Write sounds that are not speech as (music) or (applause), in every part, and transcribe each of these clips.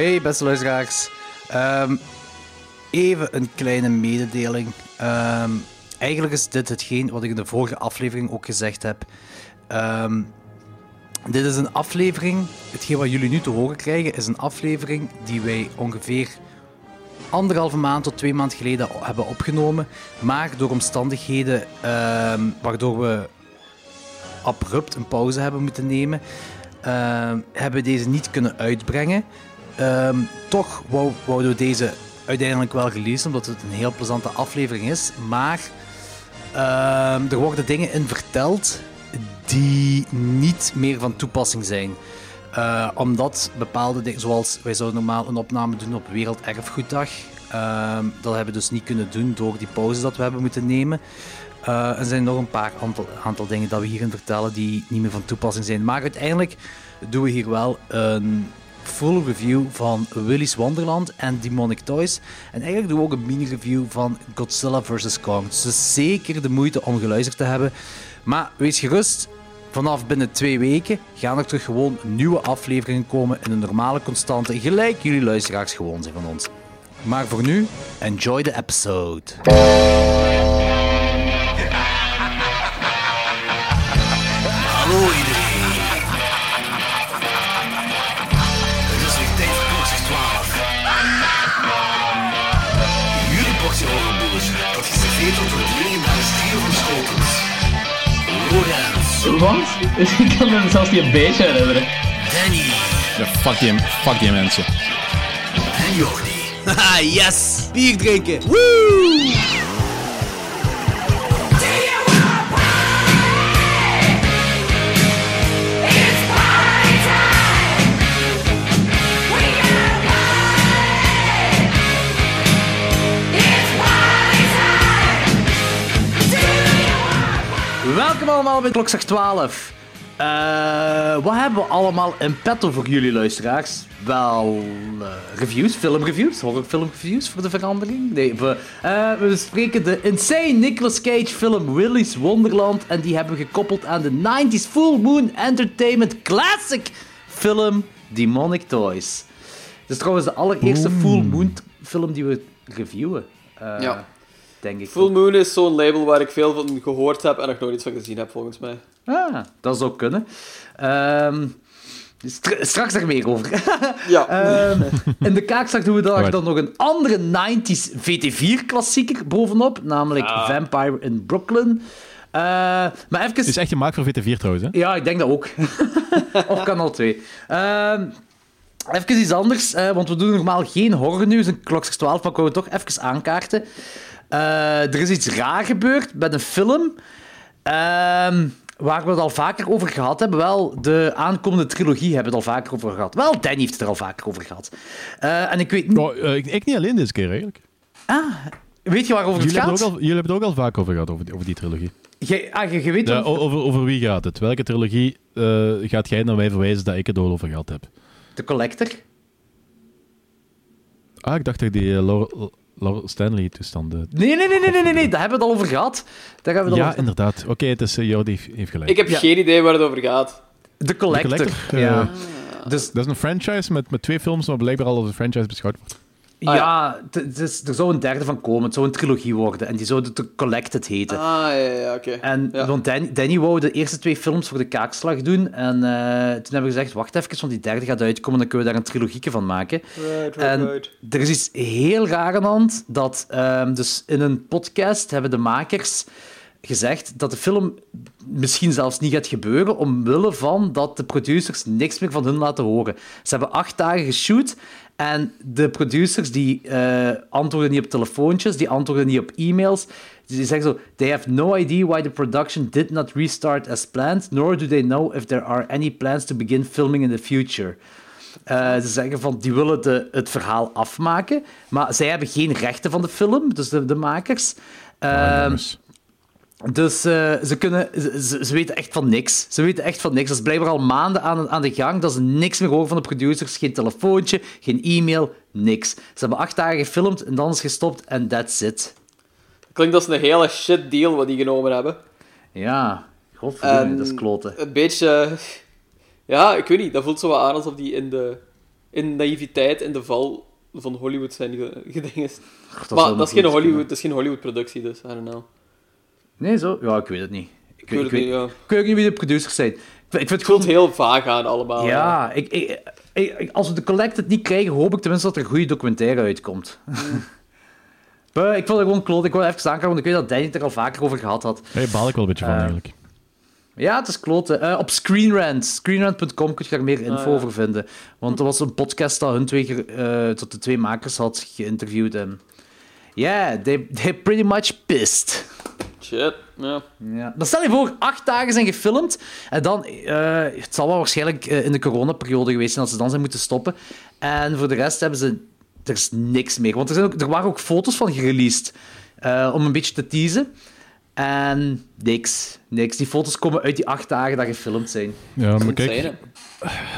Hey, beste luisteraars. Ehm, even een kleine mededeling. Ehm, eigenlijk is dit hetgeen wat ik in de vorige aflevering ook gezegd heb. Ehm, dit is een aflevering, hetgeen wat jullie nu te horen krijgen, is een aflevering die wij ongeveer anderhalve maand tot twee maanden geleden hebben opgenomen. Maar door omstandigheden waardoor we abrupt een pauze hebben moeten nemen, hebben we deze niet kunnen uitbrengen. Ehm, toch wou- wouden we deze uiteindelijk wel releasen, omdat het een heel plezante aflevering is. Maar ehm, er worden dingen in verteld die niet meer van toepassing zijn. Eh, omdat bepaalde dingen, zoals wij zouden normaal een opname doen op Werelderfgoeddag, ehm, dat hebben we dus niet kunnen doen door die pauze dat we hebben moeten nemen. Eh, er zijn nog een paar aantal, aantal dingen dat we hierin vertellen die niet meer van toepassing zijn. Maar uiteindelijk doen we hier wel een full review van Willy's Wonderland en Demonic Toys. En eigenlijk doen we ook een mini-review van Godzilla vs. Kong. Dus zeker de moeite om geluisterd te hebben. Maar wees gerust, vanaf binnen twee weken gaan er terug gewoon nieuwe afleveringen komen in een normale constante, gelijk jullie luisteraars gewoon zijn van ons. Maar voor nu, enjoy the episode. Wat? (laughs) Ik kan me zelfs niet een beetje herinneren. Danny Ja, fuck die, fuck die mensen. en Jordi. Haha, (laughs) yes! Bier drinken! Woo! Welkom allemaal bij Klokslag 12. Eh, wat hebben we allemaal in petto voor jullie luisteraars? Wel, eh, reviews, filmreviews, horrorfilmreviews voor de verandering. Nee, we, eh, we bespreken de insane Nicolas Cage film Willy's Wonderland. En die hebben we gekoppeld aan de 90s Full Moon Entertainment classic film Demonic Toys. Het is trouwens de allereerste Full Moon film die we reviewen. Ja. Denk ik. Full Moon is zo'n label waar ik veel van gehoord heb en nog nooit iets van gezien heb, volgens mij. Ah, dat zou kunnen. Ehm, stra- straks er meer over. Ja. (laughs) Ehm, in de kaakslag doen we daar dan nog een andere 90s VT4-klassieker bovenop, namelijk Ah. Vampire in Brooklyn. Eh, maar even... Is echt gemaakt voor VT4 trouwens, hè? Ja, ik denk dat ook. (laughs) of Kanaal 2. Ehm even iets anders, eh, want we doen normaal geen horrornieuws in Klokslag 12, maar ik wou het toch even aankaarten. Eh, er is iets raar gebeurd met een film ehm, waar we het al vaker over gehad hebben. Wel, de aankomende trilogie hebben we het al vaker over gehad. Wel, Danny heeft het er al vaker over gehad. Eh, en ik weet niet... Oh, eh, ik, ik niet alleen deze keer, eigenlijk. Ah, weet je waarover het Jullie gaat? het al, jullie hebben het ook al vaak over gehad, over die, over die trilogie. Je, ah, je, je weet Ja, over, over wie gaat het? Welke trilogie gaat jij naar mij verwijzen dat ik het al over gehad heb? de Collector. Ah, ik dacht dat die Laurel Stanley-toestanden... Nee, nee, nee, nee, nee, nee, nee, daar hebben we het al over gehad. Daar hebben we het al Ja, over inderdaad. Oké, het is uh, Jordi heeft- heeft gelijk. Ik heb Ja. geen idee waar het over gaat. De Collector. Collector, ja. eh, Dus Dat is een franchise met, met twee films, maar blijkbaar al als een franchise beschouwd wordt. Ah, ja, is- er zou een derde van komen. Het zou een trilogie worden. En die zou de Collected heten. Ah, ja, ja, oké. En ja. want Danny, Danny wou de eerste twee films voor de kaakslag doen. En eh, toen hebben we gezegd, wacht even, want die derde gaat uitkomen. Dan kunnen we daar een trilogieke van maken. Right, right, En right. er is iets heel raar aan de hand. Dat, ehm, dus in een podcast hebben de makers gezegd dat de film misschien zelfs niet gaat gebeuren, omwille van dat de producers niks meer van hun laten horen. Ze hebben acht dagen geshoot en de producers die eh, antwoorden niet op telefoontjes, die antwoorden niet op e-mails. Die zeggen zo, they have no idea why the production did not restart as planned, nor do they know if there are any plans to begin filming in the future. Eh, ze zeggen van, die willen de, het verhaal afmaken, maar zij hebben geen rechten van de film, dus de, de makers. Jongens. Dus eh, ze, kunnen, ze, weten echt van niks. Ze weten echt van niks. Dat is blijkbaar al maanden aan, aan de gang dat ze niks meer horen van de producers. Geen telefoontje, geen e-mail, niks. Ze hebben acht dagen gefilmd en dan is gestopt en that's it. Klinkt als een hele shit deal wat die genomen hebben. Ja, godverdomme, En dat is kloten. Een beetje... Ja, ik weet niet. Dat voelt zo wat aan alsof die in de in naïviteit in de val van Hollywood zijn ge- (laughs) gedingest. Dat Maar dat is, geen Hollywood, dat is geen Hollywood-productie, dus I don't know. Nee, zo? Ja, ik weet het niet. Ik, Ik weet, ik, weet, niet, ja. ik weet ook niet wie de producers zijn. Ik, vind- ik vind het gewoon... heel vaag aan allemaal. Ja, ik, ik, ik- ik- als we de Collected niet krijgen, hoop ik tenminste dat er een goede documentaire uitkomt. (laughs) Maar ik vond het gewoon kloot. Ik wil even aankaarten, want ik weet dat Danny het er al vaker over gehad had. Daar baal ik wel een beetje van, Eh, eigenlijk. Ja, het is kloten. Eh, op Screenrant, screenrant.com kun je daar meer info Ah, ja. over vinden. Want er was een podcast dat hun twee, ge- eh, tot de twee makers had geïnterviewd. En ja, they, they pretty much pissed. Shit, ja. Ja. Dan stel je voor, acht dagen zijn gefilmd. En dan, eh, het zal wel waarschijnlijk eh, in de coronaperiode geweest zijn dat ze dan zijn moeten stoppen. En voor de rest hebben ze, er is niks meer. Want er, zijn ook, er waren ook foto's van gereleased. eh, om een beetje te teasen. En niks, niks. Die foto's komen uit die acht dagen dat gefilmd zijn. Ja, maar kijk,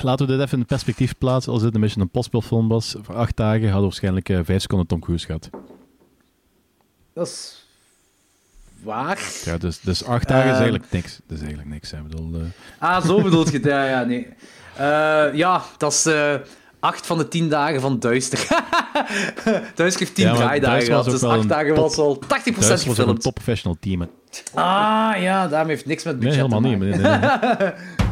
laten we dit even in perspectief plaatsen. Als dit een Mission Impossible film was, voor acht dagen hadden we waarschijnlijk vijf seconden Tom Cruise gehad. Dat is waar. Ja, dus, dus acht dagen is Ehm. eigenlijk niks. Dat is eigenlijk niks. hè. Ik bedoel, eh, Ah, zo bedoelt je het. Ja, ja, nee. Eh, ja, dat is eh, acht van de tien dagen van Duister. (laughs) Duister heeft tien Ja, draaidagen Duister was gehad, dus acht dagen top- was al 80% Duits was ook een gefilmd. top professional team. hè. Ah, ja, daarmee heeft niks met Nee, budget helemaal te niet. (laughs)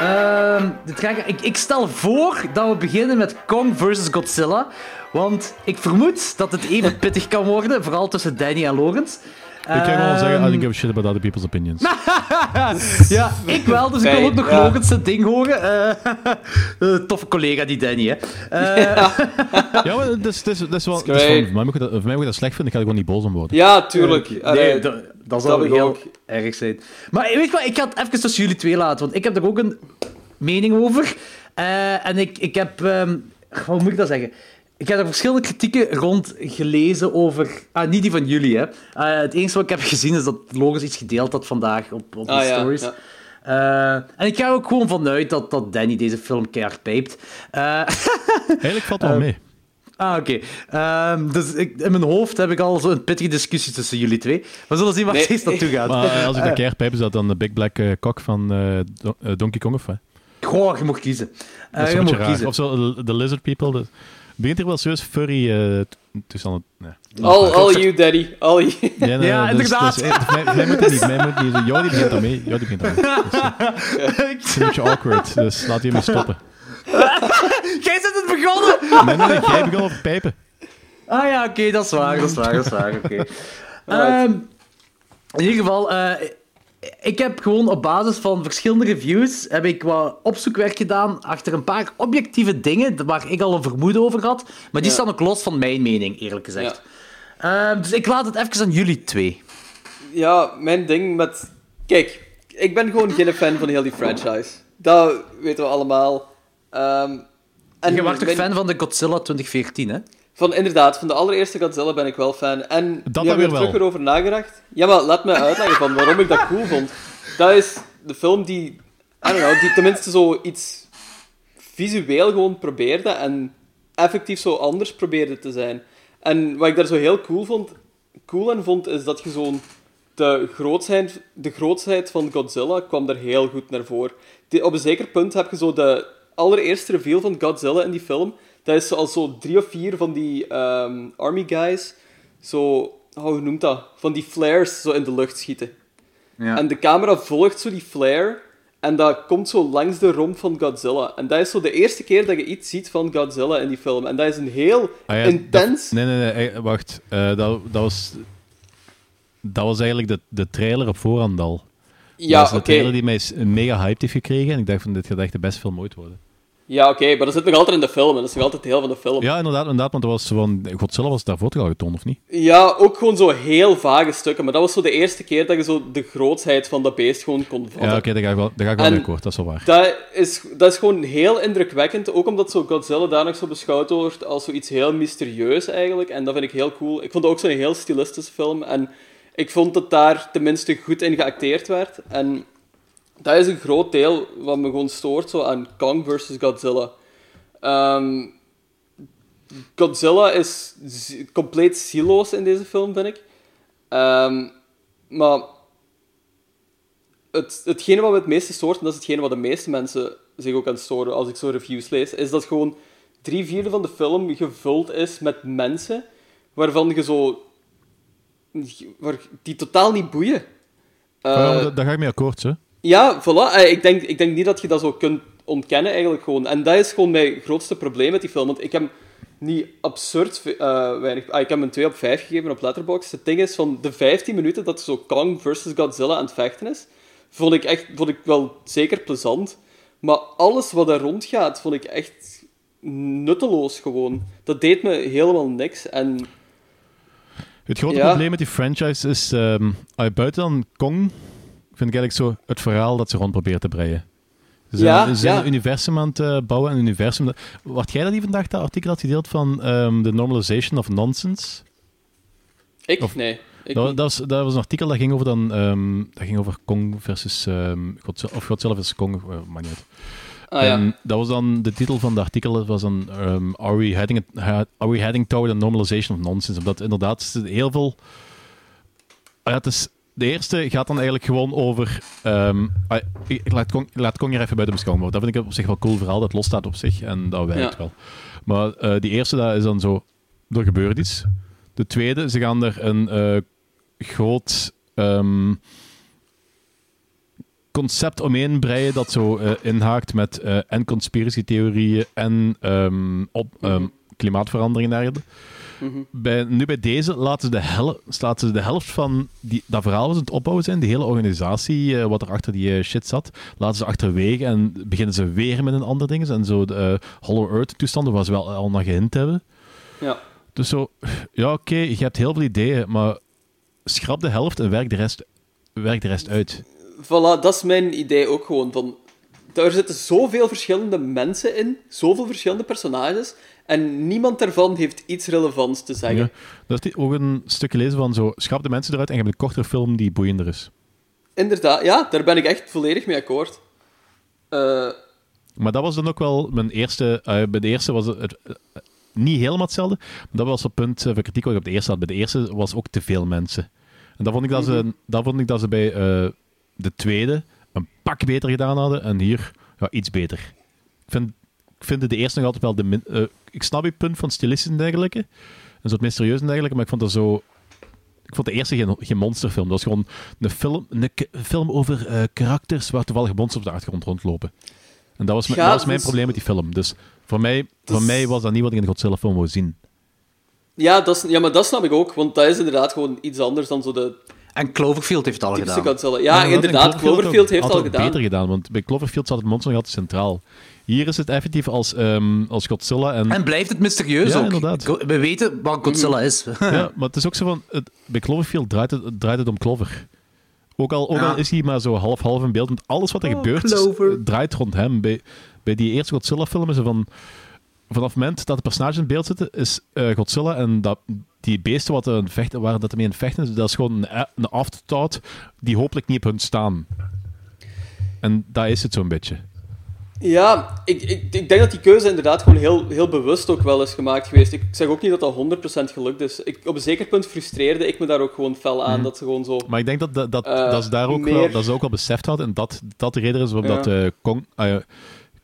Ehm, de ik, ik stel voor dat we beginnen met Kong vs. Godzilla. Want ik vermoed dat het even (laughs) pittig kan worden, vooral tussen Danny en Lawrence. Ik kan gewoon zeggen, I Ehm, don't give a shit about other people's opinions. (laughs) Ja, ik wel, dus ik wil ook nog Ja. Zijn ding horen. Eh, (laughs) eh, toffe collega, die Danny, hè. Eh, (laughs) ja, maar dat is, dat is, dat is wel... Dat is voor, mij moet je dat, voor mij moet je dat slecht vinden, ik ga er gewoon niet boos om worden. Ja, tuurlijk. Nee, dat, dat zou heel ook. erg zijn. Maar weet je wat, ik ga het even tussen jullie twee laten, want ik heb er ook een mening over. Eh, en ik, ik heb... ehm, hoe moet ik dat zeggen? Ik heb er verschillende kritieken rond gelezen over... Ah, niet die van jullie, hè. Eh, het enige wat ik heb gezien is dat Logos iets gedeeld had vandaag op, op de Ah, ja, stories. ja. Eh, en ik ga er ook gewoon vanuit dat, dat Danny deze film keihard pijpt. Eh, (laughs) Eigenlijk valt wel mee. Ah, oké. Ehm, dus ik, in mijn hoofd heb ik al zo'n pittige discussie tussen jullie twee. We zullen zien waar Nee, deze naartoe gaat. Maar als ik dat keer pijp, is dat dan de Big Black Cock van Don- Donkey Kong of wat? Goh, je mag kiezen. Dat je mag raar. kiezen. Of zo, de, de Lizard People. De, begint hier wel serieus furry eh, t- tussen het... Nee. All, all you, daddy. All (laughs) you. Ja, nee, Ja, dus- inderdaad. Dus, eh, voor mij, mij moet het niet. Mij moet het niet. Jordi begint daarmee. Jordi begint daarmee. Dus, het (laughs) is een beetje awkward, dus laat je mee stoppen. (laughs) Jij bent het begonnen! Nee, nee, nee, jij begon over pijpen. Ah ja, oké, dat is waar, dat is waar, dat is waar. Oké. Ehm, in ieder geval, eh, ik heb gewoon op basis van verschillende reviews heb ik wat opzoekwerk gedaan achter een paar objectieve dingen waar ik al een vermoeden over had. Maar die Ja. staan ook los van mijn mening, eerlijk gezegd. Ehm, dus ik laat het even aan jullie twee. Ja, mijn ding met... Kijk, ik ben gewoon geen fan van heel die franchise. Dat weten we allemaal. Ehm, en Je was toch fan van de Godzilla 2014, hè? Van, inderdaad, van de allereerste Godzilla ben ik wel fan. En Dat heb ik weer er terug wel. erover nagedacht. Ja, maar laat me uitleggen van waarom ik dat cool vond. Dat is de film die, I don't know, die tenminste zo iets visueel gewoon probeerde en effectief zo anders probeerde te zijn. En wat ik daar zo heel cool, vond, cool aan vond, is dat je zo'n... De grootsheid, de grootsheid van Godzilla kwam daar heel goed naar voren. Op een zeker punt heb je zo de allereerste reveal van Godzilla in die film. Dat is zoals zo drie of vier van die ehm, army guys, zo, oh, hoe noemt dat? Van die flares zo in de lucht schieten. Ja. En de camera volgt zo die flare en dat komt zo langs de romp van Godzilla. En dat is zo de eerste keer dat je iets ziet van Godzilla in die film. En dat is een heel Ah ja, intens... dat- nee, nee, nee, eh, wacht. Eh, dat, dat, was, dat was eigenlijk de, de trailer op voorhand al. Ja, dat is de trailer die mij mega hyped heeft gekregen. En ik dacht van, dit gaat echt de beste film ooit worden. Ja, oké, maar dat zit nog altijd in de film. En dat is nog altijd deel van de film. Ja, inderdaad, inderdaad want er was van, Godzilla was daarvoor toch al getoond, of niet? Ja, ook gewoon zo heel vage stukken. Maar dat was zo de eerste keer dat je zo de grootsheid van dat beest gewoon kon vatten. Ja, oké, daar ga ik wel, daar ga ik wel En mee akkoord, dat is wel waar. Dat is, dat is gewoon heel indrukwekkend. Ook omdat zo Godzilla daar nog zo beschouwd wordt als zoiets heel mysterieus eigenlijk. En dat vind ik heel cool. Ik vond het ook zo'n heel stilistische film. En ik vond dat daar tenminste goed in geacteerd werd. En dat is een groot deel wat me gewoon stoort zo aan Kong versus Godzilla. Ehm, Godzilla is compleet zieloos in deze film, vind ik. Ehm, maar het, hetgene wat me het meeste stoort, en dat is hetgene wat de meeste mensen zich ook aan storen als ik zo reviews lees, is dat gewoon drie vierde van de film gevuld is met mensen waarvan je zo... Waar, die totaal niet boeien. Ja, da- daar ga ik mee akkoord, hè. Ja, voilà. Eh, Ik denk, ik denk niet dat je dat zo kunt ontkennen, eigenlijk gewoon. En dat is gewoon mijn grootste probleem met die film. Want ik heb niet absurd eh, weinig... ah, ik heb een 2 op 5 gegeven op Letterboxd. Het ding is, van de 15 minuten dat zo Kong versus Godzilla aan het vechten is, vond ik, echt, vond ik wel zeker plezant. Maar alles wat er rondgaat, vond ik echt nutteloos gewoon. Dat deed me helemaal niks. En Het grote Ja. probleem met die franchise is, ah, buiten dan Kong, vind ik eigenlijk zo het verhaal dat ze rond proberen te breien. Ze zijn, Ja, ze zijn ja. een universum aan het eh, bouwen. Een universum dat... Wacht jij dat die vandaag dat artikel had gedeeld van ehm The Normalization of Nonsense? ik? Of- nee. Ik Dat, was, dat was een artikel dat ging over, dan, ehm, dat ging over Kong versus ehm, Godzilla, of Godzilla versus Kong, eh, maakt niet ah, ja. En dat was dan, de titel van de artikel dat was dan are, we heading, are we heading toward a normalization of nonsense? Omdat inderdaad is er heel veel... Ja, het is, de eerste gaat dan eigenlijk gewoon over... ehm, ah, ik, laat, Kong, laat Kong er even buiten beschouwen, maar dat vind ik op zich wel cool verhaal. Dat losstaat op zich en dat werkt Ja. wel. Maar eh, die eerste, dat is dan zo... Er gebeurt iets. De tweede, ze gaan er een eh, groot... ehm, concept omheen breien dat zo eh, inhaakt met en conspiracy-theorieën en ehm, op, ehm, klimaatverandering en dergelijke. Bij, nu bij deze laten ze de, hel laten ze de helft van die, dat verhaal was het opbouwen zijn, die hele organisatie, eh, wat er achter die eh, shit zat, laten ze achterwege en beginnen ze weer met een ander ding. En zo de eh, Hollow Earth-toestanden, waar ze wel al naar gehint hebben. ja. Dus zo, ja oké, je hebt heel veel ideeën, maar schrap de helft en werk de rest, werk de rest uit. Voilà, dat is mijn idee ook gewoon. Van, daar zitten zoveel verschillende mensen in, zoveel verschillende personages, en niemand daarvan heeft iets relevants te zeggen. Ja. Dat is ook een stukje lezen van zo, schrap de mensen eruit en je hebt een kortere film die boeiender is. Inderdaad, ja, daar ben ik echt volledig mee akkoord. Eh, Maar dat was dan ook wel mijn eerste... eh, bij de eerste was het, het, eh, niet helemaal hetzelfde, dat was het punt van kritiek wat ik op de eerste had. Bij de eerste was ook te veel mensen. En dat vond ik dat, ze, dat, vond ik dat ze bij de tweede een pak beter gedaan hadden en hier ja, iets beter. Ik vind, ik vind de eerste nog altijd wel de min... eh, ik snap je punt van stilistisch en dergelijke, en zo het mysterieus en dergelijke, maar ik vond dat zo... Ik vond de eerste geen, geen monsterfilm. Dat was gewoon een film, een film over eh, karakters waar toevallig monsters op de achtergrond rondlopen. En dat was, Ja, dat was mijn dus- probleem met die film. Dus voor mij, voor mij was dat niet wat ik in de Godzilla-film wou zien. ja, dat is, ja, maar dat snap ik ook, want dat is inderdaad gewoon iets anders dan zo de En Cloverfield heeft het al typische gedaan. Godzilla. Ja, inderdaad, Cloverfield heeft had al het gedaan. beter gedaan, want bij Cloverfield zat het monster nog altijd centraal. Hier is het effectief als, ehm, als Godzilla en... En blijft het mysterieus Ja, ook. inderdaad. Go- We weten wat Godzilla is. Ja, maar het is ook zo van... Het, bij Cloverfield draait het, draait het om Clover. Ook al, ook Ja. al is hij maar zo half-half in beeld, want alles wat er Oh, gebeurt Clover. draait rond hem. Bij, bij die eerste Godzilla-film is er van... Vanaf het moment dat de personages in beeld zitten, is eh, Godzilla en dat, die beesten wat het vechten, waar dat ermee het vechten is, dat is gewoon een, een afterthought die hopelijk niet op hun staan. En daar is het zo'n beetje. Ja, ik, ik, ik denk dat die keuze inderdaad gewoon heel, heel bewust ook wel is gemaakt geweest. Ik zeg ook niet dat dat 100% gelukt is. Ik, op een zeker punt frustreerde ik me daar ook gewoon fel aan, dat ze gewoon zo... Maar ik denk dat, dat, dat, Eh, dat ze daar ook meer- wel, dat ze ook wel beseft hadden. En dat, dat de reden is waarom Ja. dat eh, Kong,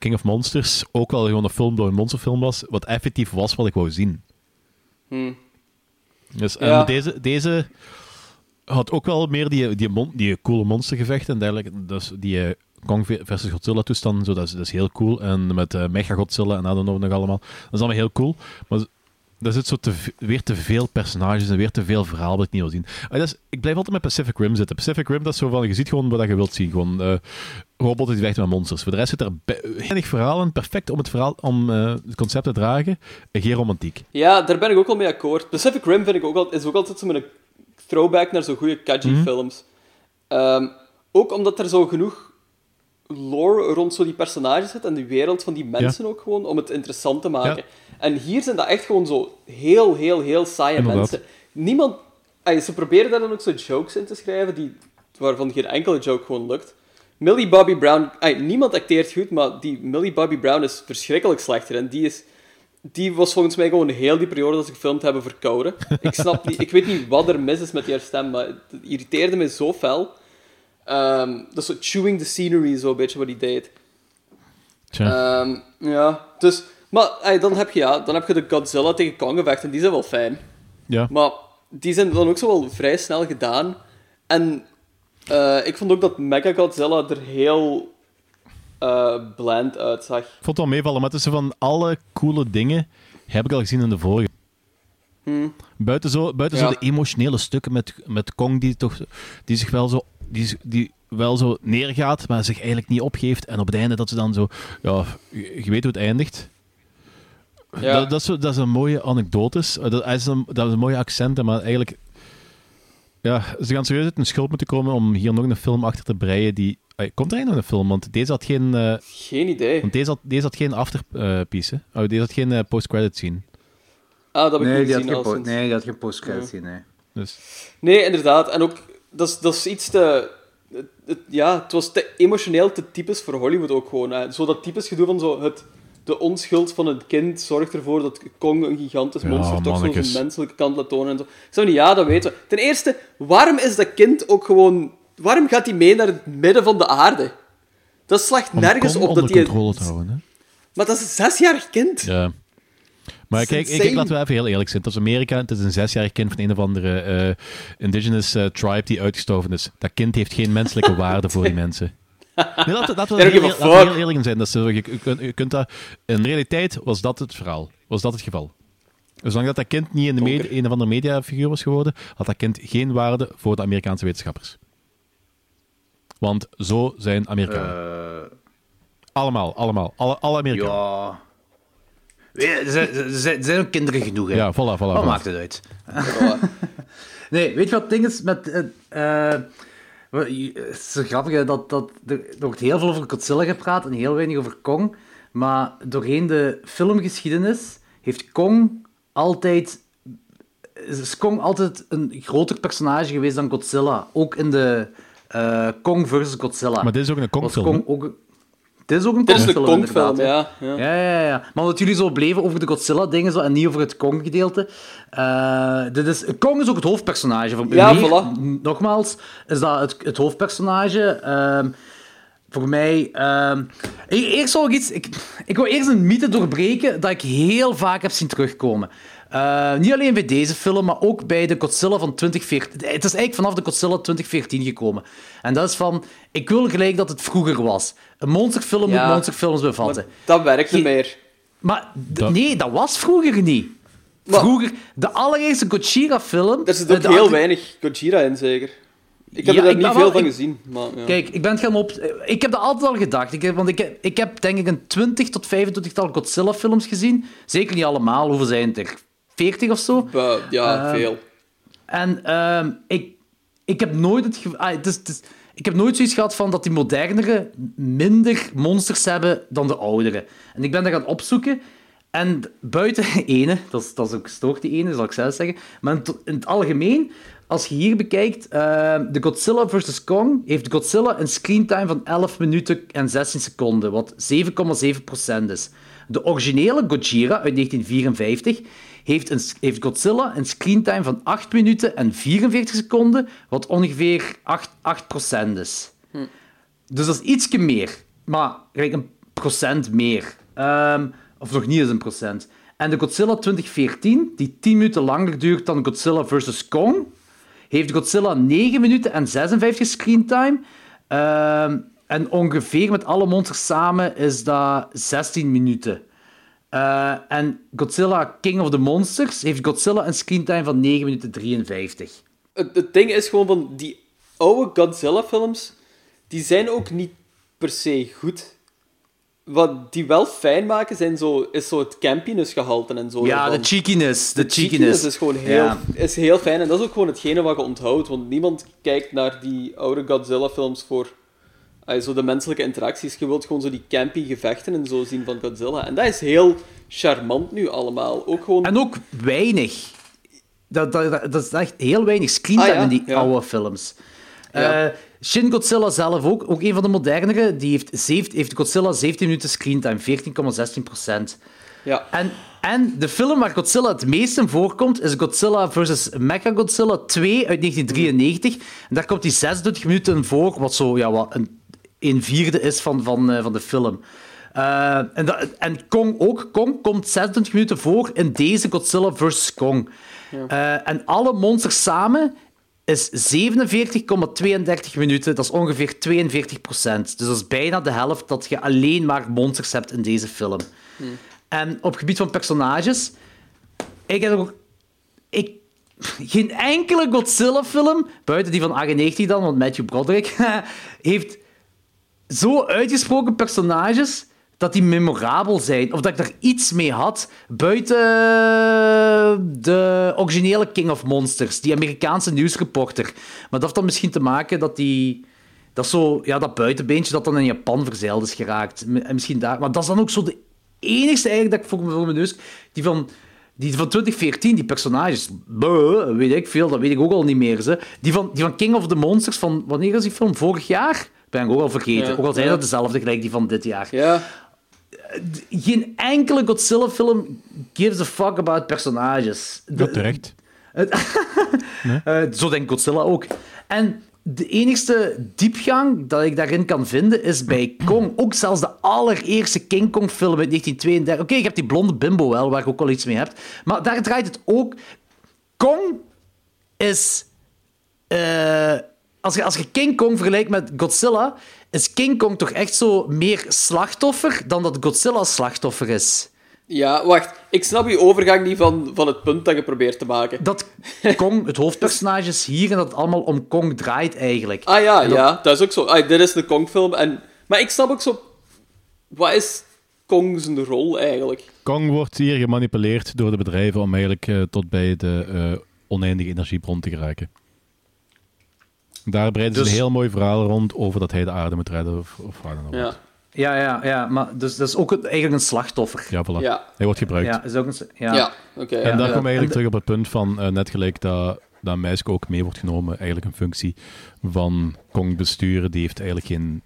King of Monsters ook wel gewoon een film door een monsterfilm was. Wat effectief was wat ik wou zien. Hmm. Dus, Ja. met deze, deze had ook wel meer die, die, mon, die coole monstergevechten en dergelijke. Dus die eh, Kong versus Godzilla toestand, zo, dat, is, dat is heel cool. En met eh Mega Godzilla en know nog allemaal. Dat is allemaal heel cool. Maar daar zit zo te, weer te veel personages en weer te veel verhaal dat ik niet wil zien. Ah, dat is, ik blijf altijd met Pacific Rim zitten. Pacific Rim, dat is zo van, je ziet gewoon wat je wilt zien. Gewoon eh robotten die vechten met monsters. Voor de rest zit er weinig verhaal in. Perfect om het, verhaal, om, eh, het concept te dragen. En geen romantiek. Ja, daar ben ik ook wel mee akkoord. Pacific Rim vind ik ook al, is ook altijd zo'n throwback naar zo'n goede Kaji-films. Ehm, ook omdat er zo genoeg lore rond zo die personages zit en die wereld van die mensen ook gewoon, om het interessant te maken. Ja. En hier zijn dat echt gewoon zo heel, heel, heel saaie Inderdaad. mensen. Niemand... ze proberen daar dan ook zo jokes in te schrijven, die, waarvan geen enkele joke gewoon lukt. Millie Bobby Brown... ay, niemand acteert goed, maar die Millie Bobby Brown is verschrikkelijk slechter. En die is... Die was volgens mij gewoon heel die periode dat ze gefilmd hebben verkouden. Ik snap niet... Ik weet niet wat er mis is met haar stem, maar het irriteerde me zo fel. Ehm, dat zo chewing the scenery, zo'n beetje wat hij deed. Tja. Ehm, ja, dus... Maar dan, heb je, ja, dan heb je de Godzilla tegen Kong gevecht en die zijn wel fijn. ja. Maar die zijn dan ook zo wel vrij snel gedaan. En eh, ik vond ook dat Mega Godzilla er heel eh bland uitzag. Ik vond het wel meevallen, maar tussen van alle coole dingen heb ik al gezien in de vorige. Buiten, zo, buiten Ja. zo de emotionele stukken met, met Kong, die, toch, die zich wel zo, die, die wel zo neergaat, maar zich eigenlijk niet opgeeft. En op het einde dat ze dan zo, ja, je weet hoe het eindigt. Ja. Dat, dat, is, zo- dat is een mooie anekdotes. Eh, Dat is een, dat is een mooie accenten, maar eigenlijk... Ja, ze gaan serieus uit een schuld moeten komen om hier nog een film achter te breien die... Eh, Komt er eigenlijk nog een film? Want deze had geen... eh, Geen idee. want deze had, deze had geen afterpiece. hè. oh, deze had geen post-credit scene. Ah, dat heb ik Nee, niet die had gezien. geen, nee, die had geen postcredits zien, nee. Dus, Nee, inderdaad. En ook, dat is, dat is iets te... Het, het- ja, het was te emotioneel te typisch voor Hollywood ook gewoon. Hè. Zo dat typisch gedoe van zo het, de onschuld van een kind zorgt ervoor dat Kong een gigantisch Ja, monster toch zo mannetjes. zijn menselijke kant laat tonen en zo. Ik zei van, ja, dat weten we. Ten eerste, waarom is dat kind ook gewoon... Waarom gaat hij mee naar het midden van de aarde? Dat slaagt om nergens Kong op dat hij... controle te houden. Hè? Maar dat is een zesjarig kind. Ja. Maar Dat kijk, ik, insane. laten we even heel eerlijk zijn. Het is Amerika, het is een zesjarig kind van een of andere eh, indigenous eh, tribe die uitgestorven is. Dat kind heeft geen menselijke (laughs) waarde voor die mensen. Nee, laten, laten we heel, laten we heel eerlijk zijn. Dat is je, je kunt, je kunt dat, in realiteit was dat het verhaal. Was dat het geval. Zolang dat, dat kind niet in de media, een of andere mediafiguur was geworden, had dat kind geen waarde voor de Amerikaanse wetenschappers. Want zo zijn Amerikanen. allemaal, allemaal. Alle, alle Amerikanen. Ja. Er zijn, er zijn- ook kinderen genoeg, hè. Ja, voilà, voilà. Wat voilà. maakt het uit? (laughs) nee, weet je wat het ding is met... eh, eh, het is zo grappig hè, dat, dat er, er wordt heel veel over Godzilla gepraat en heel weinig over Kong. Maar doorheen de filmgeschiedenis heeft Kong altijd... Is Kong altijd een groter personage geweest dan Godzilla. Ook in de eh, Kong versus Godzilla. Maar dit is ook een Kong-film. Kong ook... Dit is ook een Dit is een Kong-film, hè. ja. ja. Ja, ja, ja. Maar omdat jullie zo bleven over de Godzilla-dingen zo, en niet over het Kong-gedeelte. eh, dit is, Kong is ook het hoofdpersonage. Van, Ja, voilà. Nogmaals, is dat het, het hoofdpersonage. Ehm, voor mij... ehm, e- eerst zal ik iets... Ik, ik wil eerst een mythe doorbreken dat ik heel vaak heb zien terugkomen. Eh, niet alleen bij deze film, maar ook bij de Godzilla van 2014. Het is eigenlijk vanaf de Godzilla 2014 gekomen. En dat is van... Ik wil gelijk dat het vroeger was. Een monsterfilm Ja. moet monsterfilms bevatten. Maar dat werkt niet Ge- meer. Maar Dat- nee, dat was vroeger niet. Maar- Vroeger, de allereerste Godzilla-film... Er zit ook de heel weinig Gojira in, zeker. Ik heb Ja, er ik niet veel wel- van ik- gezien. Maar, ja. Kijk, ik ben het gaan op... Ik heb dat altijd al gedacht. Ik heb, want ik heb, ik heb denk ik een 20 tot 25-tal Godzilla-films gezien. Zeker niet allemaal. Hoeveel zijn het er? 40 of zo? Ja, Eh, veel. En ehm, ik, ik heb nooit het, ah, ik heb nooit zoiets gehad van dat die modernere minder monsters hebben dan de oudere. En ik ben dat gaan opzoeken. En buiten (laughs) ene, dat is, dat is ook gestoord, die ene, zal ik zelf zeggen. Maar in, het- algemeen, als je hier bekijkt, ehm, de Godzilla vs. Kong heeft Godzilla een screentime van 11 minuten en 16 seconden, wat 7,7% is. De originele Gojira uit 1954 heeft, een, heeft Godzilla een screentime van 8 minuten en 44 seconden, wat ongeveer 8, 8% is. Dus dat is ietsje meer. Maar gelijk een procent meer. Ehm, of nog niet eens een procent. En de Godzilla 2014, die 10 minuten langer duurt dan Godzilla vs. Kong, heeft Godzilla 9 minuten en 56 screentime. Ehm, en ongeveer met alle monsters samen is dat 16 minuten. Eh, en Godzilla King of the Monsters heeft Godzilla een screentime van 9 minuten 53. Het, het ding is gewoon van die oude Godzilla-films, die zijn ook niet per se goed. Wat die wel fijn maken, zijn zo, is zo het campiness gehalte en zo. Ja, de cheekiness. De, De cheekiness. cheekiness is gewoon heel, Ja. is heel fijn. En dat is ook gewoon hetgene wat je onthoudt. Want niemand kijkt naar die oude Godzilla-films voor eh, zo de menselijke interacties. Je wilt gewoon zo die campy gevechten en zo zien van Godzilla. En dat is heel charmant nu allemaal. Ook gewoon... En ook weinig. Dat, dat, dat, is echt heel weinig screentime Ah, ja, in die ja. oude films. Ja. Eh, Shin Godzilla zelf ook, ook een van de modernere, die heeft, zeven- heeft Godzilla 17 minuten screentime, 14,16 procent. Ja. En, en de film waar Godzilla het meest in voorkomt is Godzilla vs. Mechagodzilla 2 uit 1993. En daar komt hij 26 minuten in voor, wat zo ja, wat een, een vierde is van, van, eh, van de film. Eh, en, dat, en Kong ook. Kong komt 26 minuten voor in deze Godzilla vs. Kong. Eh, en alle monsters samen is 47,32 minuten. Dat is ongeveer 42 procent. Dus dat is bijna de helft dat je alleen maar monsters hebt in deze film. En op het gebied van personages, ik heb ook. Ik, geen enkele Godzilla-film, buiten die van 98 dan, want Matthew Broderick, (laughs) heeft zo uitgesproken personages dat die memorabel zijn. Of dat ik daar iets mee had buiten de originele King of Monsters, die Amerikaanse nieuwsreporter. Maar dat heeft dan misschien te maken dat die. Dat, zo, ja, dat buitenbeentje dat dan in Japan verzeild is geraakt. Misschien daar. Maar dat is dan ook zo de enigste eigenlijk dat ik voor, mijn neus... Die van, die van 2014, die personages... Weet ik veel, dat weet ik ook al niet meer. Ze. Die, van, die van King of the Monsters, van... Wanneer is die film? Vorig jaar? Ben ik ook al vergeten. Ja, ook al zijn dat dezelfde gelijk die van dit jaar. Ja. Geen enkele Godzilla-film gives a fuck about personages. Ja, terecht. (laughs) Eh, zo denkt Godzilla ook. En de enigste diepgang dat ik daarin kan vinden is bij (clears throat) Kong. Ook zelfs de allereerste King Kong film uit 1932. Oké, ik heb die blonde bimbo wel, waar ik ook al iets mee heb. Maar daar draait het ook... Kong is... eh, als, je, als je King Kong vergelijkt met Godzilla, is King Kong toch echt zo meer slachtoffer dan dat Godzilla slachtoffer is. Ja, wacht. Ik snap je overgang niet van, van het punt dat je probeert te maken. Dat Kong het hoofdpersonage is hier en dat het allemaal om Kong draait eigenlijk. Ah ja, dat- ja, dat is ook zo. Ah, dit is de Kong-film. En... Maar ik snap ook zo... Wat is Kong zijn rol eigenlijk? Kong wordt hier gemanipuleerd door de bedrijven om eigenlijk eh, tot bij de eh, oneindige energiebron te geraken. Daar breiden ze Dus- een heel mooi verhaal rond over dat hij de aarde moet redden of, of waar dan ook. Ja. Ja, ja, ja, maar dus, dat is ook eigenlijk een slachtoffer. Ja, voilà. Ja. Hij wordt gebruikt. Ja, is ook een, ja. Ja, oké. en ja. daar ja. komen we eigenlijk de- terug op het punt van eh, net gelijk dat, dat meisje ook mee wordt genomen, eigenlijk een functie van Kong besturen. Die heeft eigenlijk geen...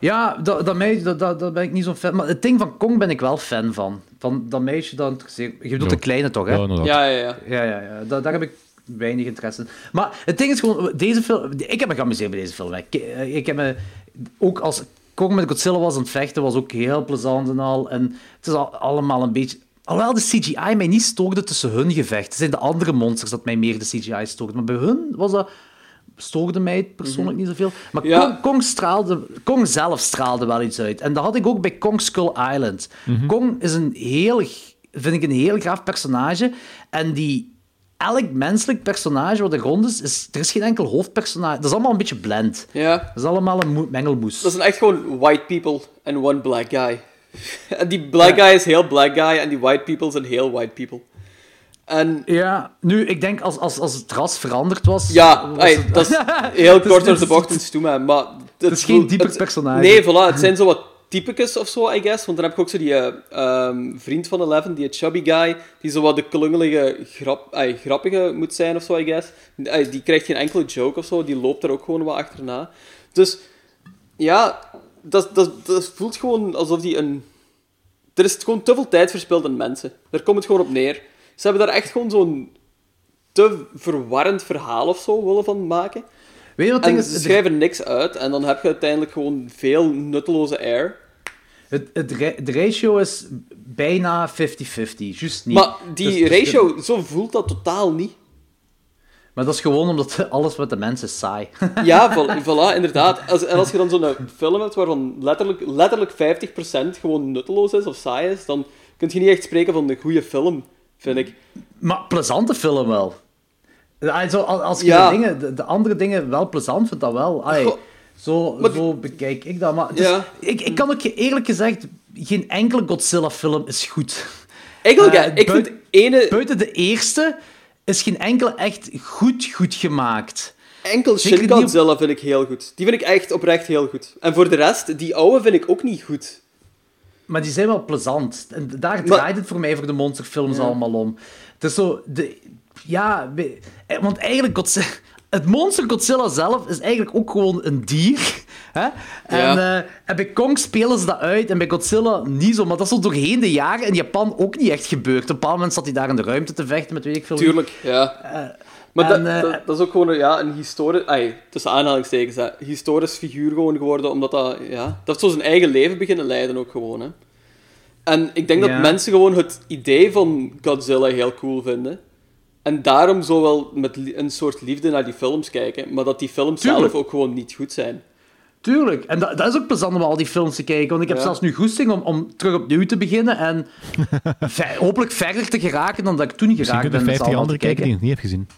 Ja, dat, dat meisje, dat, dat, dat ben ik niet zo'n fan. Maar het ding van Kong ben ik wel fan van. Van dat meisje dat interesseert. Je bedoelt de kleine toch, hè? Ja. Ja, ja, ja. Ja, ja, ja. Da- daar heb ik weinig interesse in. Maar het ding is gewoon, deze film... Ik heb me geamuseerd bij deze film. Ik, eh, ik heb me... Ook als Kong met Godzilla was aan het vechten, was ook heel plezant en al. En het is al, allemaal een beetje... Alhoewel de CGI mij niet stoorde tussen hun gevechten. Het zijn de andere monsters dat mij meer de CGI stoorde. Maar bij hun was dat... Stoorde mij persoonlijk niet zoveel. Maar Ja. Kong, Kong, straalde, Kong zelf straalde wel iets uit. En dat had ik ook bij Kong Skull Island. Kong is een heel, vind ik een heel graaf personage. En die, elk menselijk personage wat er rond is, is, er is geen enkel hoofdpersonage. Dat is allemaal een beetje blend. Ja. Dat is allemaal een moe- mengelmoes. Dat zijn echt gewoon white people en one black guy. (laughs) En die black guy is heel black guy en die white people zijn heel white people. En Ja, nu, ik denk als, als, als het ras veranderd was... ja, was ey, het- dat is (laughs) heel kort door de bocht in maar... Het is geen dieper personage. Nee, voilà, het zijn zo wat typicus of zo, I guess. Want dan heb je ook zo die eh, ehm, vriend van Eleven, die chubby guy, die zo wat de klungelige, grap, grappige moet zijn of zo, I guess. Die krijgt geen enkele joke of zo, die loopt er ook gewoon wat achterna. Dus, ja, dat, dat, dat voelt gewoon alsof die een... Er is gewoon te veel tijd verspild aan mensen. Daar komt het gewoon op neer. Ze hebben daar echt gewoon zo'n te verwarrend verhaal of zo willen van maken. Weet je wat ze schrijven niks uit en dan heb je uiteindelijk gewoon veel nutteloze air. Het, het, de ratio is bijna 50-50. Juist niet. Maar die Dus- dus de- ratio, zo voelt dat totaal niet. Maar dat is gewoon omdat (laughs) alles met de mensen is saai. (laughs) Ja, voilà, inderdaad. Als, en als je dan zo'n film hebt waarvan letterlijk, letterlijk 50% gewoon nutteloos is of saai is, dan kun je niet echt spreken van een goede film, vind ik. Maar plezante film wel. Also, als je Ja. de, dingen, de, de andere dingen wel plezant vindt, dat wel. Goh. zo, Maar- zo bekijk ik dat. Maar Ja. ik, ik kan ook eerlijk gezegd, geen enkele Godzilla-film is goed. Eigenlijk, ja, ik buiten- vind ene... Buiten de eerste is geen enkele echt goed, goed gemaakt. Enkel Shin Godzilla vind ik heel goed. Die vind ik echt oprecht heel goed. En voor de rest, die oude vind ik ook niet goed. Maar die zijn wel plezant. En daar Maar- draait het voor mij voor de monsterfilms Ja. allemaal om. Het is zo... De, ja, eh, want eigenlijk... Godzilla, het monster Godzilla zelf is eigenlijk ook gewoon een dier. Hè? En, Ja. eh, en bij Kong spelen ze dat uit en bij Godzilla niet zo. Maar dat is zo doorheen de jaren in Japan ook niet echt gebeurd. Op een bepaald moment zat hij daar in de ruimte te vechten met weet ik veel. Tuurlijk, ja. maar en, dat, eh, dat, dat is ook gewoon ja, een historisch... Ay, tussen aanhalingstekens, hè, historisch figuur gewoon geworden, omdat dat... Ja, dat heeft zo zijn eigen leven beginnen leiden ook gewoon, hè. En ik denk Ja. dat mensen gewoon het idee van Godzilla heel cool vinden. En daarom zo wel met een soort liefde naar die films kijken. Maar dat die films Tuurlijk. zelf ook gewoon niet goed zijn. Tuurlijk. En dat, dat is ook plezant om al die films te kijken. Want ik heb Ja. zelfs nu goesting om, om terug opnieuw te beginnen en (laughs) ver- hopelijk verder te geraken dan dat ik toen niet Misschien geraakt kunnen ben. 50 met andere kijken die ik niet heb gezien.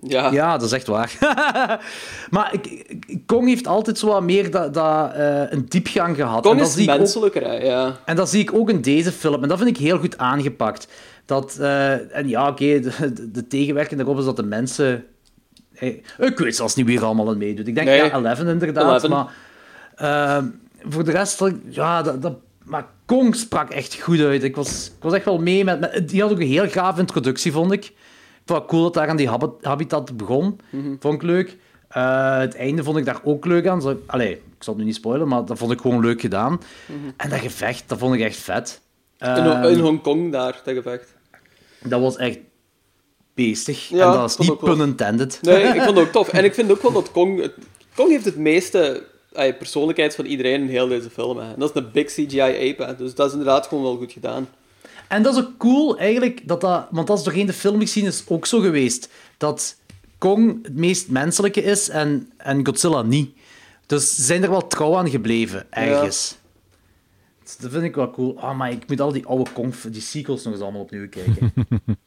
Ja, Ja, dat is echt waar. (laughs) maar Kong heeft altijd zo wat meer dat, dat, eh, een diepgang gehad. Kong en, dat is zie ik ook, menselijker, ja. en dat zie ik ook in deze film. En dat vind ik heel goed aangepakt. Dat, eh, en ja, oké, de, de, de tegenwerking daarop is dat de mensen... Hey, ik weet zelfs niet wie er allemaal aan meedoet. Ik denk, Nee. ja, Eleven inderdaad. 11. Maar eh, voor de rest, ja, dat, dat, maar Kong sprak echt goed uit. Ik was, ik was echt wel mee met, met... Die had ook een heel gaaf introductie, vond ik. Ik vond het cool dat daar aan die habit- habitat begon. Vond ik leuk. Eh, het einde vond ik daar ook leuk aan. Zo, allee, ik zal het nu niet spoilen, maar dat vond ik gewoon leuk gedaan. En dat gevecht, dat vond ik echt vet. In, Ehm, in Hongkong daar, dat gevecht. dat was echt beestig. Ja, en dat is niet pun intended. Nee, ik vond het ook (laughs) tof. En ik vind ook wel dat Kong... het- Kong heeft het meeste ay, persoonlijkheid van iedereen in heel deze film. Hè. En dat is een big CGI-ape, hè. dus dat is inderdaad gewoon wel goed gedaan. En dat is ook cool, eigenlijk, dat dat, want dat is doorheen de filmgeschiedenis ook zo geweest. Dat Kong het meest menselijke is en, en Godzilla niet. Dus ze zijn er wel trouw aan gebleven, ergens. Dat vind ik wel cool. Ah, maar ik moet al die oude Kong, die sequels nog eens allemaal opnieuw kijken. (laughs)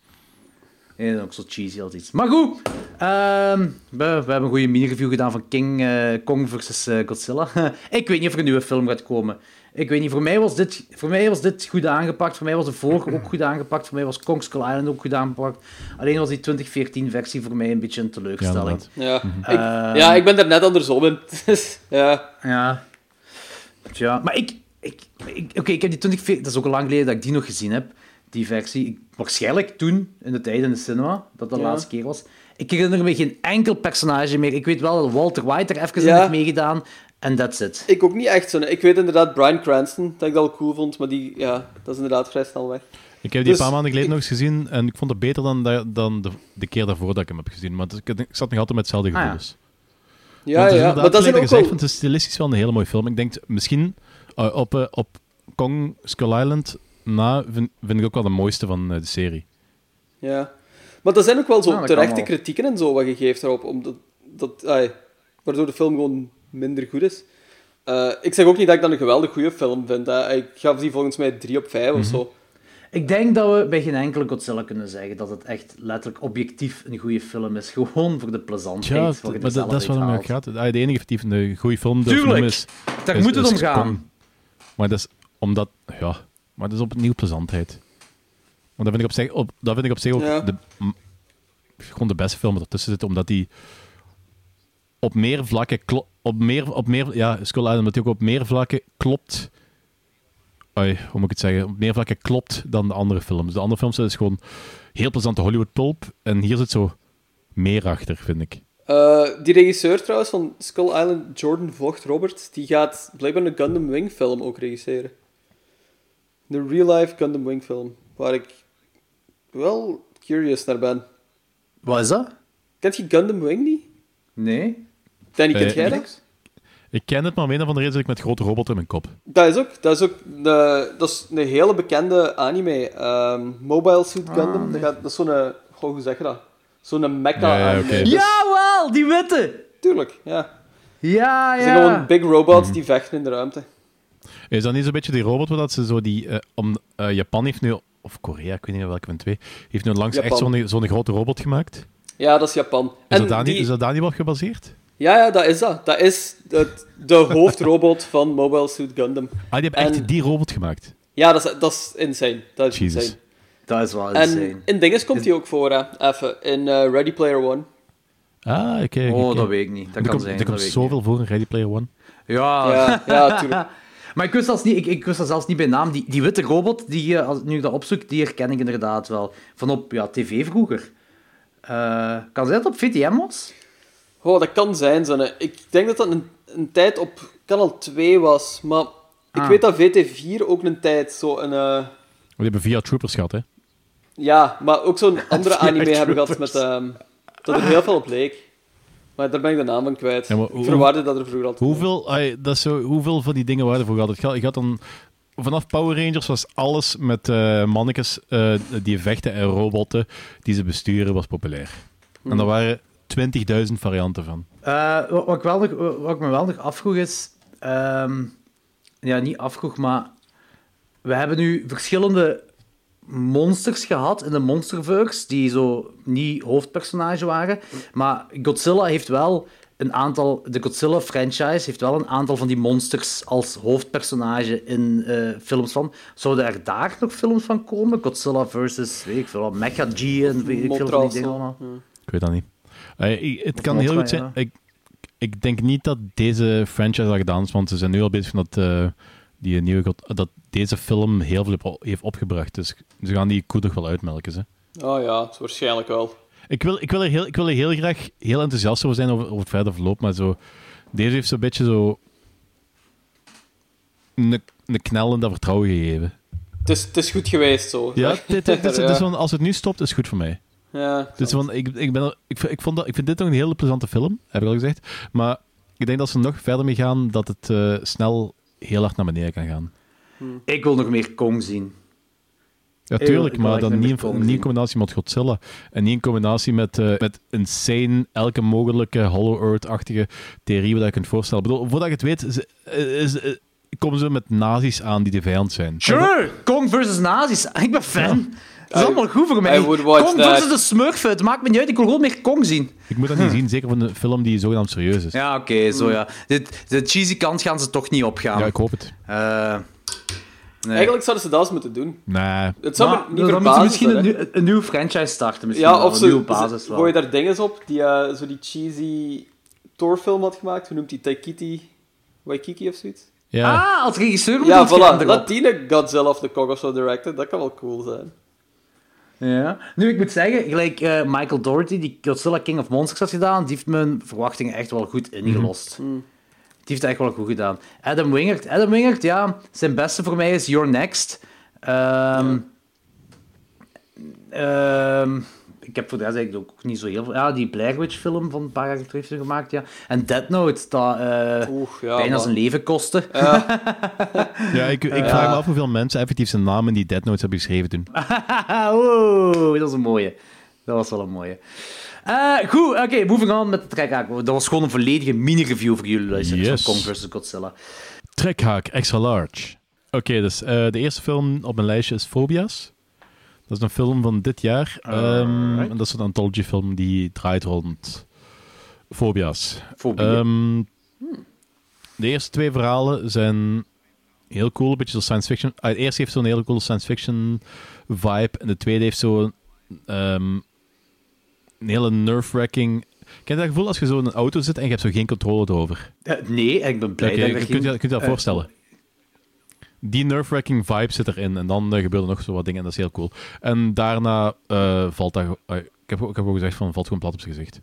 Nee, dat is ook zo cheesy als iets. Maar goed, ehm, we, we hebben een goede mini-review gedaan van King eh, Kong versus eh, Godzilla. (laughs) ik weet niet of er een nieuwe film gaat komen. Ik weet niet, voor mij, was dit, voor mij was dit goed aangepakt. Voor mij was de vorige ook goed aangepakt. Voor mij was Kong Skull Island ook goed aangepakt. Alleen was die 2014-versie voor mij een beetje een teleurstelling. Ja, ik, ja, ik ben daar net andersom in. Dus, (laughs) ja. Ja. Tja, maar ik... ik, ik Oké, ik heb die 2014... Dat is ook al lang geleden dat ik die nog gezien heb, die versie. Ik, waarschijnlijk toen, in de tijd in de cinema, dat dat de Ja. laatste keer was. Ik herinner me geen enkel personage meer. Ik weet wel dat Walter White er even in Ja. heeft meegedaan. En that's it. Ik ook niet echt zo. Ik weet inderdaad Bryan Cranston, dat ik dat al cool vond, maar die, ja, dat is inderdaad vrij snel weg. Ik heb die Dus een paar maanden geleden ik- nog eens gezien en ik vond het beter dan, de, dan de, de keer daarvoor dat ik hem heb gezien. Maar ik, ik zat nog altijd met hetzelfde Ah, ja. gevoelens. Ja, is maar dat gelijk ook gezegd, wel... want het is stilistisch wel een hele mooie film. Ik denk misschien eh, op, eh, op Kong Skull Island na vind, vind ik ook wel de mooiste van eh, de serie. Ja. Maar er zijn ook wel zo Ja, terechte kritieken en zo wat je geeft daarop, omdat, dat, waardoor de film gewoon minder goed is. Eh, ik zeg ook niet dat ik dat een geweldig goede film vind. Hè. Ik gaf die volgens mij 3 op 5 Mhm. of zo. Ik denk dat we bij geen enkele Godzilla kunnen zeggen dat het echt letterlijk objectief een goede film is. Gewoon voor de plezantheid. Ja, wat je maar dat, is wat het gaat. De enige die een goede film durft Tuurlijk. is... Daar is- moet het is om gaan. Maar dat is omdat... Ja, maar dat is opnieuw plezantheid. Want dat vind ik op zich, op, dat vind ik op zich ook Ja. de, gewoon de beste film ertussen zit, omdat die op meer vlakken klo- op meer, op meer, ja, Skull Island, ook op meer vlakken klopt. Oei, hoe moet ik het zeggen? Op meer vlakken klopt dan de andere films. De andere films is gewoon heel plezante Hollywood pulp. En hier zit zo meer achter, vind ik. Eh, die regisseur trouwens van Skull Island, Jordan Vogt Robert, die gaat blijkbaar een Gundam Wing film ook regisseren. De real-life Gundam Wing film, waar ik wel curious naar ben. Wat is dat? Kent je Gundam Wing niet? Nee? Danny, kent Eh, jij ik- dat? Ik ken het, maar om een of andere reden zit ik met grote robot in mijn kop. Dat is ook, dat is ook de, dat is een hele bekende anime. ehm, Mobile Suit Gundam. dat, gaat, dat is zo'n... Goh, hoe zeg je dat? Zo'n mecha Ja, ja, oké. Dus- Jawel, die witte! Tuurlijk, ja. Ja, Het zijn gewoon ja. big robots die vechten in de ruimte. Is dat niet zo'n beetje die robot waar dat ze zo die... eh, om, eh, Japan heeft nu... Of Korea, ik weet niet welke van twee. Heeft nu langs echt zo'n zo'n grote robot gemaakt. Ja, dat is Japan. Is, En dat, daar niet, is dat daar niet wat gebaseerd? Ja, ja, dat is dat. Dat is de, de hoofdrobot van Mobile Suit Gundam. Ah, die hebben echt die robot gemaakt. Ja, dat is, dat is insane. Dat is Jesus. insane. Dat is wel insane. En in dinges komt hij ook voor, hè. Even. In eh, Ready Player One. Ah, oké. oh, oké. dat weet ik niet. Dat er kan komt, zijn. er dat komt zoveel voor in Ready Player One. Ja. Ja, ja, tuurlijk. (laughs) Maar ik wist, zelfs niet, ik, ik wist dat zelfs niet bij naam. Die, die witte robot, die, je- als, nu ik dat opzoek, die herken ik inderdaad wel. Van op ja, tv vroeger. Eh, kan zijn dat op VTM was? Oh, dat kan zijn, zonne. Ik denk dat dat een, een tijd op kanaal 2 was. Maar ik Ah. weet dat VT4 ook een tijd zo een... eh, We hebben via Troopers gehad, hè. Ja, maar ook zo'n (laughs) andere anime hebben gehad met... ehm, dat er heel veel op leek. Maar daar ben ik de naam van kwijt. Ja, ik verwaarde dat er vroeger altijd... Hoeveel, dat is zo, hoeveel van die dingen waren er? Het gaat- Je had dan... Vanaf Power Rangers was alles met eh mannetjes eh, die vechten en robotten die ze besturen, was populair. En daar waren 20.000 varianten van. Eh, wat, wat ik wel nog, wat ik me wel nog afvroeg is... ehm, ja, niet afvroeg, maar... We hebben nu verschillende monsters gehad in de Monsterverse, die zo niet hoofdpersonage waren. Maar Godzilla heeft wel een aantal... De Godzilla-franchise heeft wel een aantal van die monsters als hoofdpersonage in eh, films van. Zouden er daar nog films van komen? Godzilla versus, weet ik veel, Mecha G en weet ik veel van die dingen zo. allemaal. Ik weet dat niet. Eh, ik- het kan heel goed zijn. ja. Ik, ik denk niet dat deze franchise al gedaan is, want ze zijn nu al bezig van dat, eh, die nieuwe, God- dat deze film heel veel op- heeft opgebracht. Dus ze gaan die koe toch wel uitmelken. Ze. Oh ja, het is waarschijnlijk wel. Ik, wil, ik, wil er heel, ik wil er heel graag heel enthousiast over zijn over, over het verder verloop, maar zo, deze heeft zo'n beetje zo een, een knel in dat vertrouwen gegeven. Het is, het is goed geweest, zo. Ja, (laughs) dit, dit, dus van, als het nu stopt, is het goed voor mij. Ja, Dus van, ik, ik, ben, er- ik, ik, vond dat, ik vind dit nog een hele plezante film, heb ik al gezegd. Maar ik denk dat ze nog verder mee gaan, dat het eh, snel heel hard naar beneden kan gaan. Ik wil nog meer Kong zien. Ja, tuurlijk, maar dan niet, in- niet combinatie met Godzilla. En niet in combinatie met, eh met insane, elke mogelijke Hollow Earth-achtige theorie wat je kunt voorstellen. Ik bedoel, voordat je het weet, eh, is, eh, komen ze met nazi's aan die de vijand zijn. Sure! Kong versus nazi's. Ik ben fan. Dat is allemaal goed voor mij. I would watch Kong versus de Smurfen. Het maakt me niet uit. Ik wil gewoon meer Kong zien. Ik moet dat niet zien, zeker van een film die zogenaamd serieus is. Ja, Ja, oké. zo ja. De, de cheesy kant gaan ze toch niet opgaan. ik hoop het. Eh, nee. Eigenlijk zouden ze dat eens moeten doen. Nee, Het zou Maar me niet dan moeten ze verbazen. misschien hè. een, nieuw- een nieuwe franchise starten. Misschien Ja, wel, of een nieuwe basis gooi daar dingen op die eh, zo die cheesy Thor-film had gemaakt. Hoe noemt die? Taikiti Waikiki of zoiets? ja. Ah, als regisseur moet Ja, voilà. Laat een Godzilla of the Kong of zo directen. Dat kan wel cool zijn. Ja. Nu, ik moet zeggen, gelijk eh, Michael Doherty, die Godzilla King of Monsters had gedaan, die heeft mijn verwachtingen echt wel goed ingelost. Mhm. Die heeft het echt wel goed gedaan. Adam Wingert, Adam Wingert, ja, zijn beste voor mij is Your Next. Ehm, ehm, ik heb voor de rest eigenlijk ook niet zo heel veel... Ja, die Blair Witch film van een paar jaar terug heeft hij gemaakt, ja. En Dead Note, dat eh, Oeh, ja. bijna maar- zijn leven kostte. ja, (laughs) ik, ik vraag me af hoeveel mensen effectief zijn naam in die Dead Notes hebben geschreven toen. (laughs) Oeh, dat is een mooie. Dat was wel een mooie. Eh, goed, oké, moving on met de trekhaak. Dat was gewoon een volledige mini-review voor jullie luisteraars Yes. van Kong vs. Godzilla. Trekhaak, extra large. Oké, dus eh, de eerste film op mijn lijstje is Phobias. Dat is een film van dit jaar. Ehm, en dat is een anthology film die draait rond. Fobie. Ehm, de eerste twee verhalen zijn heel cool, een beetje zo science fiction. Ah, het eerste heeft zo'n hele coole science fiction vibe. En de tweede heeft zo'n ehm, een hele nerve-wracking... Ken je dat gevoel als je zo in een auto zit en je hebt zo geen controle erover? Eh, nee, ik ben blij dat je ik kunt, je, kunt je dat eh, voorstellen. Die nerve-wracking vibe zit erin. En dan eh, gebeuren nog zo wat dingen en dat is heel cool. En daarna eh, valt dat... eh, ik, heb, ook- ik heb ook gezegd van, valt gewoon plat op zijn gezicht.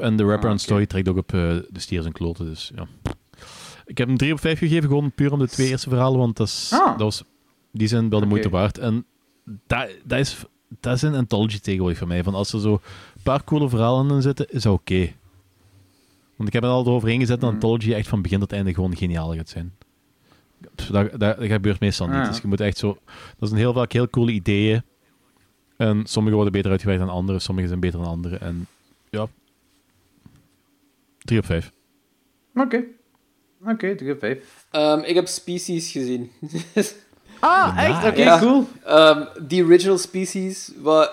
En de rapper Ah, aan story trekt ook op de stiers en kloten, dus ja. Ik heb hem 3 op 5 gegeven, gewoon puur om de twee eerste verhalen, want dat, is, Ah. dat was, die zijn wel de moeite waard. En dat, dat, is, dat is een anthology tegenwoordig voor mij. Van als er zo een paar coole verhalen in zitten, is dat oké. Want ik heb er al eroverheen gezet dat Hmm. Anthology echt van begin tot einde gewoon geniaal gaat zijn. Pff, Dat, dat, dat gebeurt meestal niet. Ah. Dus je moet echt zo... Dat zijn heel vaak heel coole ideeën. En sommige worden beter uitgewerkt dan andere, sommige zijn beter dan andere. En ja... 3 op 5. Oké. Oké, 3 op 5. Ehm, ik heb Species gezien. (laughs) Ah, echt? Oké, Ja. cool. Ehm, die original Species, wat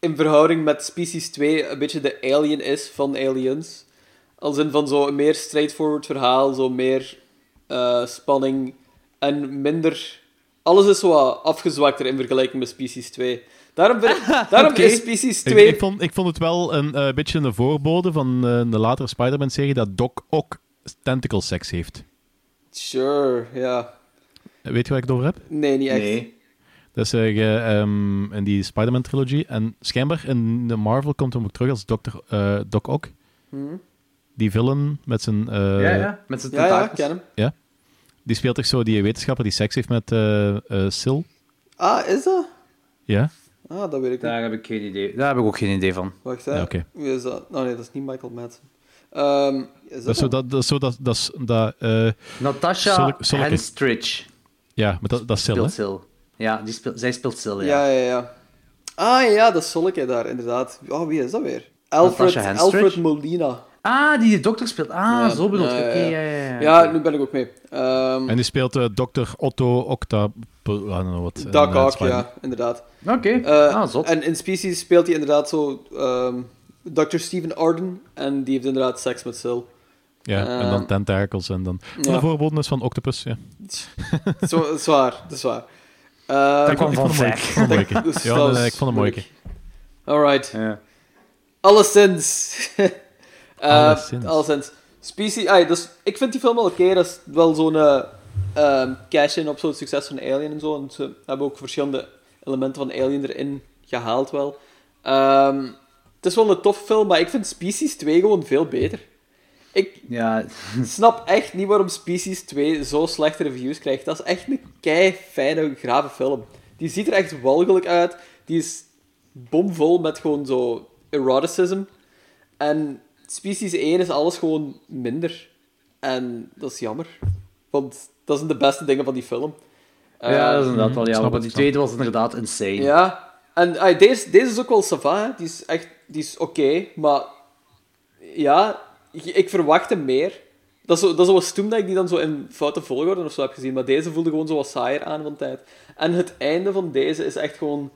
in verhouding met Species 2 een beetje de alien is van Aliens. Als in van zo'n meer straightforward verhaal, zo meer eh, spanning en minder... Alles is zo wat afgezwakter in vergelijking met Species 2. Daarom, ik- (laughs) daarom is Species Ik, 2... ik, vond, ik vond het wel een eh, beetje een voorbode van eh, de latere Spider-Man-serie dat Doc ook tentacle seks heeft. Sure, ja. Weet je waar ik het over heb? Nee, niet echt. Nee. Dat is eh, ehm, in die Spider-Man-trilogie. En schijnbaar in de Marvel komt hem ook terug als Dr. eh, Doc Ock. Die villain met zijn... eh, ja, ja, met zijn Ja, ja, tentakels. ken hem. Die speelt toch zo die wetenschapper die seks heeft met eh eh, Sil. Ah, is dat? Ja? Ah, dat weet ik niet. Daar heb ik geen idee. Daar heb ik ook geen idee van. Wacht, hè. Ja, oké. Wie is dat? Oh nee, dat is niet Michael Madsen. Ehm, is dat, Dat is zo dat... dat, is zo dat, dat, dat eh, Natasha Henstridge ja, maar dat, dat is Sil, speelt Sil. Ja, die speelt, zij speelt Sil, ja. Ja, ja, ja. Ah ja, dat is Solke daar, inderdaad. Oh, wie is dat weer? Alfred? Alfred Molina. Ah, die de dokter speelt. Ah, Ja. zo bedoeld. Ja, je. ja, Oké, ja. ja, ja, ja. Ja, nu ben ik ook mee. Ehm En die speelt eh Dr. Otto Octa... I don't know what. in, Doc eh, Ock, Spider-Man. ja, inderdaad. Oké, Eh, ah, zot. En in Species speelt hij inderdaad zo... ehm Dr. Steven Arden. En die heeft inderdaad seks met Sil. Ja, en Ehm, dan tentakels en dan... ja. De voorboden is van Octopus, ja. Zo, dat is waar, dat is waar. Dat kwam ik van Ja, dat ik vond hem (laughs) mooi. Alright. Ja. Alleszins. (laughs) Eh, Alleszins. alleszins. Species... dus, ik vind die film wel oké. Dat is wel zo'n eh, ehm, cash-in op zo'n succes van Alien en zo. En ze hebben ook verschillende elementen van Alien erin gehaald wel. Ehm, het is wel een tof film, maar ik vind Species 2 gewoon veel beter. Ik Ja, (laughs) snap echt niet waarom Species 2 zo slechte reviews krijgt. Dat is echt een kei fijne, grave film. Die ziet er echt walgelijk uit. Die is bomvol met gewoon zo eroticism. En Species 1 is alles gewoon minder. En dat is jammer. Want dat zijn de beste dingen van die film. ja, dat is Eh, inderdaad wel jammer. Want die tweede was inderdaad insane. ja, en ay, deze, deze is ook wel sava, hè. Die is echt die is oké, maar ja, ik, ik verwachtte meer. Dat is, zo, dat is wat stoem dat ik die dan zo in foute volgorde of zo heb gezien, maar deze voelde gewoon zo wat saaier aan van tijd. En het einde van deze is echt gewoon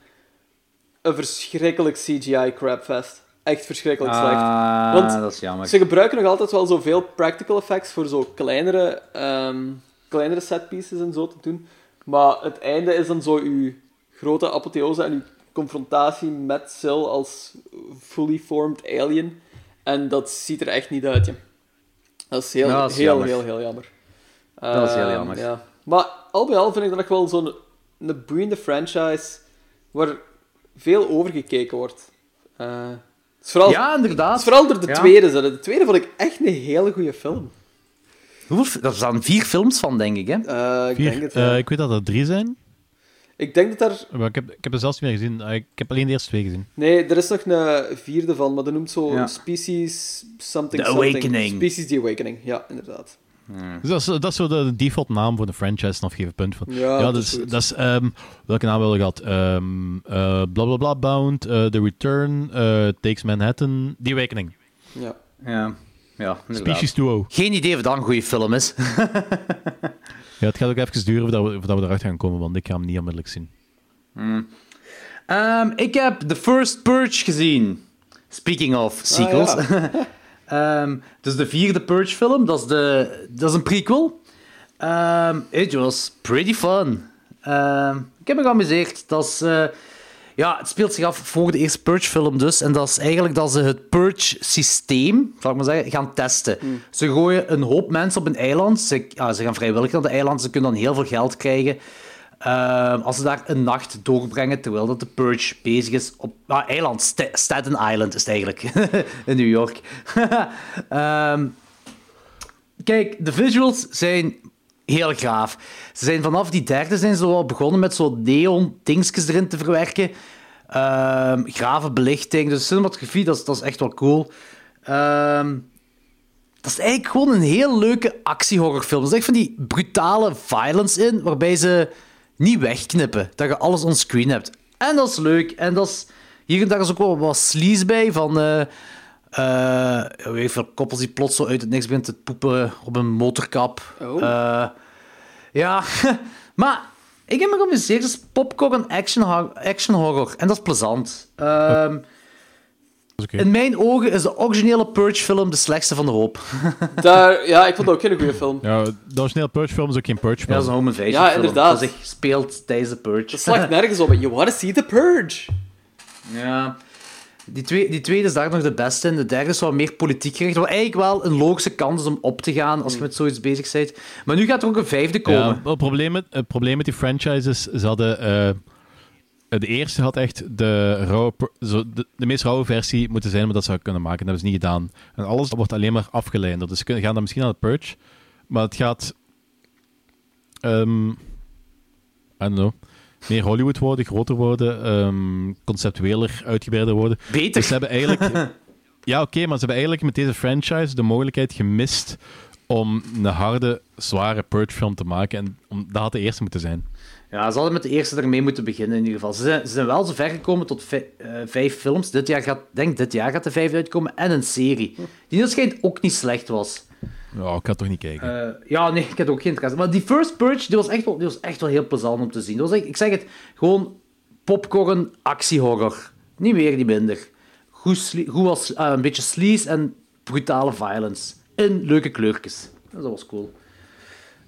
een verschrikkelijk CGI-crapfest. Echt verschrikkelijk slecht. Ah, Want dat is jammer. Ze gebruiken nog altijd wel zoveel practical effects voor zo kleinere, ehm, kleinere setpieces en zo te doen. Maar het einde is dan zo uw grote apotheose en uw confrontatie met Sil als fully formed alien. En dat ziet er echt niet uit, je. Dat is heel, Ja, dat is heel, jammer. heel, heel jammer. Dat is heel Ehm, jammer. Ja. Maar al bij al vind ik dat nog wel zo'n boeiende franchise waar veel overgekeken wordt. Eh, het is vooral, Ja, het inderdaad. is vooral door de Ja. tweede. zo. De tweede vond ik echt een hele goede film. Hoeveel, er staan vier films van, denk ik, hè? Eh, ik, Vier. denk het, Eh, ja. ik weet dat er drie zijn, ik denk dat er... maar ik heb, ik heb er zelfs niet meer gezien. Eh, Ik heb alleen de eerste twee gezien. Nee, er is nog een vierde van, maar dat noemt zo Ja. Species something The something. Awakening. Species The Awakening, ja, inderdaad. Dus dat is, dat is zo de default naam voor de franchise vanaf gegeven punt. Van. Ja, Ja, dat dat is dat is ehm, welke naam hebben we gehad? Ehm eh bla bla bla Bound, eh, The Return, eh, Takes Manhattan, The Awakening. Ja. Ja, ja inderdaad. Species Duo. Geen idee of dat een goede film is. (laughs) Ja, het gaat ook even duren voordat we, voordat we eruit gaan komen, want ik ga hem niet onmiddellijk zien. Ehm, ik heb The First Purge gezien. Speaking of sequels. (laughs) Ehm, dus de vierde Purge-film, dat, is de- dat is een prequel. Ehm it was pretty fun. Ehm, ik heb me geamuseerd. Dat is, eh, ja, het speelt zich af voor de eerste Purge-film dus. En dat is eigenlijk dat ze het Purge-systeem, zal ik maar zeggen, gaan testen. Ze gooien een hoop mensen op een eiland. Ze, ja, ze gaan vrijwillig naar de eiland. Ze kunnen dan heel veel geld krijgen. Ehm, als ze daar een nacht doorbrengen terwijl dat de Purge bezig is op ah, eiland, Sta- Staten Island is het eigenlijk, (laughs) in New York. (laughs) Ehm, kijk, de visuals zijn heel gaaf. Ze zijn vanaf die derde zijn ze al begonnen met zo neon dingetjes erin te verwerken. Ehm grave belichting, dus cinematografie, dat is, dat is echt wel cool. Dat is eigenlijk gewoon een heel leuke actiehorrorfilm. Er zit echt van die brutale violence in, waarbij ze niet wegknippen. Dat je alles onscreen hebt. En dat is leuk. En dat is... Hier en daar is ook wel wat sleaze bij, van... eh, Eh, weet je veel, koppels die plots zo uit het niks beginnen te poepen op een motorkap. Oh. Eh, ja, (laughs) maar ik heb me geamuseerd. Het is popcorn action, action horror. En dat is plezant. Ehm, Is. In mijn ogen is de originele Purge-film de slechtste van de hoop. (laughs) Daar, ja, ik vond dat ook geen goede film. Ja, de originele Purge-film is ook geen Ja, dat Purge-film. is een home invasion Ja, film. inderdaad. Dat zich speelt tijdens de Purge. Dat slaagt nergens op. You wanna see the purge. Ja. Die, twee, die tweede is daar nog de beste in. De derde is wat meer politiek gericht. Wat eigenlijk wel een logische kans is om op te gaan als je met zoiets bezig bent. Maar nu gaat er ook een vijfde komen. Ja, het, probleem met, het probleem met die franchises, ze hadden... eh, de eerste had echt de, rauwe, de, de meest rauwe versie moeten zijn, maar dat zou kunnen maken. Dat hebben ze niet gedaan. En alles wordt alleen maar afgeleid. Dus ze gaan dan misschien aan de Purge, maar het gaat... ehm I don't know. Meer Hollywood worden, groter worden, ehm, conceptueler, uitgebreider worden. Beter. Dus ze hebben eigenlijk... (laughs) ja, oké, maar ze hebben eigenlijk met deze franchise de mogelijkheid gemist om een harde, zware Purge-film te maken. En om, dat had de eerste moeten zijn. Ja, ze hadden met de eerste ermee moeten beginnen in ieder geval. Ze zijn, ze zijn wel zo ver gekomen tot vij- eh, vijf films. Dit jaar gaat, denk dit jaar gaat de vijfde uitkomen. En een serie. Die waarschijnlijk ook niet slecht was. Ja, ik ga toch niet kijken. Eh, ja, nee, ik had ook geen interesse. Maar die First Purge, die was echt wel, die was echt wel heel plezant om te zien. Dat was echt, ik zeg het, gewoon popcorn actiehorror. Niet meer, niet minder. Goed, goed was, eh, een beetje sleaze en brutale violence. In leuke kleurtjes. Dat was cool.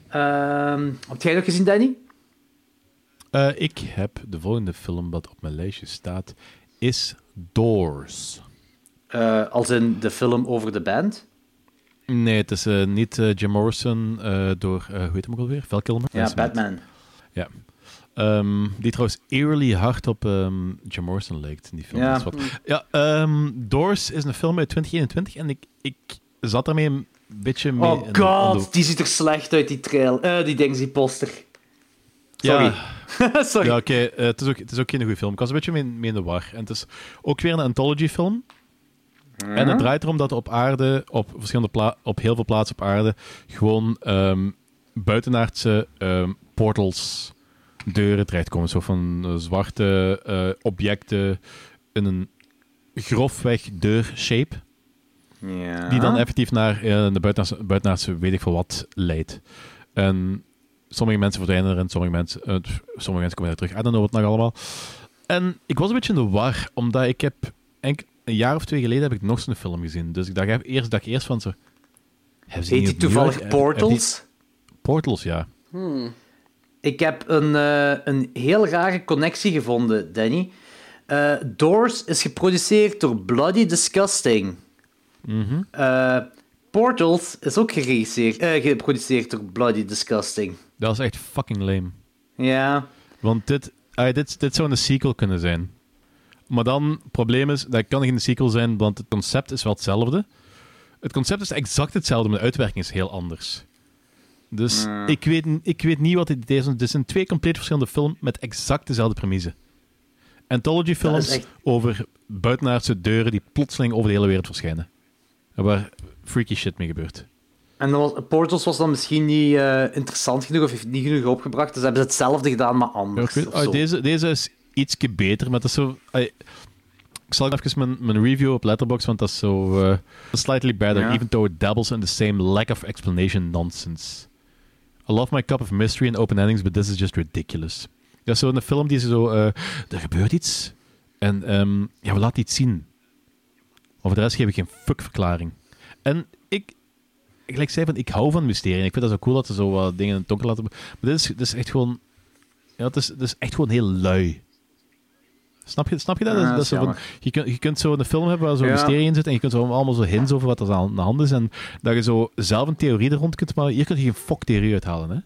Ehm heb jij nog gezien, Danny? Eh, ik heb de volgende film wat op mijn lijstje staat, is Doors. Eh, als in de film over de band. Nee, het is eh, niet Jim Morrison door, hoe heet hem ook alweer? Val Kilmer? Ja. Batman. Ja. Ehm, die trouwens eerly hard op ehm, Jim Morrison lijkt in die film. Ja. Dat is wat- ja ehm, Doors is een film uit 2021 en ik, ik zat daarmee een beetje mee... Oh god, de- die ziet er slecht uit, die trail. die ding, die poster. Sorry. Ja, (laughs) Sorry. ja oké. eh, het, is ook, het is ook geen goede film. Ik was een beetje mee, mee in de war. En het is ook weer een anthology-film. En het draait erom dat op aarde, op, verschillende op heel veel plaatsen op aarde, gewoon ehm, buitenaardse ehm, portals, deuren terechtkomen. Zo van eh, zwarte eh, objecten in een grofweg deur-shape. Ja. Die dan effectief naar de buitenaardse, buitenaardse weet ik veel wat leidt. En sommige mensen verdwijnen erin, sommige mensen, eh, sommige mensen komen er terug. I don't know wat nog allemaal. En ik was een beetje in de war, omdat ik heb... enk- een jaar of twee geleden heb ik nog zo'n film gezien. Dus ik dacht heb- eerst, dacht ik eerst van zo... Heet niet die toevallig die- Portals? Portals, ja. Ik heb een, eh, een heel rare connectie gevonden, Danny. Eh, Doors is geproduceerd door Bloody Disgusting. Mhm. Eh, Portals is ook geregisseerd, eh, geproduceerd door Bloody Disgusting. Dat is echt fucking lame. Ja. Want dit, ah, dit, dit zou een sequel kunnen zijn. Maar dan, het probleem is, dat kan geen sequel zijn, want het concept is wel hetzelfde. Het concept is exact hetzelfde, maar de uitwerking is heel anders. Dus ik, weet, ik weet niet wat het idee is. Het zijn twee compleet verschillende films met exact dezelfde premisse. Anthology films echt- over buitenaardse deuren die plotseling over de hele wereld verschijnen. En waar freaky shit mee gebeurt. En dan was, Portals was dan misschien niet eh, interessant genoeg of heeft niet genoeg opgebracht, dus hebben ze hetzelfde gedaan, maar Ja, anders. weet- of ah, zo. deze, deze is ietsje beter, maar dat is zo... ik zal even mijn, mijn review op Letterboxd, want dat is zo... eh, slightly better, Ja. even though it dabbles in the same lack of explanation nonsense. I love my cup of mystery and open endings, but this is just ridiculous. Dat is zo'n film die ze zo... eh, er gebeurt iets. En ehm, ja, we laten iets zien. Voor de rest geef ik geen fuck verklaring. En ik... Gelijk zei van, ik hou van mysterie. En ik vind dat zo cool dat ze zo wat dingen in het donker laten... Maar dit is, dit is echt gewoon... Ja, het is, het is echt gewoon heel lui. Snap je, snap je dat? Ja, dat, zo van, je, kunt, je kunt zo een film hebben waar zo'n Ja. mysterie in zit en je kunt zo allemaal zo hints over wat er aan de hand is en dat je zo zelf een theorie er rond kunt, maar hier kun je geen fok-theorie uithalen, hè?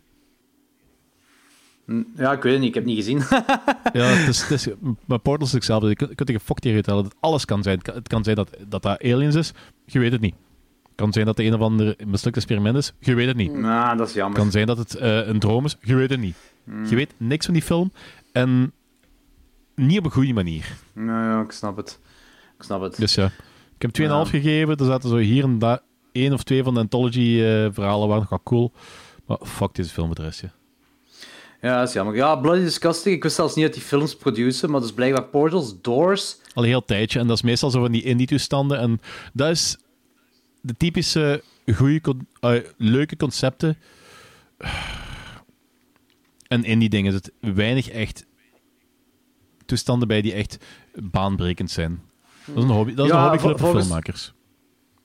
Hm, Ja, ik weet het niet, ik heb het niet gezien. (laughs) Ja, het is, het is, maar Portals is hetzelfde. Je kunt, je kunt er geen fok-theorie uithalen. Dat alles kan zijn. Het kan, het kan zijn dat, dat dat aliens is. Je weet het niet. Kan zijn dat het een of ander mislukt experiment is. Je weet het niet. Nou, dat is jammer. kan zijn dat het eh, een droom is. Je weet het niet. Je weet niks van die film. En niet op een goede manier. Nou ja, ik snap het. Ik snap het. Dus ja, ik heb 2,5 Ja. gegeven. Er zaten zo hier en daar één of twee van de anthology-verhalen waren nog wel cool. Maar fuck deze film voor de rest, ja. Dat is jammer. Ja, Bloody Disgusting, ik wist zelfs niet dat die films produceren, maar dus blijkbaar Portals, Doors... Al een heel tijdje. En dat is meestal zo van die indie-toestanden. En dat is de typische goede, leuke concepten. En in die dingen zit weinig echt toestanden bij die echt baanbrekend zijn. Dat is een hobby, dat is Ja, een hobbyclub vol- voor volgens- filmmakers.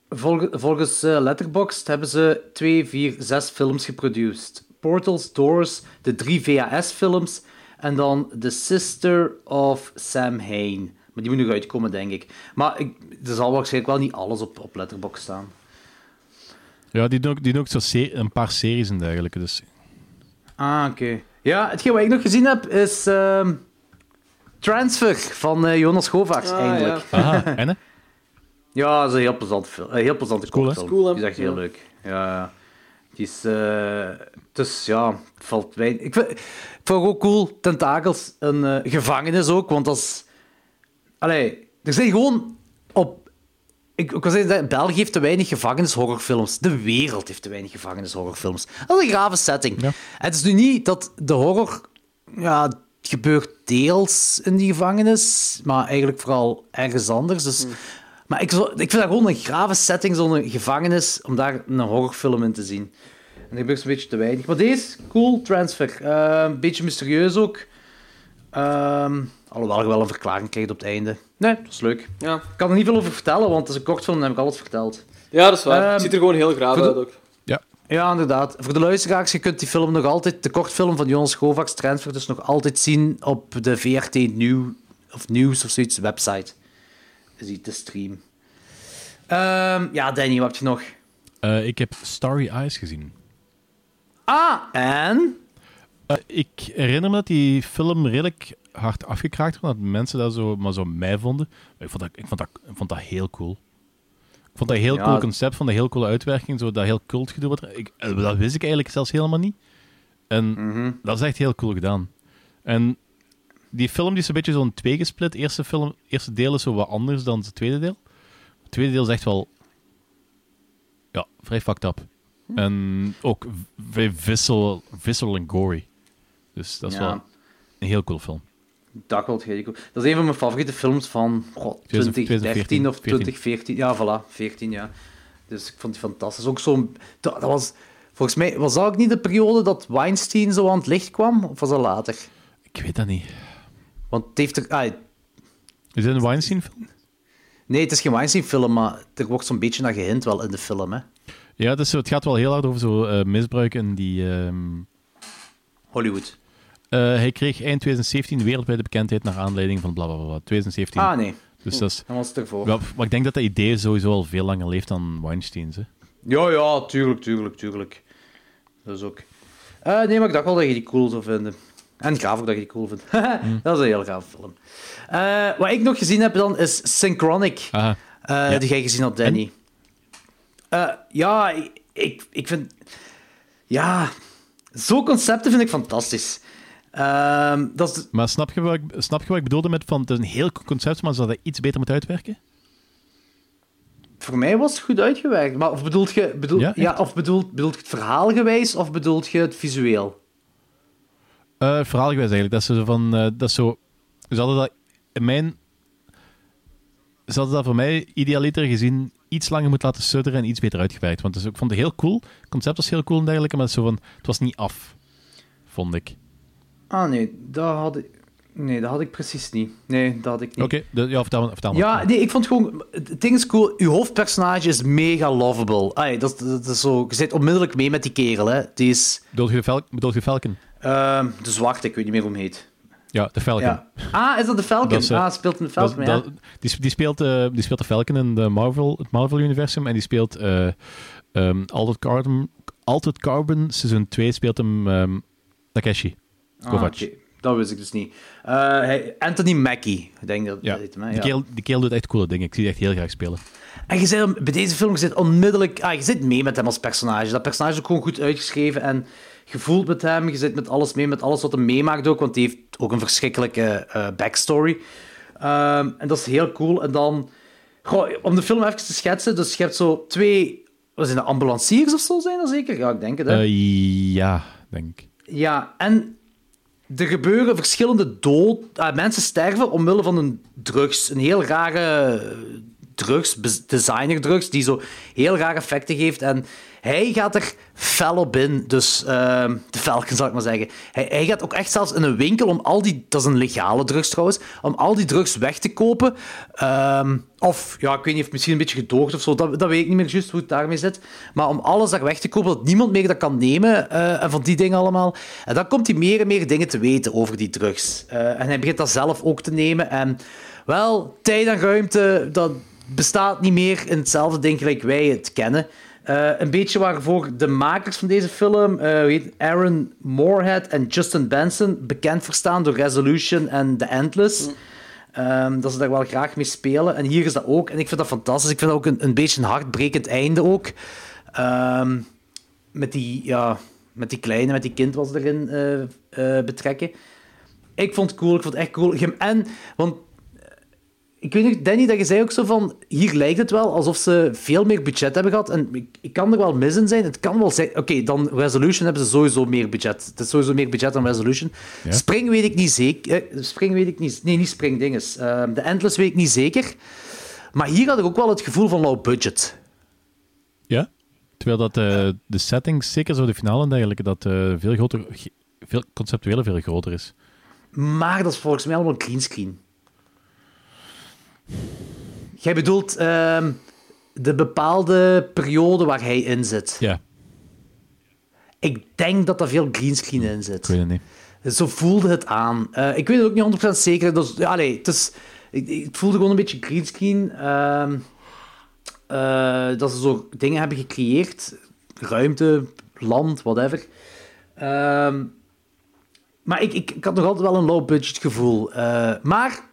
Volg- volgens eh, Letterboxd hebben ze twee, vier, zes films geproduceerd. Portals, Doors, de drie VHS-films en dan The Sister of Sam Hain. Maar die moet nog uitkomen, denk ik. Maar ik, er zal waarschijnlijk wel niet alles op, op Letterboxd staan. Ja, die doen ook, die doen ook zo se- een paar series en dergelijke. Dus. Ah, oké. Ja, hetgeen wat ik nog gezien heb is ehm, Transfer van eh, Jonas Govaerts, Ah, eindelijk. Aha, en hè? (laughs) Ja, dat is een heel plezant film. Een heel plezante cool, kortfilm. Cool, hè? Die is echt heel Ja. leuk. Ja, ja. Die is... eh, dus ja, het valt weinig... Ik vind, ik vond het ook cool, Tentakels, een eh, gevangenis ook, want dat is... Allee, er zijn gewoon op... Ik, ik wil zeggen, België heeft te weinig gevangenishorrorfilms. De wereld heeft te weinig gevangenishorrorfilms. Dat is een grave setting. Ja. Het is nu niet dat de horror... Ja, het gebeurt deels in die gevangenis, maar eigenlijk vooral ergens anders. Dus... Maar ik, ik vind dat gewoon een grave setting, zo'n gevangenis, om daar een horrorfilm in te zien. En dat gebeurt een beetje te weinig. Maar deze, cool, transfer. Eh, een beetje mysterieus ook. Ehm, alhoewel je wel een verklaring krijgt op het einde. Nee, dat is leuk. Ja. Ik kan er niet veel over vertellen, want het is een kort film en heb ik alles verteld. ja, dat is waar. Ehm, het ziet er gewoon heel de- uit ook. Ja. Ja, inderdaad. Voor de luisteraars, je kunt die film nog altijd, de kortfilm van Jonas Govaerts, Transfer, dus nog altijd zien op de VRT Nieuw, of Nieuws of zoiets website. Is die te stream. Ehm, ja, Danny, wat heb je nog? Eh, ik heb Starry Eyes gezien. Ah, en? Eh, ik herinner me dat die film redelijk hard afgekraakt was. Dat mensen dat zo, maar zo mij vonden. Maar ik vond dat, ik vond dat, ik vond dat heel cool. Ik vond dat een heel Ja. cool concept, vond dat heel coole uitwerking. Zo dat heel cult gedoe. Wat er- ik, eh, dat wist ik eigenlijk zelfs helemaal niet. En Mhm. dat is echt heel cool gedaan. En die film die is een beetje zo'n tweegesplit. Eerste, film, eerste deel is zo wat anders dan het tweede deel. Het tweede deel is echt wel... Ja, vrij fucked up. En ook vrij visceral, visceral en gory. Dus dat is Ja. wel een heel cool film. Dat. Dat is een van mijn favoriete films van god, 2013 of 2014. Ja, voilà, 14 ja. Dus ik vond die fantastisch. Ook zo'n... Dat, dat was... Volgens mij was dat ook niet de periode dat Weinstein zo aan het licht kwam? Of was dat later? Ik weet dat niet. Want het heeft er... ah, Is het een Weinstein-film? nee, het is geen Weinstein-film, maar er wordt zo'n beetje naar gehint wel in de film, hè. Ja, dus het gaat wel heel hard over zo eh, misbruik en die... ehm, Hollywood. Eh, hij kreeg eind 2017 wereldwijde bekendheid naar aanleiding van blablabla. 2017. Ah, nee. Dus dat is... Was het ervoor. Ja, maar ik denk dat dat idee sowieso al veel langer leeft dan Weinstein's. Hè. Ja, ja, tuurlijk, tuurlijk, tuurlijk. Dat is ook... Eh, nee, maar ik dacht wel dat je die cool zou vinden. En gaaf ook dat je die cool vindt. (laughs) dat is een heel gaaf film. Eh, wat ik nog gezien heb dan, is Synchronic. Eh, Ja. Die jij gezien hebt, Danny. Ja, ik, ik, ik vind... Ja, zo'n concepten vind ik fantastisch. Ehm, dat is... Maar snap je, wat ik, snap je wat ik bedoelde met van het is een heel concept, maar zou dat iets beter moeten uitwerken? Voor mij was het goed uitgewerkt. Maar of bedoelt je, bedoel, Ja, of bedoelt, bedoelt je het verhaalgewijs of bedoelt je het visueel? Eh verhaalgewijs eigenlijk. Dat zo van... eh, dat zo... Ze hadden dat in mijn... Ze hadden dat voor mij idealiter gezien iets langer moeten laten sudderen en iets beter uitgewerkt. Want dus, ik vond het heel cool. Het concept was heel cool en dergelijke, maar zo van, het was niet af. Vond ik. Ah, nee, dat had ik... Nee, dat had ik precies niet. Nee, dat had ik niet. Oké, ja, vertel, me- vertel. Ja, nee, ik vond gewoon... Het ding is cool, uw hoofdpersonage is mega lovable. Dat, dat is zo... Je zit onmiddellijk mee met die kerel, hè. Die is... Bedoel je, Vel- bedoel je Falcon? ehm, de zwarte, ik weet niet meer hoe hem heet. Ja, de Falcon. Ja. Ah, is dat de Falcon? Dat is, eh, ah, speelt een Dat- Falcon, ja. dat- die, die, speelt, eh, die speelt de Falcon in de Marvel, het Marvel-universum. En die speelt eh ehm, Altered, Carbon, Altered Carbon, seizoen 2 speelt hem ehm, Takeshi Ah, Kovacs. oké. Dat wist ik dus niet. Eh, Anthony Mackie, ik denk dat Ja, dat heet hem, ja. kerel, die kerel doet echt coole dingen. Ik zie die echt heel graag spelen. En je zit, bij deze film je zit onmiddellijk... Ah, je zit mee met hem als personage. Dat personage is ook gewoon goed uitgeschreven en je voelt met hem. Je zit met alles mee, met alles wat hem meemaakt ook, want die heeft ook een verschrikkelijke eh, backstory. Ehm, en dat is heel cool. En dan... Goh, om de film even te schetsen, dus je hebt zo twee... Wat zijn dat, ambulanciers of zo zijn dat zeker? Ja, ik denk het, hè? Eh, ja, denk ik. Ja, en er gebeuren verschillende dood... ah, mensen sterven omwille van een drugs. Een heel rare drugs, designer drugs, die zo heel rare effecten geeft. En hij gaat er fel op in. Dus ehm, de Falcon, zal ik maar zeggen. Hij, hij gaat ook echt zelfs in een winkel om al die... Dat is een legale drugs trouwens. Om al die drugs weg te kopen. Ehm, of, ja, ik weet niet, heeft misschien een beetje gedoogd of zo. Dat, dat weet ik niet meer juist hoe het daarmee zit. Maar om alles daar weg te kopen, dat niemand meer dat kan nemen. eh, en van die dingen allemaal. En dan komt hij meer en meer dingen te weten over die drugs. Eh, en hij begint dat zelf ook te nemen. En wel, tijd en ruimte, dat bestaat niet meer in hetzelfde ding gelijk wij het kennen. Eh, een beetje waarvoor de makers van deze film, heet Aaron Moorhead en Justin Benson, bekend verstaan door Resolution en The Endless. Ehm, dat ze daar wel graag mee spelen. En hier is dat ook. En ik vind dat fantastisch. Ik vind dat ook een, een beetje een hartbrekend einde ook. Ehm, met, die, ja, met die kleine, met die kind wat ze erin eh, betrekken. Ik vond het cool. Ik vond het echt cool. En, want ik weet niet, Danny, dat je zei ook zo van... Hier lijkt het wel alsof ze veel meer budget hebben gehad. En ik, ik kan er wel mis in zijn. Het kan wel zijn... Oké, dan Resolution hebben ze sowieso meer budget. Het is sowieso meer budget dan Resolution. Ja? Spring weet ik niet zeker. eh, Spring weet ik niet... Nee, niet Spring, dinges. Ehm, de Endless weet ik niet zeker. Maar hier had ik ook wel het gevoel van low budget. Ja? Terwijl dat eh, de setting, zeker zo de finale en dergelijke, dat eh, veel groter, veel conceptueel veel groter is. Maar dat is volgens mij allemaal greenscreen. Jij bedoelt ehm, de bepaalde periode waar hij in zit. Ja, Ik denk dat er veel greenscreen in zit. ik weet het niet. Zo voelde het aan. Eh, ik weet het ook niet 100% zeker. Dus, ja, nee, het, is, ik, het voelde gewoon een beetje greenscreen. Ehm eh, dat ze zo dingen hebben gecreëerd. Ruimte, land, whatever. Ehm, maar ik, ik, ik had nog altijd wel een low-budget gevoel. Eh, maar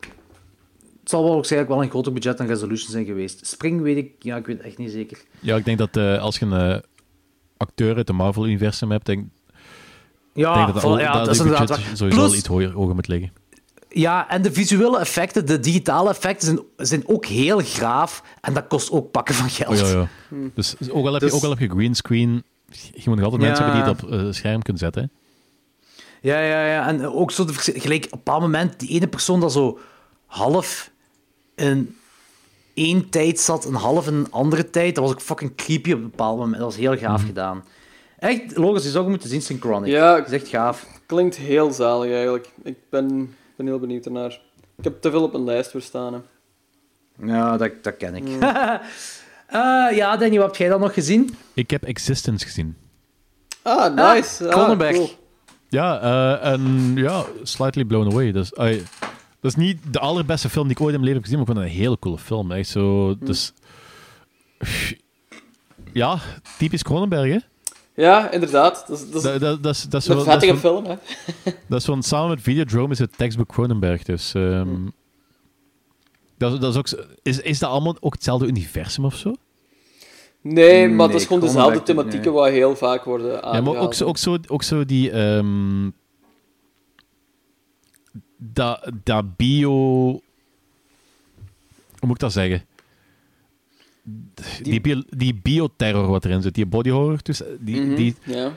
het zal wel waarschijnlijk wel een groter budget dan Resolution zijn geweest. Spring weet ik, ja, ik weet het echt niet zeker. Ja, ik denk dat eh, als je een eh, acteur uit de Marvel-universum hebt, denk, Ja, denk dat, al- ja, dat dat is de inderdaad waar. sowieso Plus- wel iets hoger, hoger moet liggen. Ja, en de visuele effecten, de digitale effecten, zijn, zijn ook heel graaf. En dat kost ook pakken van geld. Oh, ja, ja. Dus ook al, heb Dus- je, ook al heb je greenscreen, je moet nog altijd Ja. mensen hebben die het op eh, scherm kunnen zetten. hè. Ja, ja, ja. En ook zo de, gelijk op een bepaald moment, die ene persoon dat zo half in één tijd zat en half in een andere tijd, dat was ook fucking creepy op een bepaald moment. Dat was heel gaaf Mhm. gedaan. Echt, logisch, je zou ook moeten zien, Synchronic. Ja. Dat is echt gaaf. Klinkt heel zalig eigenlijk. Ik ben, ben heel benieuwd ernaar. Ik heb te veel op mijn lijst voor staan. hè. Ja, dat, dat ken ik. (laughs) Eh, ja, Danny, wat heb jij dan nog gezien? Ik heb Existence gezien. Ah, nice. Ah, Cronenberg. cool. Ja, eh, en ja, slightly blown away. Dus, ai, dat is niet de allerbeste film die ik ooit in mijn leven heb gezien, maar ik vond het een hele coole film. Echt zo, dus... Ja, typisch Cronenberg, hè? Ja, inderdaad. Dat is, dat is Dat, dat, dat, is, dat, is een dat, vettige film, hè. (laughs) dat is van samen met Videodrome is het tekstboek Cronenberg. Dus, ehm, dat, is- dat is, ook, zo- is, is dat allemaal ook hetzelfde universum of zo? Nee, maar Nee, dat is gewoon dezelfde thematieken nee. wat heel vaak worden Ja, aangehaald. maar ook zo, ook zo, ook zo die... ehm, dat, dat bio... Hoe moet ik dat zeggen? Die, bio, die bioterror wat erin zit, die body horror, dus die, Mhm, die, Ja.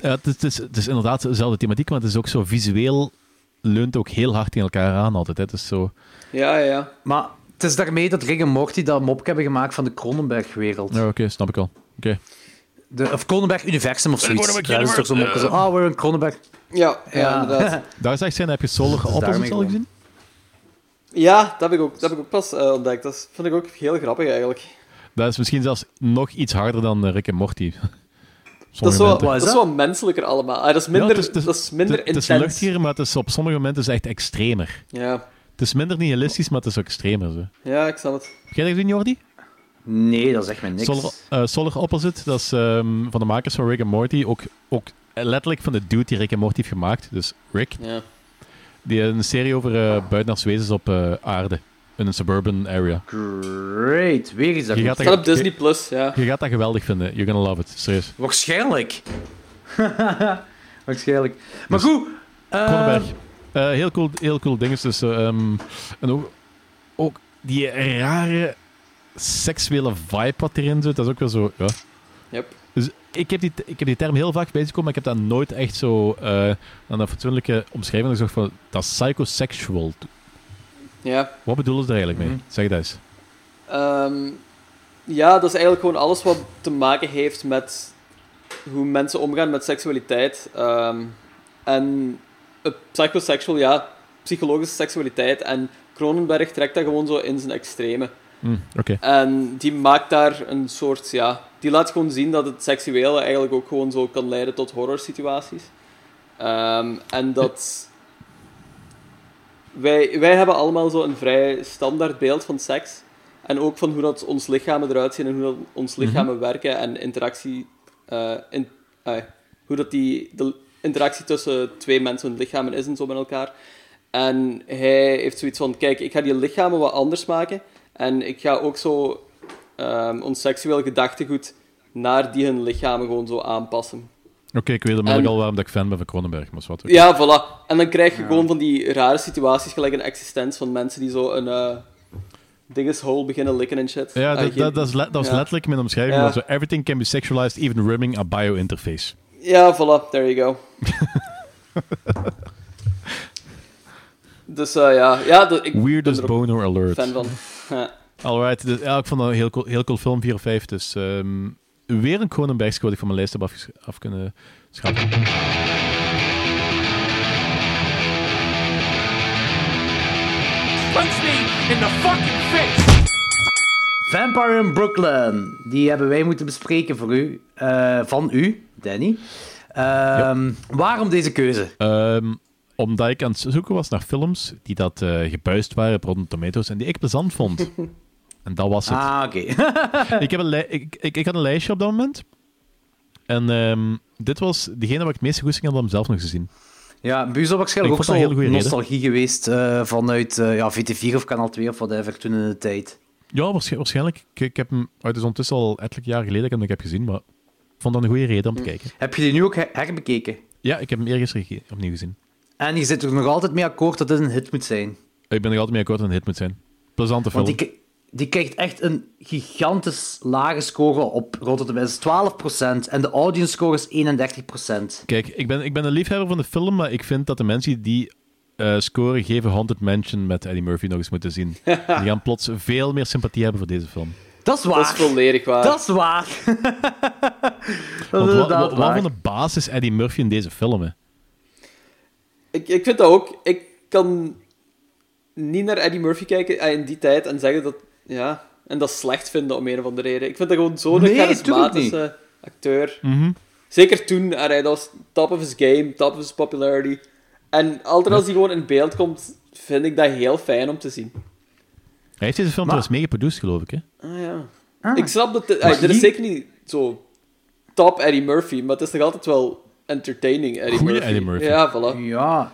ja, het, is, het, is, het is inderdaad dezelfde thematiek, maar het is ook zo visueel leunt ook heel hard tegen elkaar aan altijd. Hè. Het is zo... ja, ja, ja. Maar het is daarmee dat Rick en Morty dat mopje hebben gemaakt van de Cronenberg-wereld. Ja, oké, snap ik al. Oké. De, of Cronenberg-universum of zoiets. Ja, dat is toch zo'n mopje zo, ah, we're in Cronenberg. Ja, ja, Ja. inderdaad. (laughs) Daar is echt zijn, heb je Solar Opposites al gezien? Ja, dat heb ik ook, dat heb ik ook pas eh, ontdekt. Dat vind ik ook heel grappig, eigenlijk. Dat is misschien zelfs nog iets harder dan eh, Rick en Morty. (laughs) Dat is, wel, is dat is dat? wel menselijker allemaal. Ah, dat is minder, Ja, het is- het is- dat is minder het, het is intens. luchtiger, maar het is op sommige momenten is het echt extremer. Ja. Het is minder nihilistisch, maar het is ook extremer. Zo. Heb ja, ik snap het. jij dat gezien, Jordi? Nee, dat zegt mij niks. Solar, eh, Solar Opposite, dat is ehm, van de makers van Rick en Morty. Ook, ook letterlijk van de dude die Rick en Morty heeft gemaakt. Dus Rick. Ja. Die een serie over buitenaardse wezens op eh, aarde. In een suburban area. Great, weer iets dat Je goed. gaat Staat op Disney+, Plus, ja. Je gaat dat geweldig vinden. You're gonna love it. Serieus. Waarschijnlijk. (laughs) Waarschijnlijk. Maar goed. eh, Cronenberg. Eh, heel, cool, heel cool ding. Dus, eh, ehm, en ook, ook die rare seksuele vibe wat erin zit. Dat is ook wel zo... Ja. Yep. ik, heb die, ik heb die term heel vaak bezig gekomen, maar ik heb dat nooit echt zo eh aan een fatsoenlijke omschrijving gezegd van dat is psychosexual. Ja. Wat bedoelen ze daar eigenlijk mee? Mhm. Zeg dat eens. Ehm, ja, dat is eigenlijk gewoon alles wat te maken heeft met hoe mensen omgaan met seksualiteit. Ehm, en uh, psychosexual, ja, psychologische seksualiteit. En Cronenberg trekt dat gewoon zo in zijn extreme. Oké. En die maakt daar een soort, ja... Die laat gewoon zien dat het seksuele eigenlijk ook gewoon zo kan leiden tot horrorsituaties. Ehm, en dat... Wij, wij hebben allemaal zo een vrij standaard beeld van seks. En ook van hoe dat ons lichamen eruit zien en hoe dat ons lichamen werken en interactie... eh, in, eh, hoe dat die, de interactie tussen twee mensen hun lichamen is en zo met elkaar. En hij heeft zoiets van, kijk, ik ga die lichamen wat anders maken. En ik ga ook zo ehm, ons seksueel gedachtegoed naar die hun lichamen gewoon zo aanpassen. Oké, ik weet inmiddels al waarom dat ik fan ben van Cronenberg, maar wat. Ja, voilà. En dan krijg je gewoon van die rare situaties, gelijk een existentie van mensen die zo een eh dingeshole beginnen likken en shit. Ja, Eh, dat, dat, dat is, le- dat is ja. letterlijk mijn omschrijving. Ja. dat Zo, everything can be sexualized, even rimming a biointerface. Ja, voilà, there you go. (laughs) dus eh, ja, ja ik ben Weirdest er ook boner alert. fan van. Alright, dus, ja, ik vond dat een heel cool, heel cool film, 4 of 5. Dus ehm, weer een Cronenberg wat ik van mijn lijst heb af kunnen schrappen. Punch me in the fucking face! Vampire in Brooklyn. Die hebben wij moeten bespreken voor u. eh, van u, Danny. Ehm, Waarom deze keuze? Ehm, omdat ik aan het zoeken was naar films die dat eh gebuist waren op Rotten Tomatoes en die ik plezant vond. (laughs) en dat was het. Ah, oké. (laughs) ik, heb een li- ik, ik, ik had een lijstje op dat moment. En ehm, dit was degene waar ik het meeste goesting had om hem zelf nog te zien. Ja, dat waarschijnlijk ook zo een hele goeie nostalgie geweest eh, vanuit eh, ja, VT4 of Kanaal 2 of whatever toen in de tijd. Ja, waarsch- waarschijnlijk. Ik, ik heb hem uit is ondertussen al ettelijke jaar geleden dat ik hem nog heb gezien, maar ik vond dat een goede reden om te kijken. Heb je die nu ook her- herbekeken? Ja, ik heb hem ge- opnieuw gezien. En je zit er nog altijd mee akkoord dat dit een hit moet zijn. Ik ben er altijd mee akkoord dat het een hit moet zijn. Plezante film. Want die, die krijgt echt een gigantisch lage score op Rotten Tomatoes. 12% en de audience score is 31%. Kijk, ik ben, ik ben een liefhebber van de film, maar ik vind dat de mensen die eh, scoren geven Haunted Mansion met Eddie Murphy nog eens moeten zien. (laughs) die gaan plots veel meer sympathie hebben voor deze film. Dat is waar. Dat is volledig waar. Dat is waar. (laughs) dat Want is wa- wat waar. van de basis Eddie Murphy in deze film? Hè? Ik, ik vind dat ook. Ik kan niet naar Eddie Murphy kijken eh, in die tijd en zeggen dat... Ja, en dat slecht vinden om een of andere reden. Ik vind dat gewoon zo'n Nee, charismatische acteur. Zeker toen, eh, hij was top of his game, top of his popularity. En altijd als hij gewoon in beeld komt, vind ik dat heel fijn om te zien. Hij heeft deze film trouwens meegeproduceerd, geloof ik. Hè? Ah ja. Ah. Ik snap dat... dit- Maar eh, dit is zeker niet zo top Eddie Murphy, maar het is nog altijd wel entertaining Eddie Goeie Murphy. Eddie Murphy. Ja, voilà. Ja.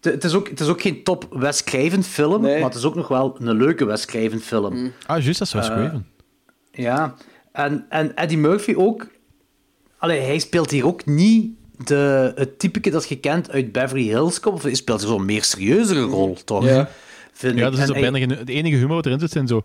Het- is, ook, het is ook geen top Wes Craven film, Nee. maar het is ook nog wel een leuke Wes Craven film. Ah, juist, dat is Wes Eh. Ja. En, en Eddie Murphy ook... Allee, hij speelt hier ook niet de, het typeke dat je kent uit Beverly Hills Cop. Of hij speelt zo'n meer serieuzere rol, toch? Ja. Vind Ja, ik. dus is hij- enige humor wat erin zit zijn zo een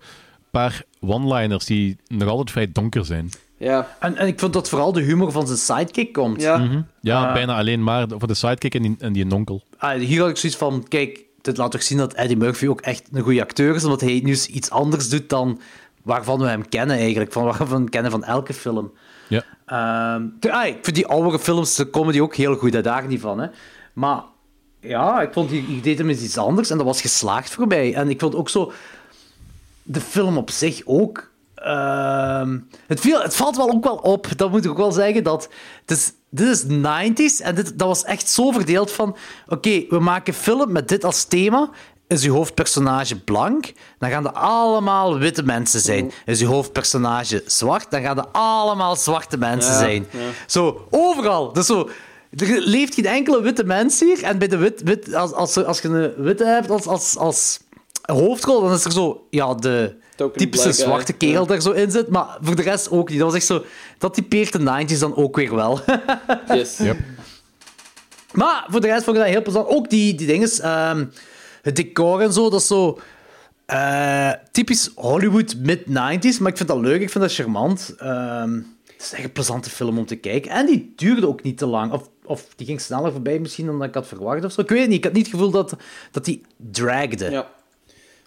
paar one-liners die nog altijd vrij donker zijn. Ja. en, en ik vond dat vooral de humor van zijn sidekick komt. Ja. Mhm. Ja, Ah. bijna alleen maar voor de sidekick en die, en die nonkel. Ah, hier had ik zoiets van, kijk, dit laat toch zien dat Eddie Murphy ook echt een goede acteur is, omdat hij nu iets anders doet dan waarvan we hem kennen eigenlijk, van (laughs) waarvan we hem kennen van elke film. Ja. Ehm, te- ah, ik vind die oudere films, de comedy ook heel goed, hè, daar niet van. Hè. Maar ja, ik vond, die, ik deed hem eens iets anders en dat was geslaagd voor mij. En ik vond ook zo, de film op zich ook. Ehm, het, viel, het valt wel ook wel op, dat moet ik ook wel zeggen. Dat het is, dit is 90s en dit, dat was echt zo verdeeld van. Oké, we maken film met dit als thema. Is uw hoofdpersonage blank, dan gaan er allemaal witte mensen zijn. Is uw hoofdpersonage zwart, dan gaan er allemaal zwarte mensen Ja, zijn. ja. Zo, overal. Dus zo, er leeft geen enkele witte mens hier. En bij de wit, wit, als, als, als je een witte hebt als, als, als hoofdrol, dan is er zo ja, de typische black guy, zwarte kerel daar zo in zit. Maar voor de rest ook niet. Dat was echt zo... Dat typeert de 90s dan ook weer wel. (laughs) Yes. Yep. maar voor de rest vond ik dat heel plezant. Ook die, die dingen... ehm, het decor en zo, dat is zo... eh, typisch Hollywood mid-90s, maar ik vind dat leuk, ik vind dat charmant. Ehm, Het is echt een plezante film om te kijken. En die duurde ook niet te lang. Of, of die ging sneller voorbij misschien dan ik had verwacht of zo. Ik weet het niet. Ik had niet het gevoel dat, dat die dragde. Ja.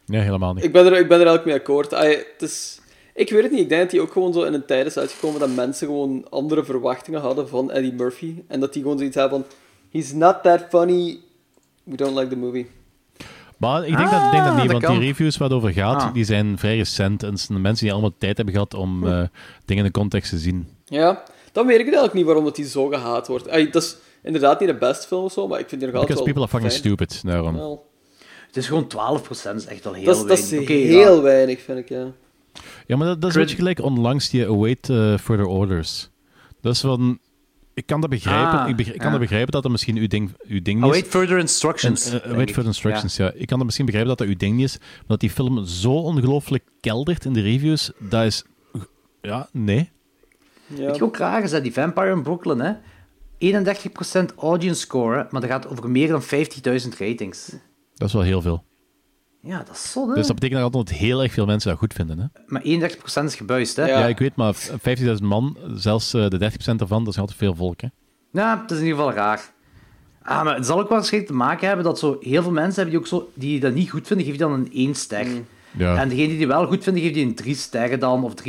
Nee, helemaal niet. Ik ben er, ik ben er eigenlijk mee akkoord. Ai, het is, ik weet het niet. Ik denk dat hij ook gewoon zo in een tijd is uitgekomen dat mensen gewoon andere verwachtingen hadden van Eddie Murphy. En dat die gewoon zoiets hebben van... He's not that funny. We don't like the movie. Maar ik denk dat, ik denk dat Ah, niet, want die reviews waar het over gaat, Ah. die zijn vrij recent. En het zijn de mensen die allemaal tijd hebben gehad om eh, dingen in de context te zien. Ja, dan weet ik eigenlijk niet waarom dat hij zo gehaat wordt. Ai, dat is inderdaad niet de beste film of zo, maar ik vind die nog Because altijd people are fucking fijn. stupid, daarom. Het is gewoon 12%. Dat is echt wel heel dat, is, dat is weinig. Oké, heel ja. weinig, vind ik, ja. Ja, maar dat, dat is een beetje gelijk onlangs die Await eh, Further Orders. Dat is van... Ik kan dat begrijpen. Ah, ik, begrijp, ik kan ja. dat begrijpen dat dat misschien uw ding, uw ding niet Await is. further instructions. En, eh, Await. Further Instructions, ja. Ik kan dat misschien begrijpen dat dat uw ding niet is. Maar dat die film zo ongelooflijk keldert in de reviews, dat is... Ja, nee. ja. Weet je ook raar is dat die Vampire in Brooklyn, hè? 31% audience score, maar dat gaat over meer dan 50.000 ratings. Dat is wel heel veel. Ja, dat is hè? Dus dat betekent dat altijd heel erg veel mensen dat goed vinden. Hè? Maar 31% is gebuist, hè? Ja. Ja, ik weet, maar 50.000 man, zelfs eh, de 30% daarvan, dat is altijd veel volk. Hè? Ja, het is in ieder geval raar. Ah, maar het zal ook waarschijnlijk te maken hebben dat zo heel veel mensen hebben die ook zo, die dat niet goed vinden, geef je dan een 1 ster. Ja. En degene die die wel goed vinden, geef die een 3 sterren dan, of 3,5.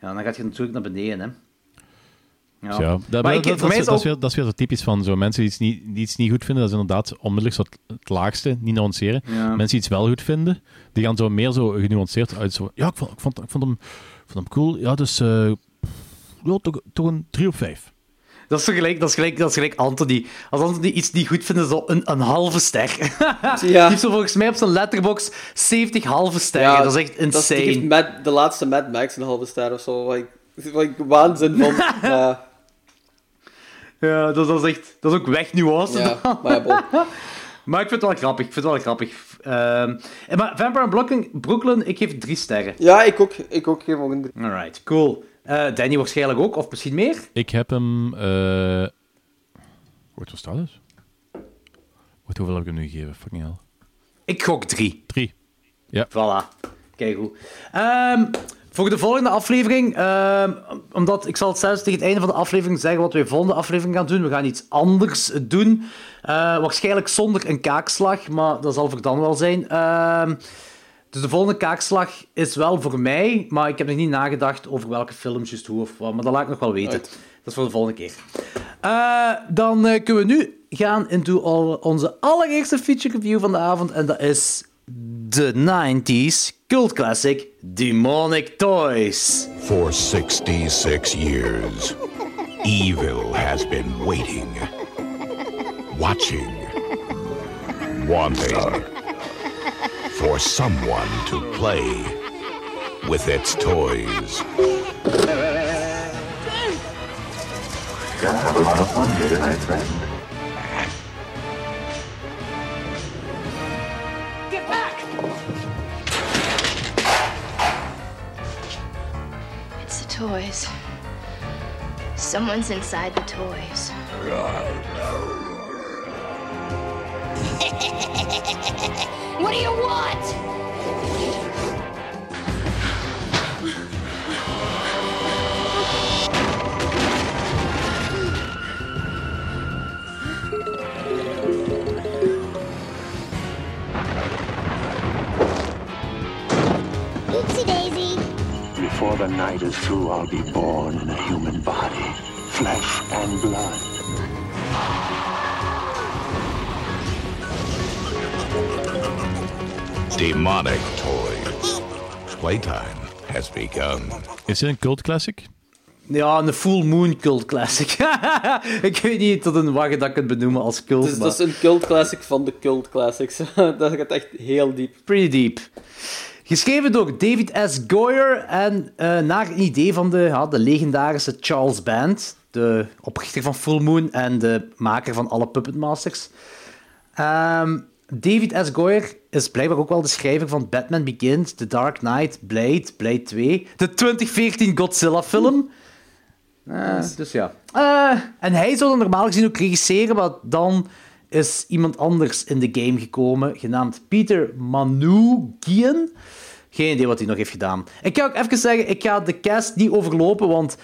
Ja, dan gaat je natuurlijk naar beneden, hè. Ja. Dus ja, dat, maar dat, ik, dat, voor mij is, is dat, is weer, dat is weer zo typisch van zo mensen die iets, niet, die iets niet goed vinden, dat is inderdaad onmiddellijk zo het, het laagste, niet nuanceren. Ja. Mensen die iets wel goed vinden, die gaan zo meer zo genuanceerd uit. Zo, ja, ik vond, ik, vond, ik, vond hem, ik vond hem cool. Ja, dus eh, ja, toch, toch een 3 op 5. Dat is, zo gelijk, dat, is gelijk, dat is gelijk Anthony. Als Anthony iets niet goed vindt, is zo een, een halve ster. (laughs) Die Ja. heeft zo volgens mij op zijn letterbox 70 halve sterren. dat is echt dat is- insane. die geeft Mad- de laatste Mad Max een halve ster of zo. Wat (laughs) ik waanzin van. (laughs) ja, Ja, dat, dat is echt... Dat is ook weg nuance. ja, maar ja, bon. (laughs) Maar ik vind het wel grappig. Ik vind het wel grappig. Ehm, en maar Vampire Brooklyn, Brooklyn, ik geef drie sterren. ja ik ook. Ik ook. Geef ook een drie. Alright, cool. Eh, Danny waarschijnlijk ook, of misschien meer? Ik heb hem... eh Wat was dat dus? Wat, hoeveel heb ik hem nu gegeven? Fucking hell. Ik gok drie. 3. Voilà. Kijk hoe. Ehm, voor de volgende aflevering, ehm, omdat ik zal het zelfs tegen het einde van de aflevering zeggen wat we de volgende aflevering gaan doen. We gaan iets anders doen. Eh, waarschijnlijk zonder een kaakslag, maar dat zal voor dan wel zijn. Ehm, dus de volgende kaakslag is wel voor mij, maar ik heb nog niet nagedacht over welke films, juist hoe of wat. Maar dat laat ik nog wel weten. Dat is voor de volgende keer. Eh, dan eh, kunnen we nu gaan into al- onze allereerste feature review van de avond. En dat is de 90s cult classic Demonic Toys. For 66 years, evil has been waiting, watching, wanting for someone to play with its toys. Gonna have a lot of fun here tonight, friend. It's the toys. Someone's inside the toys. what do you want? Before the night is through, I'll be born in a human body, flesh and blood. Demonic toys. Playtime has begun. Is dit een cult classic? Ja, een full moon cult classic. (laughs) ik weet niet tot een je dat kunt benoemen als cult. Het is, maar... dat is een cult classic van de cult classics. (laughs) dat gaat echt heel diep. Pretty deep. Geschreven door David S. Goyer en eh, naar een idee van de, ja, de legendarische Charles Band, de oprichter van Full Moon en de maker van alle Puppet Masters. Ehm, David S. Goyer is blijkbaar ook wel de schrijver van Batman Begins, The Dark Knight, Blade, Blade 2, de 2014 Godzilla-film. (laughs) Eh, dus ja. Eh, en hij zou dan normaal gezien ook regisseren, maar dan is iemand anders in de game gekomen, genaamd Peter Manoogian. Geen idee wat hij nog heeft gedaan. Ik ga ook even zeggen, ik ga de cast niet overlopen, want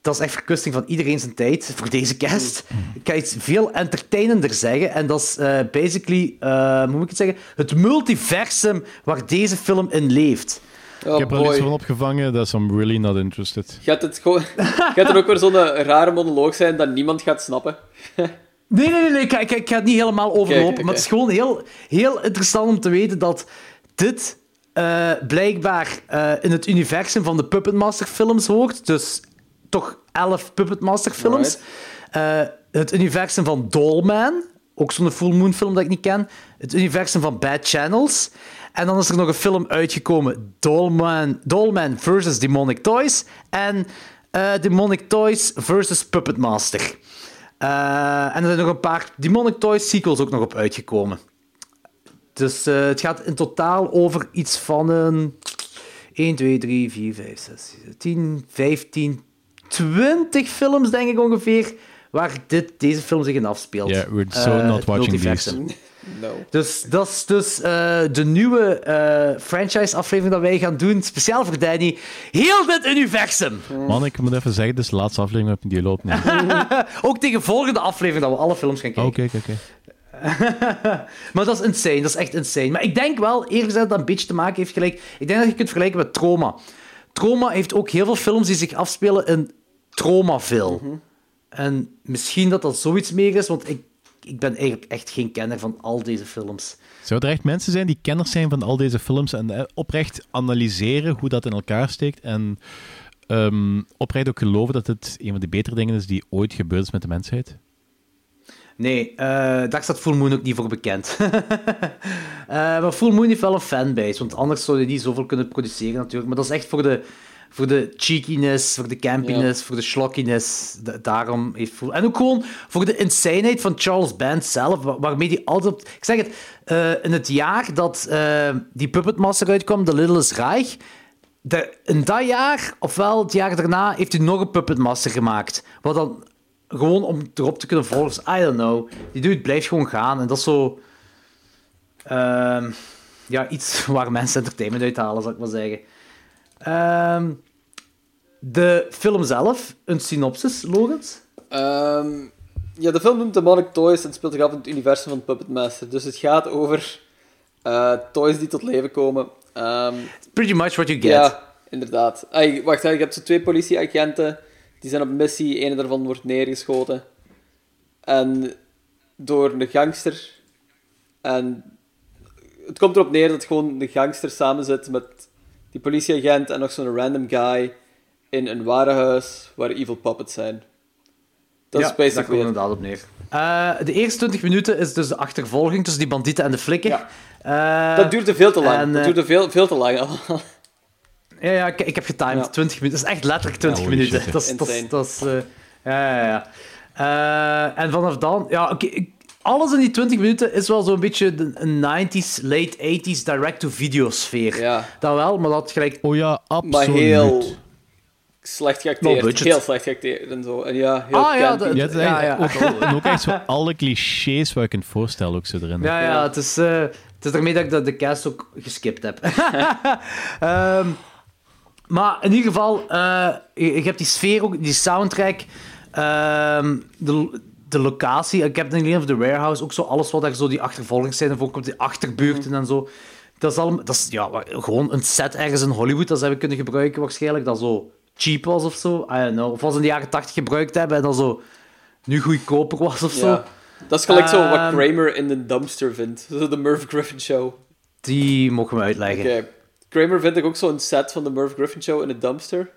dat is echt verkusting van iedereen zijn tijd voor deze cast. Ik ga iets veel entertainender zeggen. En dat is eh, basically, eh, hoe moet ik het zeggen, het multiversum waar deze film in leeft. Oh, ik heb er iets van opgevangen, dat I'm really not interested. (laughs) Gaat het, gewoon... gaat er ook weer zo'n rare monoloog zijn dat niemand gaat snappen? (laughs) Nee, nee, nee, nee ik, ga- ik, ga- ik ga het niet helemaal overlopen. Maar het is gewoon heel, heel interessant om te weten dat dit eh, blijkbaar eh, in het universum van de Puppet Master films hoort. Dus toch elf Puppet Master films. Eh, het universum van Dollman. Ook zo'n Full Moon film dat ik niet ken. Het universum van Bad Channels. En dan is er nog een film uitgekomen. Dollman, Dollman versus Demonic Toys. En Demonic Toys versus Puppet Master. En er zijn nog een paar Demonic Toys sequels ook nog op uitgekomen. Dus eh, het gaat in totaal over iets van een 1, 2, 3, 4, 5, 6, 7, 10, 15, 20 films, denk ik ongeveer, waar dit, deze film zich in afspeelt. Yeah, we're so Eh, not watching multiversum. (laughs) No. Dus dat is dus eh, de nieuwe eh, franchise-aflevering dat wij gaan doen, speciaal voor Danny. Heel dit universum! Man, ik moet even zeggen, dit is de laatste aflevering op die loopt niet. (laughs) Ook tegen volgende aflevering dat we alle films gaan kijken. Oké, oké, oké. (laughs) maar dat is insane, dat is echt insane. Maar ik denk wel, eerlijk gezegd, dat dat een beetje te maken heeft gelijk. Ik denk dat je kunt vergelijken met Trauma. Trauma heeft ook heel veel films die zich afspelen in Traumaville. En misschien dat dat zoiets meer is, want ik, ik ben eigenlijk echt geen kenner van al deze films. Zou er echt mensen zijn die kenners zijn van al deze films en eh, oprecht analyseren hoe dat in elkaar steekt en ehm, oprecht ook geloven dat het een van de betere dingen is die ooit gebeurd is met de mensheid? Nee, eh, daar staat Full Moon ook niet voor bekend. (laughs) Eh, maar Full Moon heeft wel een fanbase, want anders zou je niet zoveel kunnen produceren natuurlijk. Maar dat is echt voor de, voor de cheekiness, voor de campiness, voor de schlockiness. Da- daarom heeft Full... En ook gewoon voor de insaneheid van Charles Band zelf, wa- waarmee die altijd... op- Ik zeg het, eh, in het jaar dat die Puppet Master uitkwam, The Littlest Reich... De, in dat jaar, ofwel het jaar daarna, heeft hij nog een Puppet Master gemaakt. Wat dan gewoon om erop te kunnen volgen. Dus, I don't know. Die dude blijft gewoon gaan. En dat is zo... ehm, ja, iets (laughs) waar mensen entertainment uit halen, zou ik maar zeggen. Ehm, de film zelf, een synopsis, Logans? Ehm, ja, de film noemt Demonic Toys en speelt zich af in het universum van Puppet Master. Dus het gaat over eh, toys die tot leven komen. Pretty much what you get. Ja, inderdaad. Ay, wacht, je hebt zo twee politieagenten. Die zijn op missie. Een daarvan wordt neergeschoten. En door een gangster. En het komt erop neer dat gewoon de gangster samen zit met die politieagent en nog zo'n random guy in een warenhuis waar evil puppets zijn. Dat ja, is basically daar komt inderdaad op neer. Eh, de eerste 20 minuten is dus de achtervolging tussen die bandieten en de flikker. Eh, Dat duurde veel te lang. en, dat eh, duurde veel, veel te lang allemaal. (laughs) Ja, ja ik, ik heb getimed. Ja. 20 minuten. Dat is echt letterlijk 20 holy minuten. shit, dat is, dat is, dat is, eh, ja, ja, ja. Eh, en vanaf dan... Ja, oké. alles in die 20 minuten is wel zo'n beetje de, een 90s, late 80s direct-to-video sfeer. Ja. Dat wel, maar dat gelijk... Oh ja, Maar heel slecht geacteerd. Heel slecht geacteerd en zo. En ja, heel Ah, ja, dat- Ja, Ja, ja. Ook, en ook echt zo alle clichés waar ik kunt voorstellen ook zo erin. Ja, ja, het is, eh, het is daarmee dat ik de, de cast ook geskipt heb. (laughs) Ehm, maar in ieder geval, eh, je, je hebt die sfeer ook, die soundtrack, ehm, de, de locatie. Ik heb niet of de warehouse, ook zo alles wat daar zo die achtervolgings zijn, of ook op die achterbuurten en zo. Dat is, allemaal, dat is ja, gewoon een set ergens in Hollywood dat ze hebben kunnen gebruiken waarschijnlijk, dat zo cheap was of zo. I don't know. Of was in de jaren 80 gebruikt hebben en dat zo nu goedkoper was of zo. Ja. Dat is gelijk zo wat Ehm, Kramer in de dumpster vindt. Zo de Merv Griffin Show. Die mogen we uitleggen. Kramer vindt ik ook zo'n set van de Merv Griffin Show in de dumpster.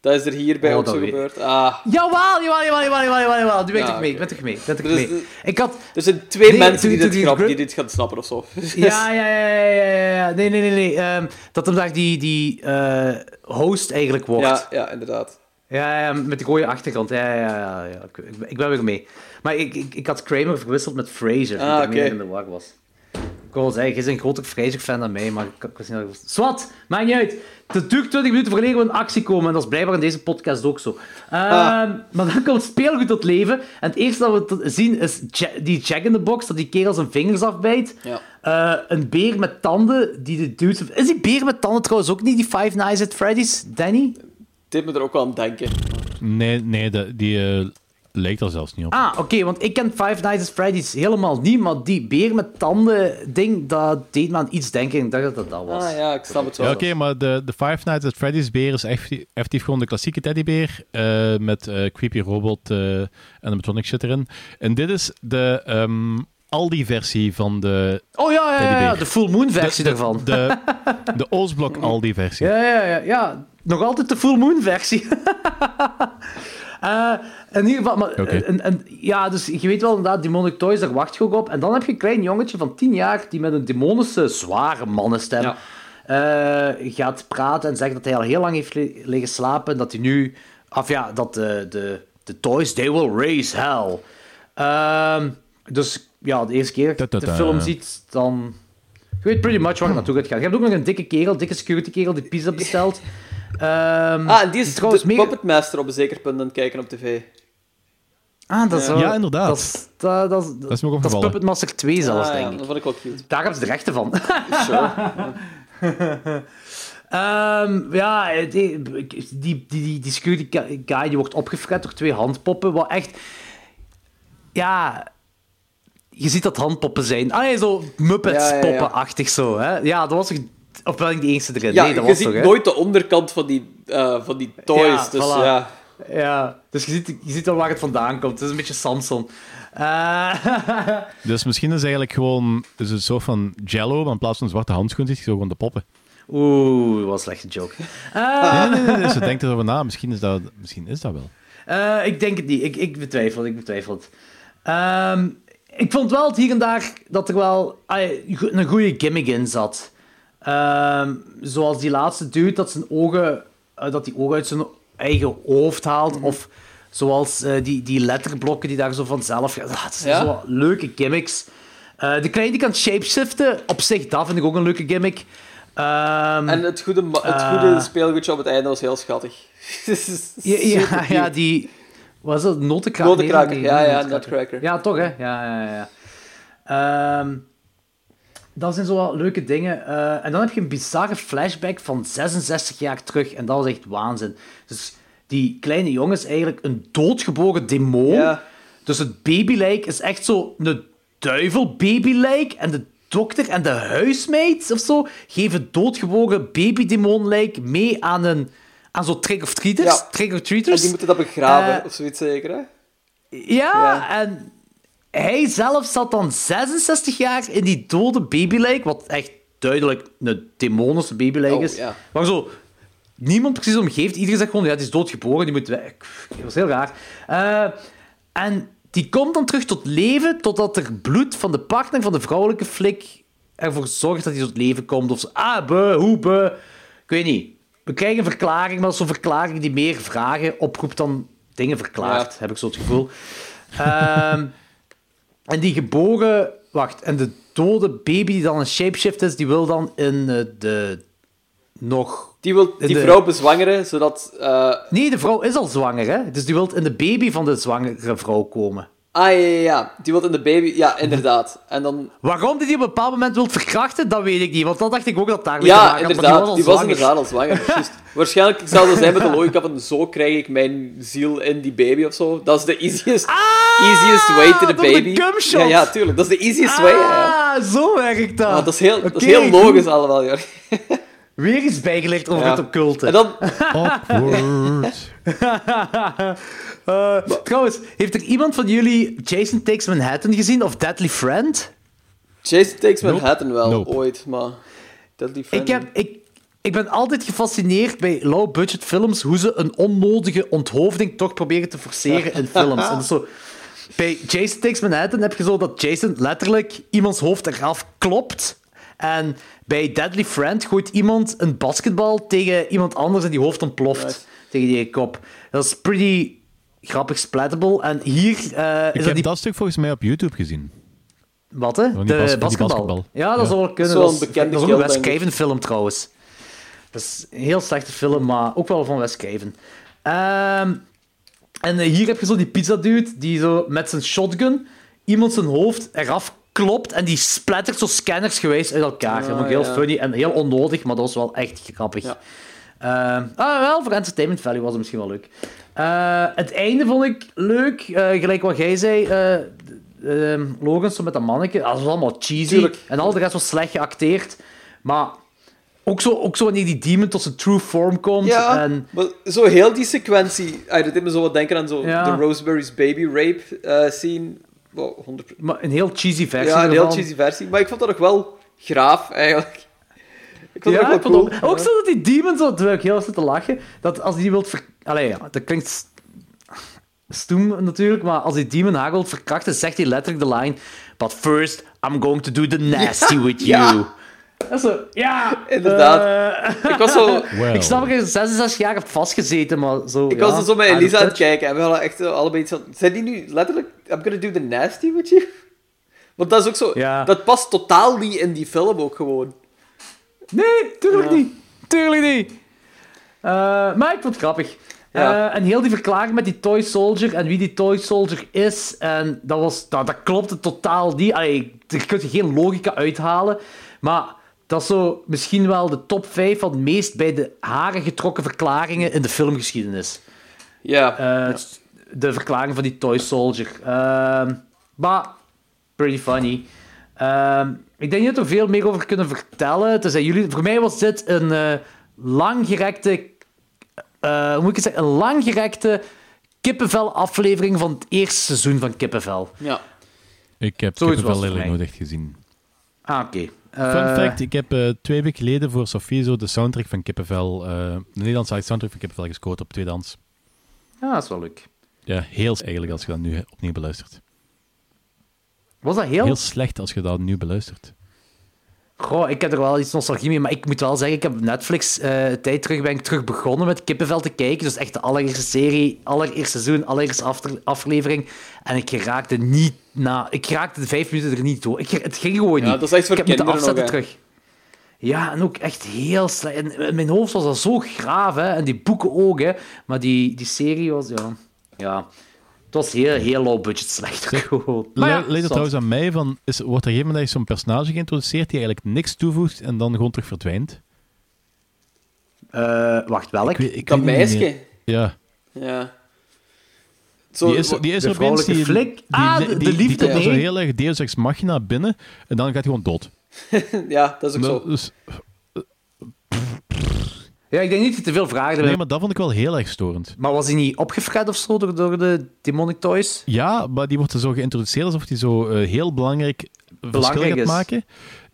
Dat is er hierbij Oh, ook dat zo weet- gebeurd. Ah. Jawel, jawel, jawel, jawel, jawel, jawel. Die ben ik Ja, mee, ik ben toch mee, ik ben toch Dus mee. Ik had... Er zijn twee Nee, mensen die, dit die grap, die dit gaan snappen of zo. (laughs) Ja, ja, ja, ja, ja. Nee, nee, nee, nee. Ehm, dat hem daar die, die eh, host eigenlijk wordt. Ja, ja, inderdaad. Ja, ja, met de rode achtergrond. Ja, ja, ja. ja. Ik, ik ben- ik weer mee. Maar ik, ik, ik had Kramer verwisseld met Fraser, die Ah, oké. in de war was. Ik wil wel zeggen, je bent een groter Fraser-fan dan mij, maar ik, ik was niet. Swat, maakt niet uit. Het duurt 20 minuten voordat we in actie komen, en dat is blijkbaar in deze podcast ook zo. Ehm, Ah. Maar dan komt speelgoed tot leven, en het eerste dat we zien is Ja- die Jack in the Box, dat die kerel zijn vingers afbijt. Ja. Eh, een beer met tanden, die de dudes... Is die beer met tanden trouwens ook niet die Five Nights at Freddy's, Danny? Dit me er ook wel aan denken. Nee, nee de, die eh, lijkt er zelfs niet op. Ah, oké, want ik ken Five Nights at Freddy's helemaal niet, maar die beer met tanden ding, dat deed me aan iets denken. Ik dacht dat dat dat was. Ah ja, ik snap het wel. Ja, oké, maar de, de Five Nights at Freddy's beer is echt effectief gewoon de klassieke teddybeer eh, met eh, creepy robot eh, en animatronic shit erin. En dit is de ehm, Aldi-versie van de Oh ja, ja, ja, ja, teddybeer. de Full Moon versie de, daarvan. De, de Oostblok Aldi-versie. Ja, ja, ja, ja. Nog altijd de Full Moon (laughs) Eh, in ieder geval, maar, Oké. en, en, ja, dus je weet wel inderdaad, Demonic Toys, daar wacht je ook op. En dan heb je een klein jongetje van 10 jaar die met een demonische, zware mannenstem Ja. eh, gaat praten en zegt dat hij al heel lang heeft li- liggen slapen. En dat hij nu, of ja, dat de, de, de toys, they will raise hell. Ehm, dus ja, de eerste keer dat je de film ziet, dan. Je weet pretty much waar het naartoe gaat gaan. Je hebt ook nog een dikke kerel, dikke security kerel die pizza bestelt. Ehm, Ah, en die is trouwens de meer- Puppet Master op een zeker punt aan het kijken op tv. Ah, dat is Ja. wel- Ja, inderdaad. Dat is, dat, dat, is- Dat is me ook dat is opgevallen. Puppet Master 2 zelfs, Ah, ja, denk ik. dat vond ik wel cute. Daar hebben ze de rechten van. (laughs) Sure. Ehm, ja, die, die, die, die, die security guy die wordt opgefret door twee handpoppen, wat echt... Ja... Je ziet dat handpoppen zijn. Ah nee, zo Muppets-poppen-achtig zo. Hè? Ja, dat was toch... Of ik die eerste erin? Ja, nee, dat je was ziet toch, hè? nooit de onderkant van die, eh, van die toys. Ja, dus voilà. ja. Ja, dus je ziet, je ziet wel waar het vandaan komt. Het is een beetje Samson. Eh, (laughs) Dus misschien is het eigenlijk gewoon is het een soort van jello, maar in plaats van een zwarte handschoen zit je zo gewoon de poppen. Oeh, dat was een slechte joke. Eh, Nee, nee, nee, nee, ze denkt erover na. Misschien is dat, misschien is dat wel. Eh, ik denk het niet. Ik, ik betwijfel, ik betwijfel het. Ehm, ik vond wel het hier en daar dat er wel een goede gimmick in zat. Ehm, zoals die laatste dude dat zijn ogen, eh, dat die ogen uit zijn eigen hoofd haalt. Of zoals eh, die, die letterblokken die daar zo vanzelf gaan. Ah, het zijn Ja? zo leuke gimmicks. Eh, de kleine die kan shapeshiften, op zich, dat vind ik ook een leuke gimmick. Ehm, En het goede, het goede speelgoedje op het einde was heel schattig. (laughs) Ja, ja, (laughs) ja, die... Was dat notenkraker? Notenkraker, Nee, ja, ja, notenkraker. Nutcracker. Ja, toch, hè? Ja, ja, ja. Ehm, dat zijn zo wat leuke dingen. Eh, en dan heb je een bizarre flashback van 66 jaar terug. En dat was echt waanzin. Dus die kleine jongen is eigenlijk een doodgeboren demon. Ja. Dus het babylijk is echt zo een duivel-babylijk. En de dokter en de huismeid of zo geven doodgeboren babydemonlijk mee aan een... Aan zo'n trick-of-treaters. Ja. En die moeten dat begraven, Eh, of zoiets zeker, hè? Ja, Ja. en hij zelf zat dan 66 jaar in die dode babylijk, wat echt duidelijk een demonische babylijk Oh, is. ja. Maar zo, niemand precies omgeeft. Iedereen zegt gewoon, ja, die is doodgeboren, die moet weg. Dat was heel raar. Eh, en die komt dan terug tot leven, totdat er bloed van de partner van de vrouwelijke flik ervoor zorgt dat hij tot leven komt. Of zo, ah, be, hoe, be. Ik weet niet. We krijgen een verklaring, maar dat is zo'n verklaring die meer vragen oproept dan dingen verklaart, Ja. heb ik zo het gevoel. Ehm, en die geboren... Wacht, en de dode baby die dan een shapeshift is, die wil dan in eh, de... Nog... Die wil die de- vrouw bezwangeren, zodat... eh, Nee, de vrouw is al zwanger, hè? Dus die wil in de baby van de zwangere vrouw komen. Ah, ja, ja, ja. Die wil in de baby... Ja, inderdaad. En dan... Waarom die die op een bepaald moment wil verkrachten, dat weet ik niet. Want dan dacht ik ook dat daar mee te Ja, had, inderdaad. Die was, inderdaad al zwanger. (laughs) Waarschijnlijk zal het zijn met de logica van zo krijg ik mijn ziel in die baby of zo. Dat is de easiest, easiest way to the de baby. Ja, ja, tuurlijk. Dat is de easiest way. Ja. Ah, zo werkt dat. Ja, dat is heel, dat is heel logisch goed. allemaal, joh. (laughs) Weer iets bijgelegd over Ja. het occulte. En dan... Awkward. (laughs) Eh, trouwens, heeft er iemand van jullie Jason Takes Manhattan gezien of Deadly Friend? Jason Takes Nope. Manhattan wel, Nope. ooit, maar... Deadly Friend... Ik, heb, ik, ik ben altijd gefascineerd bij low-budget films hoe ze een onnodige onthoofding toch proberen te forceren in (laughs) films. En zo, bij Jason Takes Manhattan heb je zo dat Jason letterlijk iemands hoofd eraf klopt. En bij Deadly Friend gooit iemand een basketbal tegen iemand anders en die hoofd ontploft Nice. tegen die kop. Dat is pretty grappig splatable. En hier eh, Ik is dat heb die... dat stuk volgens mij op YouTube gezien. Wat, hè? De bas- basketbal. basketbal. Ja, dat Ja. zou wel kunnen. Zo'n Dat is, bekende dat is ook een Wes. Craven film, trouwens. Dat is een heel slechte film, maar ook wel van Wes Craven. Ehm, en eh, hier heb je zo die pizza dude die zo met zijn shotgun iemand zijn hoofd eraf klopt en die splattert zo scannersgewijs uit elkaar. dat vond ik heel funny en heel onnodig, maar dat was wel echt grappig. Ja. Eh, ah, wel, voor entertainment value was het misschien wel leuk. Eh, het einde vond ik leuk. eh, gelijk wat jij zei, uh, Logan met dat manneke. Dat was allemaal cheesy. Tuurlijk. En al de rest was slecht geacteerd. Maar ook zo, ook zo wanneer die demon tot zijn true form komt. Ja, En, maar zo heel die sequentie... Ah, dat deed me zo wat denken aan zo Ja. de Rosemary's Baby rape scene. Wow, 100%. maar een heel cheesy versie Ja, een heel ervan. cheesy versie. Maar ik vond dat nog wel graaf, eigenlijk. Ik vond Ja, dat cool. ook, ook zo dat die demon zo, terwijl ik heel zit te lachen, dat als die wilt ver... Allee, ja, dat klinkt stoem natuurlijk, maar als die demon haar wilt verkrachten, zegt hij letterlijk de line But first, I'm going to do the (laughs) nasty with you. ja. Zo, ja. Inderdaad. eh, Ik was zo... Well. ik snap dat je 66 jaar hebt vastgezeten, maar zo... Ik ja, was er zo met of Elisa aan het kijken en we hadden echt zo allebei iets van... Zijn die nu letterlijk... I'm gonna do the nasty with you? Want dat is ook zo... Ja. Dat past totaal niet in die film ook gewoon. Nee, tuurlijk Ja. niet. Tuurlijk niet. Eh, maar ik vond het grappig. Ja. Eh, en heel die verklaring met die Toy Soldier en wie die Toy Soldier is, en dat, was, dat, dat klopte totaal niet. Allee, er kun je geen logica uithalen, maar dat is zo misschien wel de top 5 van de meest bij de haren getrokken verklaringen in de filmgeschiedenis. Ja. Eh, De verklaring van die Toy Soldier. Ehm, maar, pretty funny. Ehm, ik denk niet dat we veel meer over kunnen vertellen. Tenzij jullie, voor mij was dit een eh, langgerekte... eh, hoe moet ik het zeggen? Een langgerekte kippenvel-aflevering van het eerste seizoen van Kippenvel. Ja. Ik heb Zoiets Kippenvel nooit echt gezien. Ah, oké. Fun Eh, fact, ik heb eh, twee weken geleden voor Sofie zo de soundtrack van Kippenvel, eh, de Nederlandse soundtrack van Kippenvel gescoord op tweedans. Ja, dat is wel leuk. Ja, heel eigenlijk als je dat nu opnieuw beluistert. Was dat heel... Heel slecht als je dat nu beluistert. Goh, ik heb er wel iets nostalgie mee, maar ik moet wel zeggen, ik heb Netflix een tijd terug ben ik terug begonnen met Kippenvel te kijken. Dus echt de allereerste serie, allereerste seizoen, allereerste aflevering. En ik raakte niet na... Ik raakte de vijf minuten er niet door. Ik, het ging gewoon niet. Ja, dat is echt voor ik heb moeten kinderen afzetten terug. Ja, en ook echt heel slecht. En in mijn hoofd was dat zo graaf, hè. En die boeken ook, hè. Maar die, die serie was, ja... Ja... Het was heel, heel low budget slecht gewoon. Maar ja, Le- Leidt het trouwens aan mij van, is, wordt er op een gegeven moment zo'n personage geïntroduceerd die eigenlijk niks toevoegt en dan gewoon terug verdwijnt? Eh, wacht, welk? Ik weet- ik Dat meisje. Ja. Ja. Zo, Die is, die is de opeens vrouwelijke die, flik? die, Ah, die, de- de die- die liefde, komt zo heel erg Deus Ex Machina binnen en dan gaat hij gewoon dood. (laughs) ja, dat is ook zo. Dus, Ja, ik denk niet dat je te veel vragen hebt. nee, maar dat vond ik wel heel erg storend. Maar was hij niet opgefret of zo door, door de Demonic Toys? Ja, maar die wordt er zo geïntroduceerd alsof hij zo eh, heel belangrijk verschil gaat is. maken.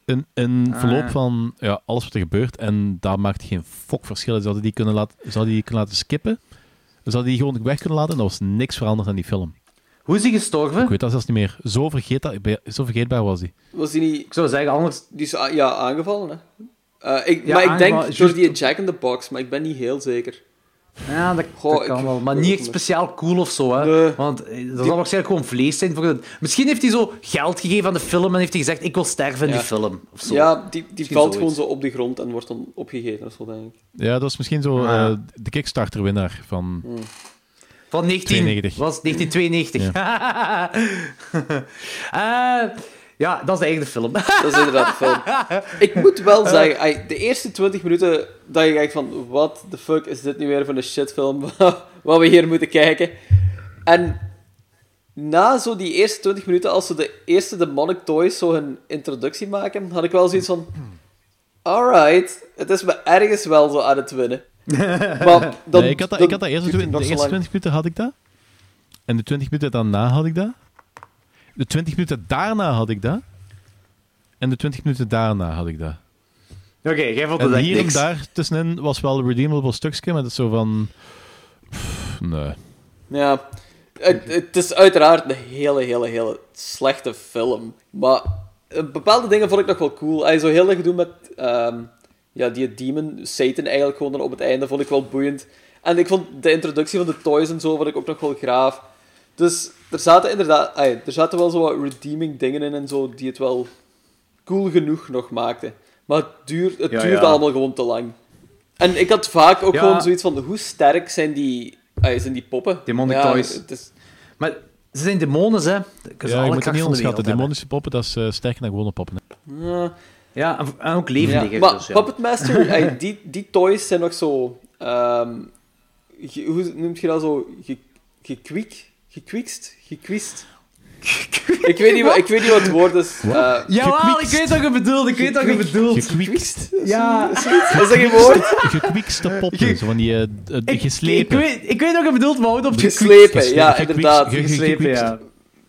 In, in Ah, verloop ja. van ja, alles wat er gebeurt. En daar maakt geen fok verschil. Zouden die, die kunnen laten, zouden die kunnen laten skippen? Zouden die gewoon weg kunnen laten? En er was niks veranderd aan die film. Hoe is hij gestorven? Ik weet dat zelfs niet meer. Zo, vergeet dat, zo vergeetbaar was die. Was die niet... Ik zou zeggen, anders... Die is a- ja, aangevallen, hè. Eh, ik, Ja, maar ik denk door die Jack in the Box, maar ik ben niet heel zeker. Ja, dat, Goh, dat kan ik- wel. Maar niet echt speciaal cool of zo, hè. Nee. Want eh, dat zal waarschijnlijk gewoon vlees zijn. Voor de... Misschien heeft hij zo geld gegeven aan de film en heeft hij gezegd, ik wil sterven in Ja. die film. Of zo. Ja, die, die Misschien valt zoiets. gewoon zo op de grond en wordt dan opgegeten of zo, denk ik. Ja, dat was misschien zo Ah. eh, de Kickstarter-winnaar van... Van 19... 92. Was 1992. (laughs) Eh, ja, dat is de eigen film. (laughs) Dat is inderdaad de film. Ik moet wel zeggen, ai, de eerste 20 minuten dat je kijkt van, what the fuck is dit nu weer voor een shitfilm (laughs) wat we hier moeten kijken. En na zo die eerste 20 minuten, als ze de eerste Demonic Toys zo hun introductie maken, had ik wel zoiets van, alright, het is me ergens wel zo aan het winnen. (laughs) Maar dan, Nee, ik had dat, dan ik had dat eerst, de eerste lang. 20 minuten had ik dat. En de 20 minuten daarna had ik dat. De 20 minuten daarna had ik dat. En de 20 minuten daarna had ik dat. Oké, jij vond het En hier en daar tussenin was wel een redeemable stukje, maar dat is zo van... pff, nee. Ja, het, het is uiteraard een hele, hele, hele slechte film. Maar eh, bepaalde dingen vond ik nog wel cool. Hij zo heel erg doen met ehm, ja, die demon, Satan eigenlijk gewoon dan op het einde, vond ik wel boeiend. En ik vond de introductie van de toys en zo vond ik ook nog wel graaf. Dus er zaten inderdaad, er zaten wel zo wat redeeming dingen in en zo die het wel cool genoeg nog maakten. Maar het, duurt, het Ja, duurde ja. allemaal gewoon te lang. En ik had vaak ook Ja. gewoon zoiets van, hoe sterk zijn die, zijn die poppen? Demonic Ja, Toys. het is- Maar ze zijn demonen, hè. Ja, je moet het niet de onderschatten. hebben. Demonische poppen, dat is eh, sterker dan gewone poppen. hè. Ja, Ja, en, ook levendiger. Maar dus, ja. Puppet Master, (laughs) die, die toys zijn nog zo... ehm, ge- hoe noem je dat zo? Ge, gekwiek? Gekwikst? Gekwist? ik, weet niet, wat- ik weet niet wat het woord is. Eh, Jawel, ik weet wat je bedoelt, ik weet wat je bedoelt. Gekwiekst. Ja. Is dat geen woord? Gekwiekste poppen, zo van die eh, eh, Ik, geslepen. ik, weet, ik weet wat je bedoelt, maar houd op Geslepen, ja, Gekwiekst. inderdaad. Ge- ge- Geslepen, ja.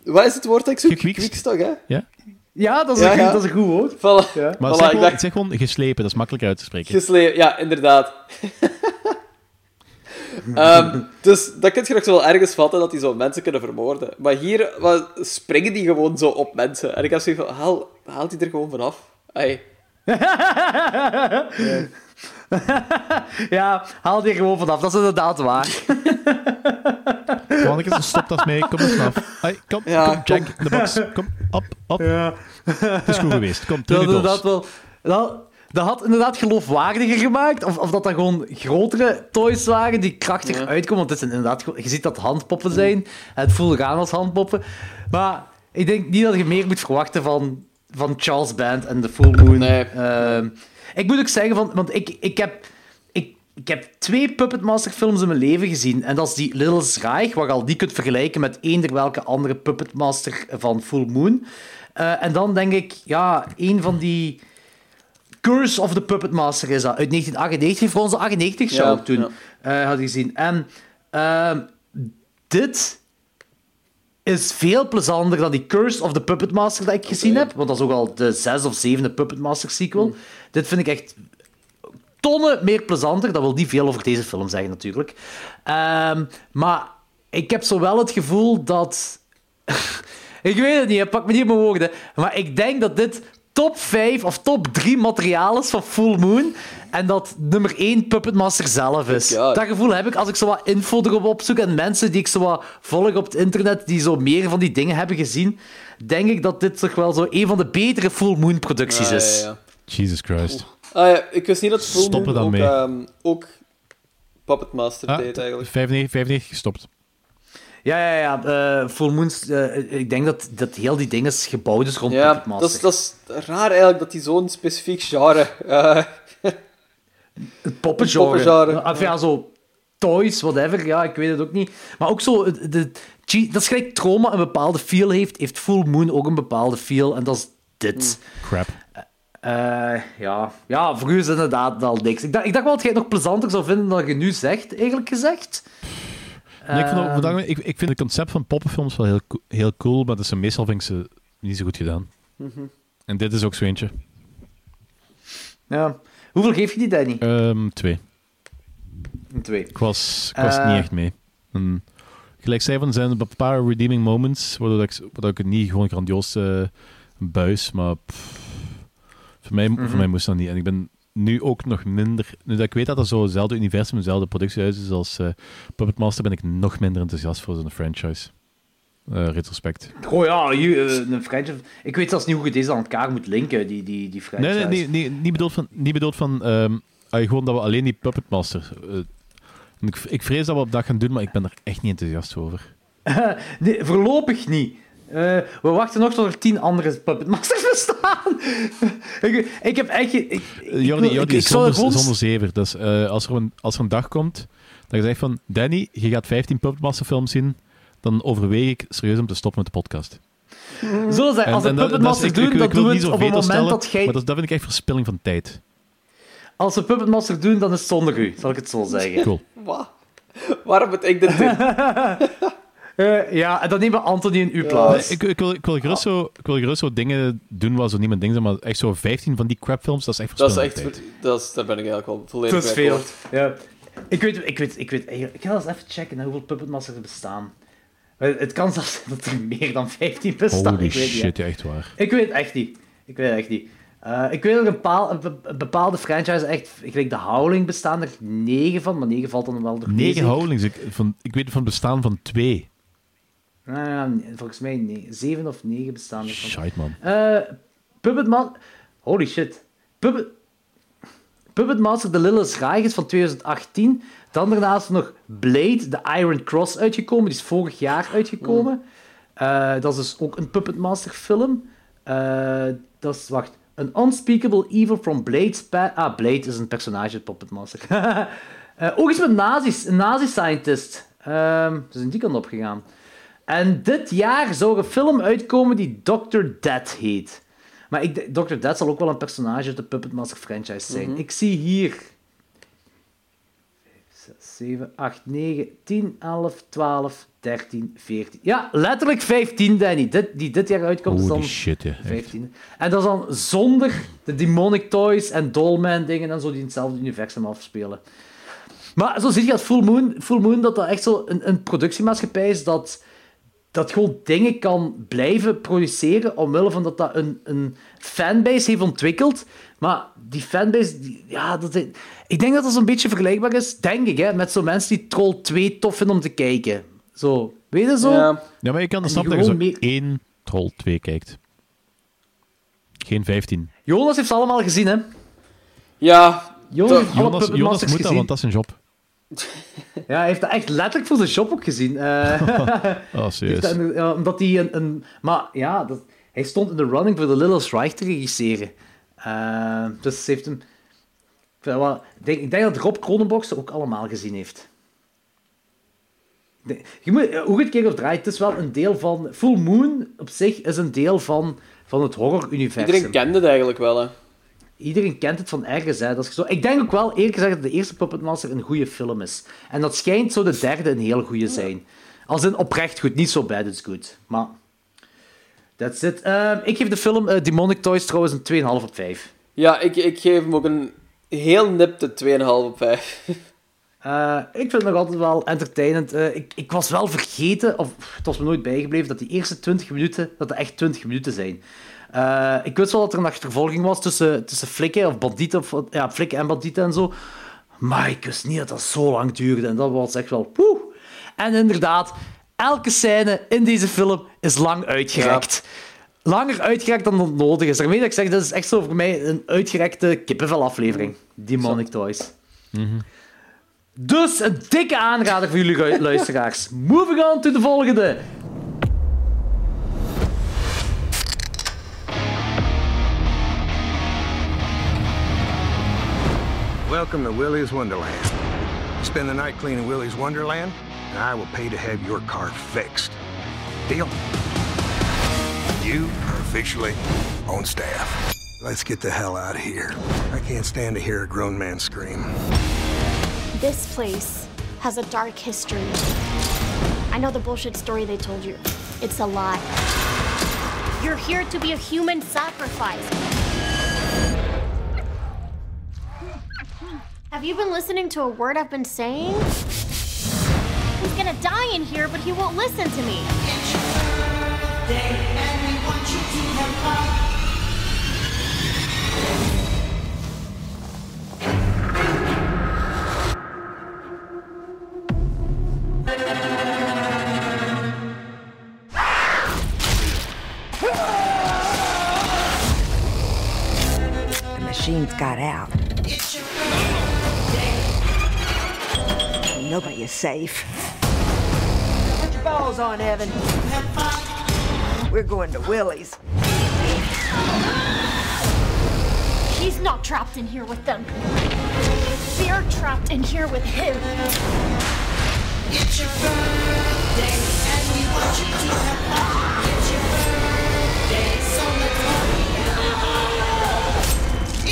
Wat is het woord dat ik zoek? Gekwiekst toch, hè? Ja? Ja, dat is, Ja, een, ja. goed- dat is een goed woord. Voilà. Ja. Maar Voilà, zeg, ik gewoon, dacht- zeg gewoon geslepen, dat is makkelijker uit te spreken. Geslepen, ja, inderdaad. (laughs) Ehm, dus dat kun je nog zo wel ergens vatten, dat die zo mensen kunnen vermoorden. Maar hier wat, springen die gewoon zo op mensen. En ik heb zoiets van, haal, haal die er gewoon vanaf. Ai. (laughs) ja, haal die er gewoon vanaf, dat is inderdaad waar. Gewoon een stop dat mee, kom eens vanaf. Hey, kom, Ja, kom, Jack, in de box. (laughs) Kom, op, op. Ja. Het is goed geweest. Kom, Dat, terug in inderdaad wel, dat, dat had inderdaad geloofwaardiger gemaakt. Of, of dat dat gewoon grotere toys waren die krachtig Ja. uitkomen. Want het zijn inderdaad, je ziet dat handpoppen zijn. Het voelt aan als handpoppen. Maar ik denk niet dat je meer moet verwachten van, van Charles Band en The Full Moon. Nee. Ehm, ik moet ook zeggen, van, want ik, ik heb... Ik, ik heb twee Puppet Master films in mijn leven gezien. En dat is die Little Schreich, waar je al die kunt vergelijken met eender welke andere Puppet Master van Full Moon. Eh, en dan denk ik, ja, een van die... Curse of the Puppet Master is dat, uit 1998, voor onze 98 show Ja, toen ja. eh, had gezien. En ehm, dit is veel plezanter dan die Curse of the Puppet Master dat ik gezien heb, want dat is ook al de zes of zevende Puppet Master sequel. Hmm. Dit vind ik echt tonnen meer plezanter. Dat wil niet veel over deze film zeggen, natuurlijk. Ehm, maar ik heb zo wel het gevoel dat... (laughs) ik weet het niet, pak me niet op mijn woorden. Maar ik denk dat dit top 5 of top 3 materiaal is van Full Moon. En dat nummer 1 Puppet Master zelf is. Ja. Dat gevoel heb ik als ik zo wat info erop opzoek. En mensen die ik zo wat volg op het internet, die zo meer van die dingen hebben gezien. Denk ik dat dit toch wel zo een van de betere Full Moon producties Ja, is. ja, ja. Jesus Christ. Ah ja, ik wist niet dat Full Moon dan ook, mee. ook Puppet Master Ah, deed, eigenlijk. 95, 95 gestopt. Ja, ja, ja. eh, Full Moons, eh, ik denk dat, dat heel die dingen gebouwd is rond Ja, Puppet Master. dat is, dat is raar eigenlijk dat die zo'n specifiek genre... eh, Het poppengenre. Het poppengenre, Of ja, zo toys, whatever. Ja, ik weet het ook niet. Maar ook zo... De, dat is gelijk Troma een bepaalde feel heeft, heeft Full Moon ook een bepaalde feel. En dat is dit. Crap. Eh, ja. ja, voor u is het inderdaad al niks. Ik dacht, ik dacht wel dat jij het nog plezanter zou vinden dan je nu zegt, eigenlijk gezegd. Nee, ik, vind Ehm, ik, ik vind het concept van poppenfilms wel heel, heel cool, maar dat is meestal vind ik ze niet zo goed gedaan. Mhm. En dit is ook zo eentje. Ja. Hoeveel geef je die, Danny? Ehm, twee. Twee. Ik was, ik was Eh. niet echt mee. En, gelijk zei van, zijn er een paar redeeming moments, waardoor ik, waardoor ik het niet gewoon grandioos eh, buis, maar pff, voor, mij, Mhm. voor mij moest dat niet. En ik ben nu ook nog minder... Nu dat ik weet dat dat zo hetzelfde universum, hetzelfde productiehuis is als eh Puppet Master, ben ik nog minder enthousiast voor zo'n franchise. Eh, retrospect. Oh ja, eh, een franchise. Ik weet zelfs niet hoe je deze aan elkaar moet linken, die, die, die franchise. Nee, nee, nee, nee, niet bedoeld van... Niet bedoeld van ehm, ah, gewoon dat we alleen die Puppet Master... ik, ik vrees dat we op dat gaan doen, maar ik ben er echt niet enthousiast over. (laughs) nee, voorlopig niet. Eh, we wachten nog tot er tien andere Puppet Masters bestaan. ik, ik heb echt... Ik, ik, Jordi, Jordi ik, zonder, er zever. Dus eh, als, er een, als er een dag komt dat je zegt van... Danny, je gaat 15 Puppet Master films zien, dan overweeg ik serieus om te stoppen met de podcast. Zo zijn, als dat- Puppet dat doen, doen we niet het zo op het moment stellen, dat jij... Maar dat, dat vind ik echt verspilling van tijd. Als we Puppet Masters doen, dan is het zonder u, zal ik het zo zeggen. Cool. Wat? Waarom moet ik dit doen? (laughs) Eh, ja, en dan nemen we Anthony in uw plaats. Nee, ik, ik, wil, ik, wil gerust zo, ik wil gerust zo dingen doen waar zo niet mijn ding zijn, maar echt zo 15 van die crapfilms, dat is echt Dat is echt... Dat is, daar ben ik eigenlijk wel volledig Dat is veel. Ja. Ik weet, ik weet, ik weet Ik ga eens even checken naar hoeveel Puppet Masters er bestaan. Eh, Het kan zelfs zijn (laughs) dat er meer dan 15 bestaan. Holy ik weet niet, hè. shit, echt waar. Ik weet echt niet. Ik weet echt niet. Eh, ik weet dat een, paal- een be- een bepaalde franchise echt... Gelijk de Howling bestaan er negen van, maar negen valt dan wel door. 9 howlings, ik, van, ik weet van het bestaan van twee. Volgens mij nee, zeven of negen bestaan er van. Shite, man. Eh, Puppet Man... Holy shit. Puppet... Puppet Master The Little Schraag is van 2018. Dan daarnaast nog Blade, The Iron Cross uitgekomen. Die is vorig jaar uitgekomen. Eh, dat is dus ook een Puppet Master film. Eh, dat is, wacht, An Unspeakable Evil from Blade's Ah, Blade is een personage uit Puppet Master. (laughs) Ook iets met nazi's. Een nazi-scientist. Ehm ze zijn die kant op gegaan. En dit jaar zou er een film uitkomen die Dr. Dead heet. Maar ik, Dr. Dead zal ook wel een personage uit de Puppet Master franchise zijn. Mhm. Ik zie hier 7, 8, 9, 10, 11, 12, 13, 14. Ja, letterlijk 15, Danny. Dit, die dit jaar uitkomt is dan shit, ja. echt. 15. En dat is dan zonder de Demonic Toys en Dollman dingen en zo die in hetzelfde universum afspelen. Maar zo zie je dat Full Moon, Full Moon dat dat echt zo een, een productiemaatschappij is dat, dat gewoon dingen kan blijven produceren omwille van dat dat een, een fanbase heeft ontwikkeld. Maar die fanbase, die- ja, dat is- ik denk dat dat zo'n beetje vergelijkbaar is, denk ik, hè, met zo'n mensen die Troll 2 tof vinden om te kijken. Zo, weet je zo? Ja. Ja, maar je kan snappen die dat je zo gewoon één Troll 2 kijkt. Geen 15. Jonas heeft ze allemaal gezien, hè? Ja, Jonas Jonas, moet dat, want dat is zijn job. Ja, hij heeft dat echt letterlijk voor zijn job ook gezien. Eh, (laughs) Oh, serieus. ja, omdat hij een, een... Maar ja, dat, hij stond in de running voor de Little Strike te regisseren. Eh, dus ze heeft hem... Ik, vind wel- ik denk, ik denk dat Rob Cronenbox ze ook allemaal gezien heeft. Je moet, hoe je het keer of draait, het is wel een deel van... Full Moon op zich is een deel van, van het horror-universum. iedereen kent het eigenlijk wel, hè. Iedereen kent het van ergens. Hè. Dat is zo. Ik denk ook wel, eerlijk gezegd, dat de eerste Puppet Master een goede film is. En dat schijnt zo de derde een heel goede zijn. Als in oprecht goed, niet zo bad it's good. Maar, that's it. Ehm, ik geef de film eh, Demonic Toys trouwens een 2,5 op 5. Ja, ik, ik geef hem ook een heel nipte 2,5 op 5. (laughs) Eh, ik vind het nog altijd wel entertainend. Eh, ik, ik was wel vergeten, of het was me nooit bijgebleven, dat die eerste 20 minuten, dat er echt 20 minuten zijn. Eh, ik wist wel dat er een achtervolging was tussen, tussen flikken of bandieten, of, ja, flikken en bandieten en zo. Maar ik wist niet dat dat zo lang duurde. En dat was echt wel poeh. En inderdaad, elke scène in deze film is lang uitgerekt. Langer uitgerekt dan het nodig is. Daarmee dat ik zeg, dat is echt zo voor mij een uitgerekte kippenvelaflevering. Demonic Toys. Dus een dikke aanrader voor jullie (laughs) luisteraars. Moving on to de volgende. Welcome to Willie's Wonderland. Spend the night cleaning Willie's Wonderland, and I will pay to have your car fixed. Deal? You are officially on staff. Let's get the hell out of here. I can't stand to hear a grown man scream. This place has a dark history. I know the bullshit story they told you. It's a lie. You're here to be a human sacrifice. Have you been listening to a word I've been saying? He's gonna die in here, but he won't listen to me. The machines got out. Nobody is safe. Put your balls on, Evan. We're going to Willie's. He's not trapped in here with them. They're trapped in here with him. It's your birthday, and we want you to have fun. It's your birthday, so let's party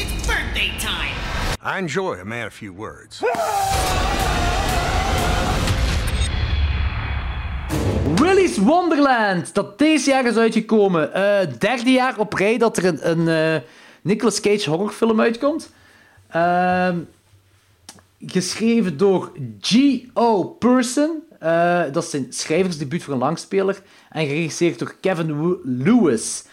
It's birthday time. I enjoy a man of few words. (laughs) Willy's Wonderland, dat deze jaar is uitgekomen. Eh, derde jaar op rij dat er een, een eh, Nicolas Cage horrorfilm uitkomt. Ehm, geschreven door G.O. Person. Eh, dat is zijn schrijversdebuut voor een langspeler. En geregisseerd door Kevin Lewis.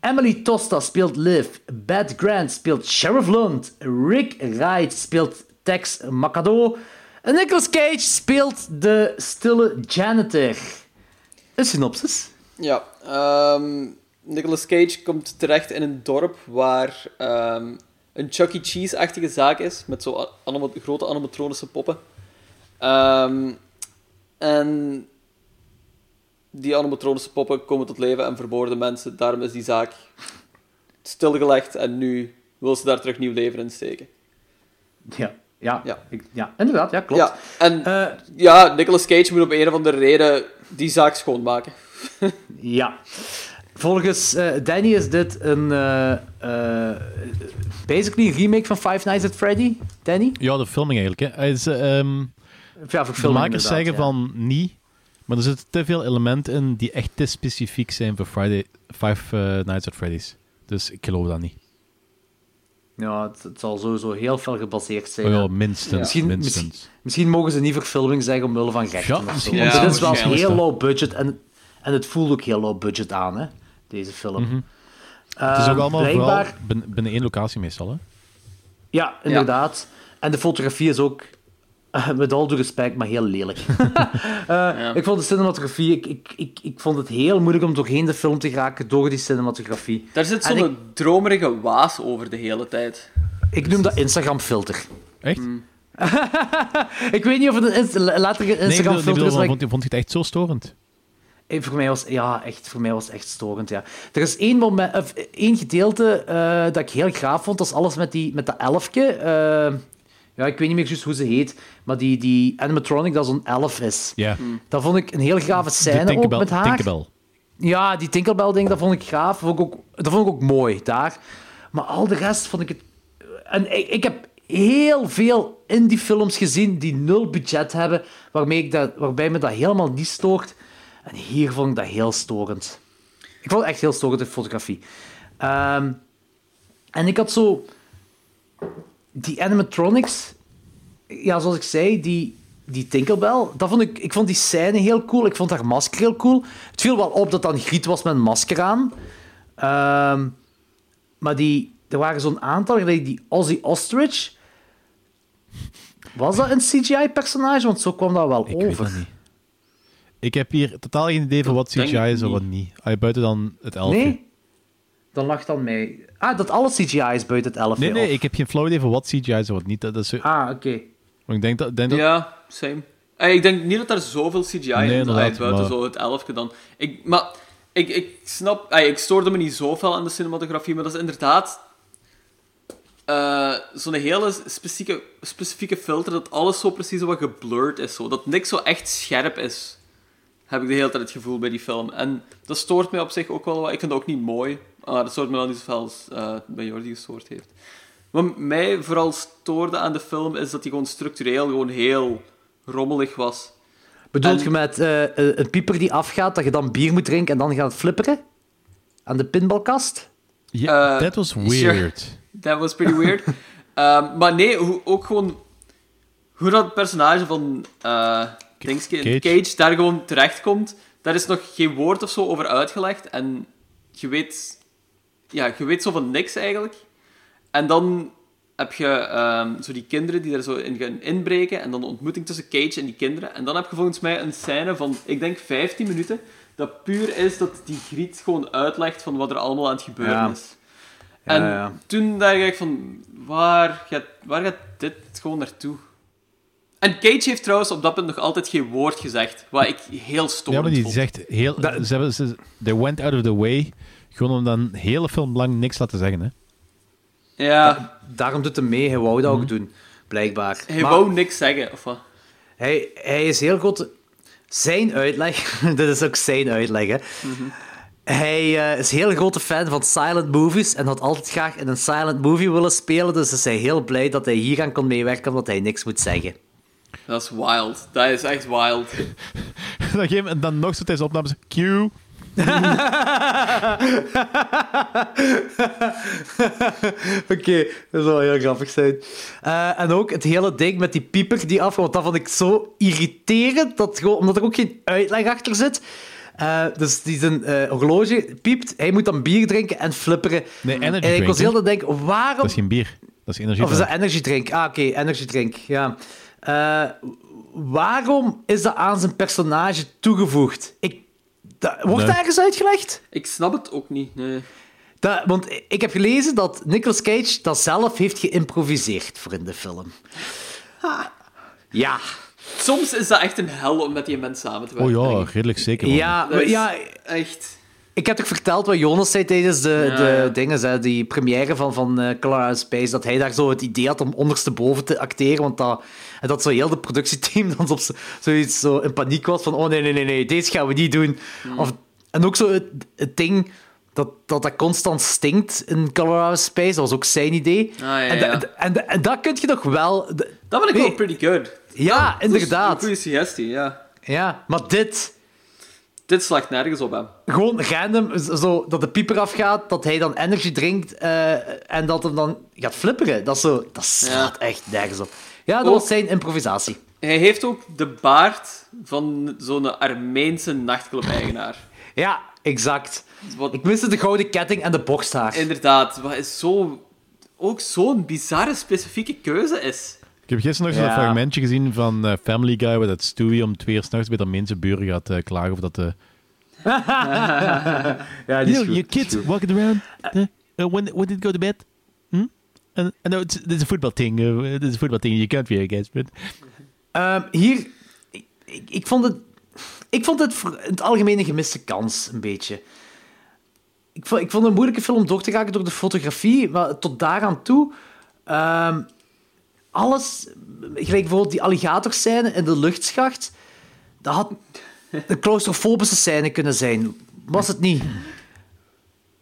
Emily Tosta speelt Liv. Bad Grant speelt Sheriff Lund. Rick Wright speelt Tex Macado. En Nicolas Cage speelt de stille janitor. Een synopsis. Ja, ehm Nicolas Cage komt terecht in een dorp waar ehm, een Chuck E. Cheese-achtige zaak is, met zo anima- grote animatronische poppen. Ehm, en die animatronische poppen komen tot leven en vermoorden mensen. Daarom is die zaak stilgelegd en nu wil ze daar terug nieuw leven in steken. Ja, ja, Ja. ik- ja inderdaad, ja, klopt. Ja, en Eh, ja, Nicolas Cage moet op een of andere reden die zaak schoonmaken. (laughs) Ja. Volgens eh, Danny is dit een... eh, eh, basically een remake van Five Nights at Freddy. Danny? Ja, de filming eigenlijk. Hè. Hij is, ehm, Ja, voor de makers zeggen ja. van niet, maar er zitten te veel elementen in die echt te specifiek zijn voor Friday, Five Nights at Freddy's. Dus ik geloof dat niet. Ja, het, het zal sowieso heel veel gebaseerd zijn. Oh ja, minstens, Misschien, minstens. Misschien, misschien mogen ze niet verfilming zeggen omwille van rechten. Ja, misschien Want ja, dit is wel heel low budget en, en het voelt ook heel low budget aan, hè, deze film. Mhm. Het is ook Eh, allemaal blijkbaar- vooral binnen, binnen één locatie meestal. Hè? Ja, inderdaad. En de fotografie is ook, eh, (laughs) met al due respect, maar heel lelijk. (laughs) Eh, Ik vond de cinematografie, ik, ik, ik, ik vond het heel moeilijk om doorheen de film te geraken door die cinematografie. Daar zit zo'n dromerige waas over de hele tijd. Ik noem dat Instagram-filter. Echt? (laughs) Ik weet niet of het een Inst- later ik ik Instagram-filter is, maar ik- vond, je- vond je het echt zo storend? Eh, Voor mij was, ja, echt, voor mij was het echt storend, ja. Er is één, moment, of één gedeelte eh, dat ik heel graag vond. Dat is alles met, die, met dat elfje. Eh, ja, ik weet niet meer juist hoe ze heet. Maar die, die animatronic dat zo'n elf is. Ja. Dat vond ik een heel grave De scène ook met haar. Tinkerbell. Ja, die Tinkerbell-ding, dat vond ik gaaf. Dat vond ik, ook, dat vond ik ook mooi, daar. Maar al de rest vond ik het... En ik, ik heb heel veel indie-films gezien die nul budget hebben, waarmee ik dat, waarbij me dat helemaal niet stoort. En hier vond ik dat heel storend. Ik vond het echt heel storend, de fotografie. Ehm, en ik had zo... Die animatronics... Ja, zoals ik zei, die, die Tinkerbell, dat vond ik, ik vond die scène heel cool. Ik vond haar masker heel cool. Het viel wel op dat dan Griet was met een masker aan. Ehm, maar die, er waren zo'n aantal, die Ozzy Ostrich. Was dat een CGI-personage? Want zo kwam dat wel Ik weet over. dat niet. Ik heb hier totaal geen idee van wat CGI is en wat niet. Ah, buiten dan het elfje. Nee? Dan lag dan mij... Ah, dat alles CGI is buiten het elfje. nee, nee, of- ik heb geen flauw idee van wat CGI is en wat niet. Dat is, Ah, oké. maar ik denk dat... Denk dat Ja, same. Eh, Ik denk niet dat er zoveel CGI Nee, in buiten maar- zo het elfje dan. Ik, maar ik, ik snap... ik stoorde me niet zoveel aan de cinematografie, maar dat is inderdaad eh, zo'n hele specifieke, specifieke filter dat alles zo precies wat geblurred is. Zo. Dat niks zo echt scherp is. Heb ik de hele tijd het gevoel bij die film. En dat stoort mij op zich ook wel wat. Ik vind het ook niet mooi. Maar dat stoort me wel niet zoveel als eh, bij Jordi gestoord heeft. Wat mij vooral stoorde aan de film is dat die gewoon structureel gewoon heel rommelig was. Bedoelt En- je met eh, een pieper die afgaat, dat je dan bier moet drinken en dan gaat het flipperen? Aan de pinbalkast? Ja, that was sure. weird. That was pretty weird. (laughs) Ehm, maar nee, hoe, ook gewoon hoe dat personage van eh Dingske, Cage. Cage. daar gewoon terechtkomt. Daar is nog geen woord of zo over uitgelegd. En je weet, ja, je weet zo van niks eigenlijk. En dan heb je ehm, zo die kinderen die er zo in gaan inbreken. En dan de ontmoeting tussen Cage en die kinderen. En dan heb je volgens mij een scène van, ik denk 15 minuten. Dat puur is dat die Griet gewoon uitlegt van wat er allemaal aan het gebeuren Ja. is. En Ja, ja. toen dacht ik van, waar gaat, waar gaat dit gewoon naartoe? En Cage heeft trouwens op dat punt nog altijd geen woord gezegd, wat ik heel Ja, storend maar die vond. zegt heel... Ze hebben, ze, they went out of the way, gewoon om dan een hele film lang niks laten zeggen. Hè. Ja, Daarom doet hij mee, hij wou dat ook doen, blijkbaar. hij Maar wou niks zeggen, of wat? hij, hij is heel goed... Zijn uitleg, (laughs) dit is ook zijn uitleg, hè. Hij eh, is een heel grote fan van silent movies en had altijd graag in een silent movie willen spelen, dus is hij heel blij dat hij hier aan kon meewerken, omdat hij niks moet zeggen. Dat is wild. Dat is echt wild. dan, geef hem- en dan nog zo tijdens opnames, Q. (laughs) Oké, dat zou heel grappig zijn. Eh, en ook het hele ding met die pieper die af, want dat vond ik zo irriterend, dat gewoon, omdat er ook geen uitleg achter zit. Eh, dus die zijn eh, horloge piept, hij moet dan bier drinken en flipperen. Nee, energy en ik was heel te denken, waarom... Dat is geen bier, dat is energie. Of is dat energy drink? Ah, oké, energy drink, ja. Waarom is dat aan zijn personage toegevoegd? Ik, dat, wordt Nee. dat ergens uitgelegd? Ik snap het ook niet, nee. Dat, want ik heb gelezen dat Nicolas Cage dat zelf heeft geïmproviseerd voor in de film. Ja. Soms is dat echt een hel om met die mensen samen te Oh werken. ja, denk ik. redelijk zeker. man. Ja, maar ja, echt... Ik heb toch verteld wat Jonas zei tijdens de, Ja, de ja. dingen, hè, die première van, van eh, Out of Space, dat hij daar zo het idee had om ondersteboven te acteren, want dat, en dat zo heel de productieteam (laughs) dan op zo- zoiets zo in paniek was van oh nee, nee, nee, nee, deze gaan we niet doen. Hmm. Of, en ook zo het, het ding dat, dat dat constant stinkt in Color Out of Space, dat was ook zijn idee. ja, en, da- en, da- en dat kun je nog wel... Dat vind ik wel pretty good. Ja, Dat is inderdaad. Een goede suggestie, ja. Ja, maar dit... Dit slaagt nergens op hem. Gewoon random, zo, dat de pieper afgaat, dat hij dan energy drinkt eh, en dat hem dan gaat flipperen. Dat, is zo, dat slaat echt nergens op. Ja, dat Ook- was zijn improvisatie. Hij heeft ook de baard van zo'n Armeense nachtclub-eigenaar. Ja, exact. Ik miste de gouden ketting en de borsthaar. Inderdaad, wat is zo... ook zo'n bizarre, specifieke keuze is. Ik heb gisteren nog zo'n Ja. fragmentje gezien van eh, Family Guy, waar dat Stewie om twee uur s'nachts bij de Armeense buren gaat eh, klagen of dat de... (laughs) ja, you know, your kids walking around, uh, when, when did it go to bed? Hmm? And, I know it's, it's a football thing, uh, it's a football thing you can't be against. Ehm, hier, ik, vond het, ik vond het in het algemeen een gemiste kans, een beetje. Ik vond, ik vond het een moeilijke film door te gaan door de fotografie, maar tot daaraan toe. ehm, alles, gelijk bijvoorbeeld die alligatorscène in de luchtschacht, dat had een claustrofobische scène kunnen zijn. Was het niet?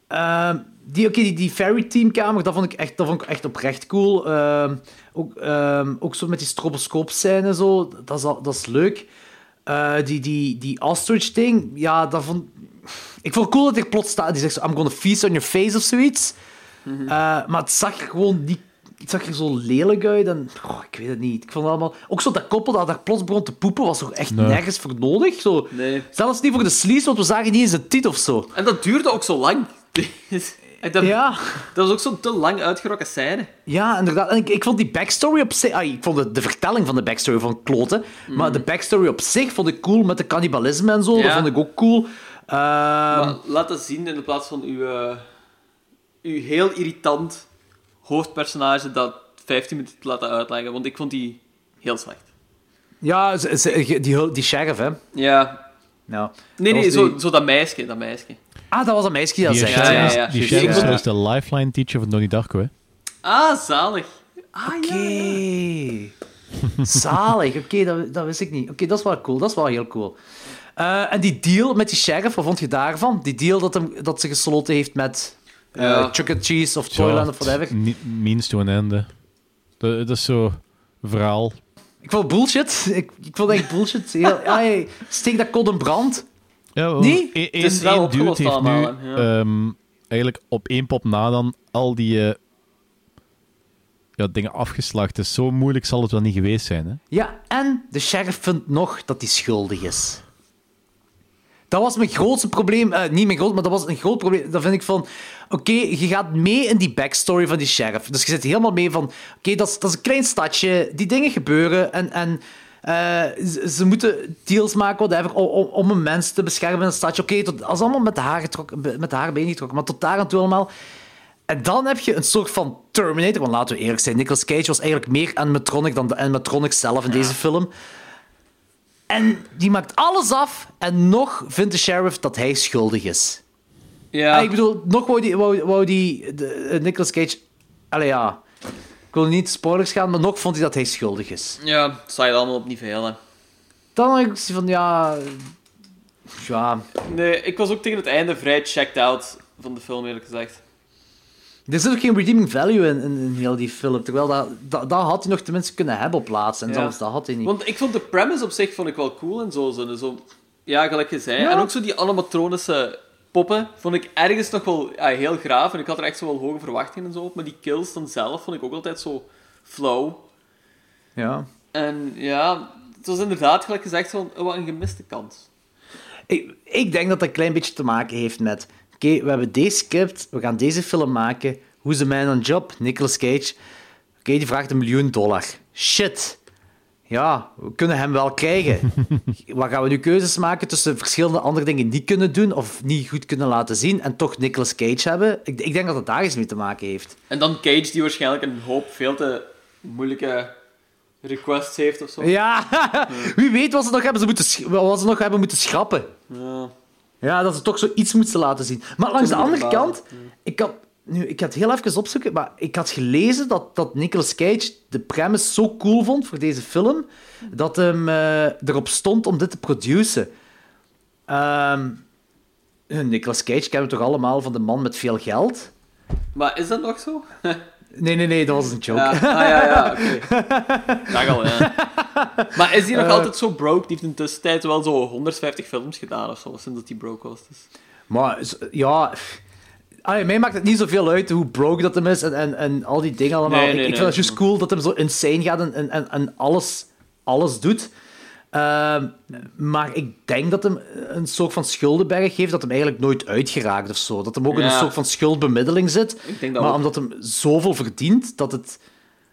Ehm, die, oké, die, die Fairy Teamkamer, dat vond ik echt, dat vond ik echt oprecht cool. Ehm, ook, ehm, ook zo met die stroboscoop-scène, zo, dat, is, dat is leuk. Eh, die, die, die ostrich-ding, ja, dat vond... Ik vond het cool dat hij plots staat, die zegt zo, I'm gonna feast on your face of zoiets. Eh, maar het zag gewoon niet... Het zag er zo lelijk uit en... Oh, ik weet het niet. Ik vond het allemaal... Ook zo dat koppel dat daar plots begon te poepen, was er echt Nee. nergens voor nodig. Zo, Nee. Zelfs niet voor de sleaze, want we zagen niet eens een tit of zo. En dat duurde ook zo lang. (laughs) (laughs) dat, Ja. Dat was ook zo'n te lang uitgerokken scène. Ja, inderdaad. En ik, ik vond die backstory op zich... ah, ik vond de, de vertelling van de backstory van kloten. Maar de backstory op zich vond ik cool met de cannibalisme en zo. Dat vond ik ook cool. Ehm, Maar laat dat zien in plaats van uw, eh, uw heel irritant hoofdpersonage dat 15 minuten te laten uitleggen. Want ik vond die heel slecht. ja, die, die sheriff, hè. Ja. Nou, Nee, nee, zo, die- zo dat meisje. Dat meisje. Ah, dat was een meisje die dat Die zegt. ja, is- ja. Die Juist. sheriff is de lifeline teacher van Donnie Darko, hè. Ah, zalig. Oké. (laughs) Zalig. Oké, dat, dat wist ik niet. Oké, dat is wel cool. Dat is wel heel cool. Eh, en die deal met die sheriff, wat vond je daarvan? Die deal dat, hem, dat ze gesloten heeft met Ja. Chuck E. Cheese of Toyland of whatever. Me- Means to an end. Dat, dat is zo verhaal. Ik vond bullshit. Ik, ik vond echt bullshit. Heel, (laughs) ai, steek dat kot in brand. Ja, Nee? één- Het is wel opgelost heeft nu allemaal, hè, ja. ehm, eigenlijk op één pop na dan al die eh, ja, dingen afgeslacht. Dus zo moeilijk zal het wel niet geweest zijn. Hè? Ja, en de sheriff vindt nog dat hij schuldig is. Dat was mijn grootste probleem. eh, niet mijn groot, maar dat was een groot probleem. Dat vind ik van... Oké, je gaat mee in die backstory van die sheriff. Dus je zit helemaal mee van... Oké, dat, is, dat is een klein stadje. Die dingen gebeuren. En, en ze, ze moeten deals maken whatever, om, een mens te beschermen in een stadje. Oké, dat is allemaal met de haar getrokken, met de haar been getrokken. Maar tot daar aan toe allemaal... En dan heb je een soort van Terminator. Want laten we eerlijk zijn, Nicolas Cage was eigenlijk meer animatronic dan de animatronic zelf in deze film. En die maakt alles af en nog vindt de sheriff dat hij schuldig is. Ja. Ah, ik bedoel, nog wou die, wou, wou die de, eh, Nicolas Cage... Allee, ja. Ik wil niet spoilers gaan, maar nog vond hij dat hij schuldig is. Ja, het staat allemaal op niet veel, hè. Dan had ik van, ja... Ja... Nee, ik was ook tegen het einde vrij checked out van de film, eerlijk gezegd. Er zit ook geen redeeming value in, in, in heel die film. Terwijl dat, dat, dat had hij nog tenminste kunnen hebben op plaats. En Ja. zelfs dat had hij niet. Want ik vond de premise op zich vond ik wel cool en zo. zo, zo ja, gelijk je zei. Ja. En ook zo die animatronische poppen vond ik ergens nog wel ja, heel graaf. En ik had er echt zo wel hoge verwachtingen en zo op. Maar die kills dan zelf vond ik ook altijd zo flow. Ja. En ja, het was inderdaad, gelijk gezegd, wat een gemiste kans. Ik, ik denk dat dat een klein beetje te maken heeft met... Oké, we hebben deze script, we gaan deze film maken. Who's the man on job? Nicolas Cage. Oké, die vraagt een miljoen dollar. Shit. Ja, we kunnen hem wel krijgen. (laughs) Wat gaan we nu keuzes maken tussen verschillende andere dingen niet kunnen doen of niet goed kunnen laten zien en toch Nicolas Cage hebben? Ik, ik denk dat het daar iets mee te maken heeft. En dan Cage, die waarschijnlijk een hoop veel te moeilijke requests heeft of zo. Ja, (laughs) wie weet wat ze nog hebben, ze moeten, wat ze nog hebben moeten schrappen. Ja. Ja, dat ze toch zoiets moesten laten zien. Maar langs de andere kant, ik had, nu, ik had heel even opzoeken, maar ik had gelezen dat, dat Nicolas Cage de premise zo cool vond voor deze film, dat hem eh, erop stond om dit te produceren. Ehm Nicolas Cage kennen we toch allemaal van de man met veel geld? Maar is dat nog zo? (laughs) Nee, nee, nee, dat was een joke. Ja, ah, ja, ja, oké. (laughs) Dag al, ja. Maar is hij nog Eh. altijd zo broke? Die heeft in de tussentijd wel zo 150 films gedaan of zo, sinds dat hij broke was. Dus. Maar ja, Mij maakt het niet zoveel uit hoe broke dat hem is en, en, en al die dingen allemaal. Nee, ik, nee, ik nee. vind het juist cool dat hem zo insane gaat en, en, en, en alles, alles doet. Ehm, maar ik denk dat hem een soort van schuldenberg heeft dat hem eigenlijk nooit uitgeraakt of zo. Dat hem ook in een soort van schuldbemiddeling zit. Maar ook. omdat hem zoveel verdient, dat het...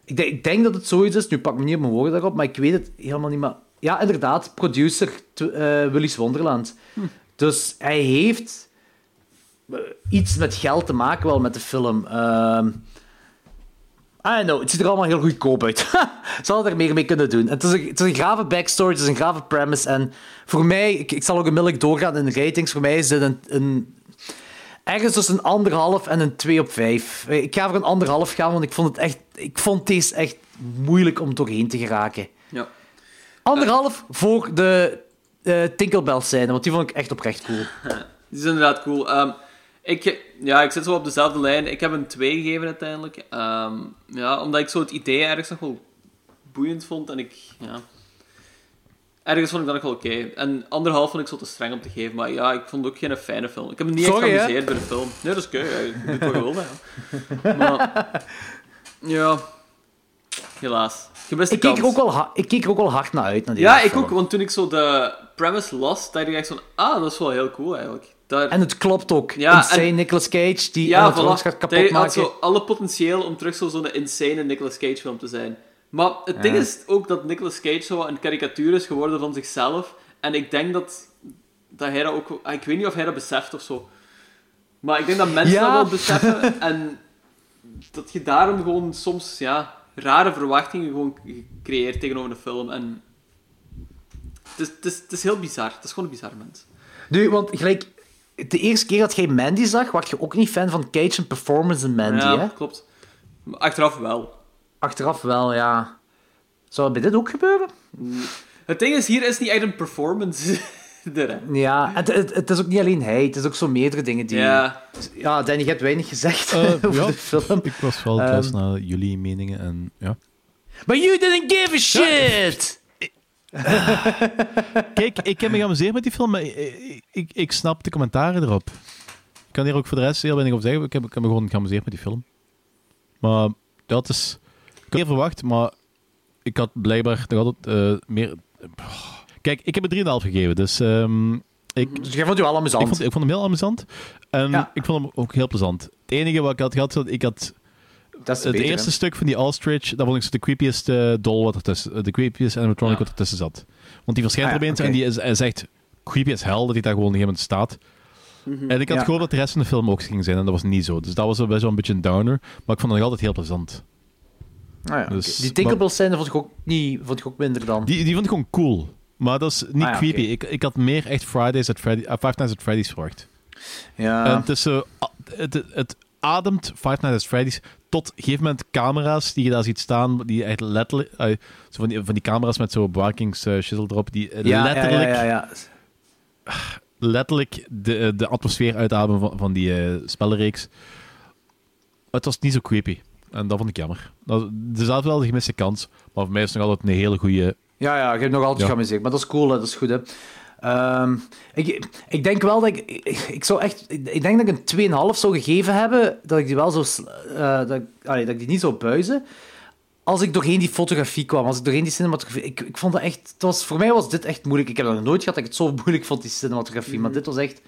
Ik denk, ik denk dat het zoiets is, nu pak ik me niet op mijn woorden daarop, maar ik weet het helemaal niet. Maar ja, inderdaad, producer eh, Willy's Wonderland. Hm. Dus hij heeft iets met geld te maken wel met de film. Ehm I don't know, het ziet er allemaal heel goedkoop uit. (laughs) Ze hadden er meer mee kunnen doen. Het is, een, het is een grave backstory, het is een grave premise. En voor mij, ik, ik zal ook onmiddellijk doorgaan in de ratings, voor mij is dit een, een ergens tussen een anderhalf en een 2 op 5. Ik ga voor een anderhalf gaan, want ik vond, het echt, ik vond deze echt moeilijk om doorheen te geraken. Ja. Anderhalf voor de eh Tinkerbell scène, want die vond ik echt oprecht cool. (laughs) Die is inderdaad cool. Ehm, ik, ja, ik zit zo op dezelfde lijn. Ik heb een 2 gegeven uiteindelijk. Ehm, ja, omdat ik zo het idee ergens nog wel boeiend vond. En ik, ja... Ergens vond ik dat nog wel oké. En anderhalf vond ik zo te streng om te geven. Maar ja, ik vond het ook geen fijne film. Ik heb me niet Sorry, echt geamuseerd bij de film. Nee, dat is oké. ja. Wat je wil, hè. Maar... Ja... Helaas. Ik keek, er ook wel ha- ik keek er ook wel hard naar uit. Naar deze Ja, ik film. ook. Want toen ik zo de premise las, dacht ik echt van... Ah, dat is wel heel cool, eigenlijk. Daar... En het klopt ook. Ja, Insane en- Nicolas Cage, die Ja, voilà. gaat kapot Hij had maken. zo alle potentieel om terug zo- zo'n insane Nicolas Cage film te zijn. Maar het Ja. ding is ook dat Nicolas Cage zo een karikatuur is geworden van zichzelf. En ik denk dat, dat hij dat ook... ah, Ik weet niet of hij dat beseft of zo. Maar ik denk dat mensen Ja. dat wel beseffen. (laughs) en dat je daarom gewoon soms ja, rare verwachtingen gewoon creëert tegenover een film. En het is, het, is, het is heel bizar. Het is gewoon een bizar mens. Nu, want gelijk, de eerste keer dat jij Mandy zag, was je ook niet fan van Cage en performance in Mandy, ja, hè? klopt. Maar Achteraf wel. Achteraf wel, ja. Zou het bij dit ook gebeuren? Het ding is, hier is niet echt een performance (laughs) er. Ja, en het, het, het is ook niet alleen hij, het is ook zo meerdere dingen die... Ja. Ja, Danny, je hebt weinig gezegd (laughs) Eh, over ja, de film. Ik was wel thuis naar jullie meningen en ja. But you didn't give a shit! (laughs) Kijk, ik heb me geamuseerd met die film, maar ik, ik, ik snap de commentaren erop. Ik kan hier ook voor de rest heel weinig op zeggen. Ik heb, ik heb me gewoon geamuseerd met die film. Maar dat is... Ik had verwacht, maar ik had blijkbaar nog altijd eh, meer... Kijk, ik heb het 3,5 gegeven, dus... ehm, ik, Dus jij vond je wel amusant? Ik vond, ik vond hem heel amusant. En Ja. ik vond hem ook heel plezant. Het enige wat ik had gehad, ik had... Dat is het beter, eerste hè? stuk van die Ostrich, dat vond ik de creepiest eh, doll wat ertussen... De creepiest animatronic wat ertussen zat. Want die verschijnt Ah, er ja, en die is, is echt creepy as hell, dat hij daar gewoon niet helemaal staat. Mhm. En ik had Ja. gehoopt dat de rest van de film ook ging zijn, en dat was niet zo. Dus dat was wel best wel een beetje een downer. Maar ik vond het nog altijd heel plezant. Ah, ja, Dus-. Die Tinkerbell scène vond ik ook, niet, vond ik ook minder dan. Die, die vond ik gewoon cool. Maar dat is niet Ah, ja, creepy. Ik, ik had meer echt Fridays at Freddy, eh, Five Nights at Freddy's verwacht. Ja. En het, is zo, a- het, het ademt Five Nights at Freddy's tot een gegeven moment camera's die je daar ziet staan, die echt letterlijk... eh, zo van, die, van die camera's met zo'n bewakingsschissel erop, die eh, ja, letterlijk, Ja, ja, ja, letterlijk de, eh, de atmosfeer uitademen van, van die eh, spellenreeks. Het was niet zo creepy. En dat vond ik jammer. Dat, er zat wel een gemiste kans, maar voor mij is het nog altijd een hele goede... Ja, ja, je hebt nog altijd Ja. geamuseerd. Maar dat is cool, hè. dat is goed. Hè. Ehm, ik, ik denk wel dat ik... Ik, ik zou echt... Ik, ik denk dat ik een 2,5 zou gegeven hebben, dat ik die wel zo... eh, dat, allee, dat ik die niet zou buizen. Als ik doorheen die fotografie kwam, als ik doorheen die cinematografie... Ik, ik vond dat echt... Het was, voor mij was dit echt moeilijk. Ik heb dat nog nooit gehad dat ik het zo (laughs) moeilijk vond, die cinematografie. Maar dit was echt...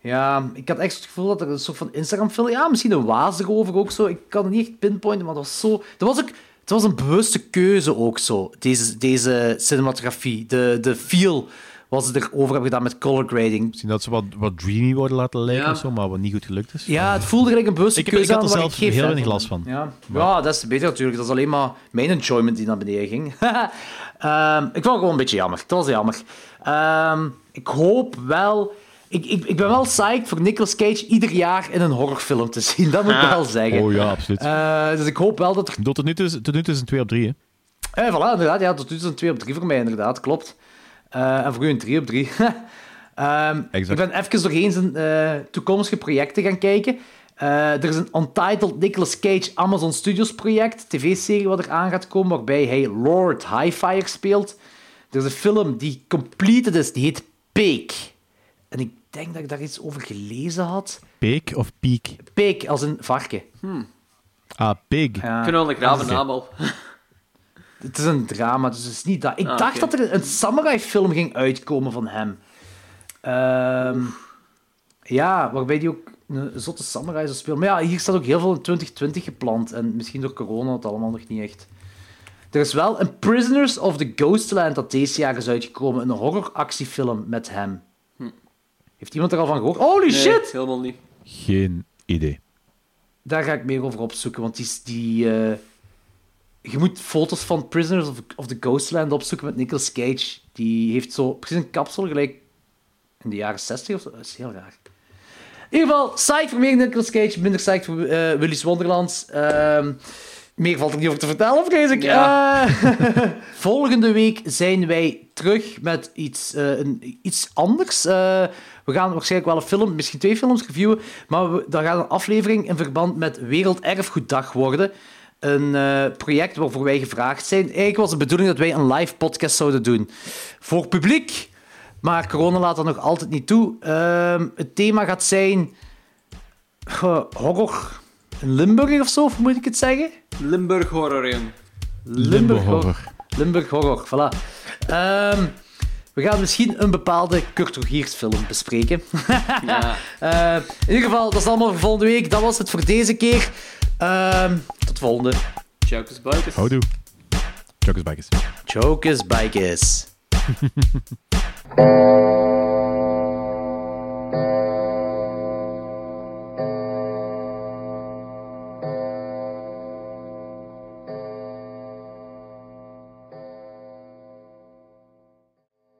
Ja, ik had echt het gevoel dat er een soort van Instagram-film... Ja, misschien een waas erover ook zo. Ik kan het niet echt pinpointen, maar dat was zo... Dat was ook... Het was een bewuste keuze ook zo, deze, deze cinematografie. De, de feel wat ze erover hebben gedaan met color grading. Misschien dat ze wat, wat dreamy worden laten lijken Ja. of zo, maar wat niet goed gelukt is. Ja, het voelde gelijk een bewuste Ik heb- keuze ik had er zelf heel weinig last van. Ja. Maar- ja, dat is beter natuurlijk. Dat is alleen maar mijn enjoyment die naar beneden ging. (laughs) Ehm, ik vond het gewoon een beetje jammer. Het was jammer. Ehm, ik hoop wel... ik, ik, ik ben wel psyched voor Nicolas Cage ieder jaar in een horrorfilm te zien. Dat moet ik Ah. wel zeggen. Oh ja, absoluut. Eh, dus ik hoop wel dat er... Tot nu toe is, tot nu toe is een 2 op 3, hè. Eh, voilà, inderdaad. Ja, tot nu toe is het een 2 op 3 voor mij, inderdaad. Klopt. Eh, en voor u een 3 op 3. (laughs) Ehm, ik ben even doorheen zijn eh, toekomstige projecten gaan kijken. Eh, er is een Untitled Nicolas Cage Amazon Studios project, tv-serie wat er aan gaat komen, waarbij hij Lord Highfire speelt. Er is een film die completed is, die heet Peak. En ik denk dat ik daar iets over gelezen had. Peek of piek? Peak, als een varken. Ah, pig. Ik vind wel een naam al. Het is een drama, dus het is niet dat. Ik Ah, dacht dat er een samurai-film ging uitkomen van hem. Ehm, ja, waarbij hij ook een zotte samurai zou spelen. Maar ja, hier staat ook heel veel in 2020 gepland. En misschien door corona het allemaal nog niet echt. Er is wel een Prisoners of the Ghostland dat deze jaar is uitgekomen. Een horror-actiefilm met hem. Heeft iemand er al van gehoord? Holy Nee, shit! helemaal niet. Geen idee. Daar ga ik meer over opzoeken, want die... is- die eh, je moet foto's van Prisoners of, of the Ghostland opzoeken met Nicolas Cage. Die heeft zo precies een kapsel, gelijk in de jaren 60 of zo. Dat is heel raar. In ieder geval, psyched voor meer Nicolas Cage, minder psyched voor eh, Willy's Wonderland. Ehm, meer valt er niet over te vertellen, vrees ik. Ja. Eh, (laughs) volgende week zijn wij terug met iets, eh, een, iets anders. We gaan waarschijnlijk wel een film, misschien twee films reviewen, maar we, dat gaat een aflevering in verband met Werelderfgoeddag worden. Een eh, project waarvoor wij gevraagd zijn. Eigenlijk was de bedoeling dat wij een live podcast zouden doen. Voor publiek. Maar corona laat dat nog altijd niet toe. Ehm, het thema gaat zijn... eh, horror in Limburg of zo, of moet ik het zeggen? Limburg horror, jong. Limburg horror. horror. Limburg horror, voilà. Ehm, we gaan misschien een bepaalde Kurt Rogiers film bespreken. (laughs) Ja. Eh, in ieder geval, dat is allemaal voor volgende week. Dat was het voor deze keer. Ehm, tot de volgende. Chokers Bikers. Houdoe. Chokers Bikers. Chokers Bikers. (laughs)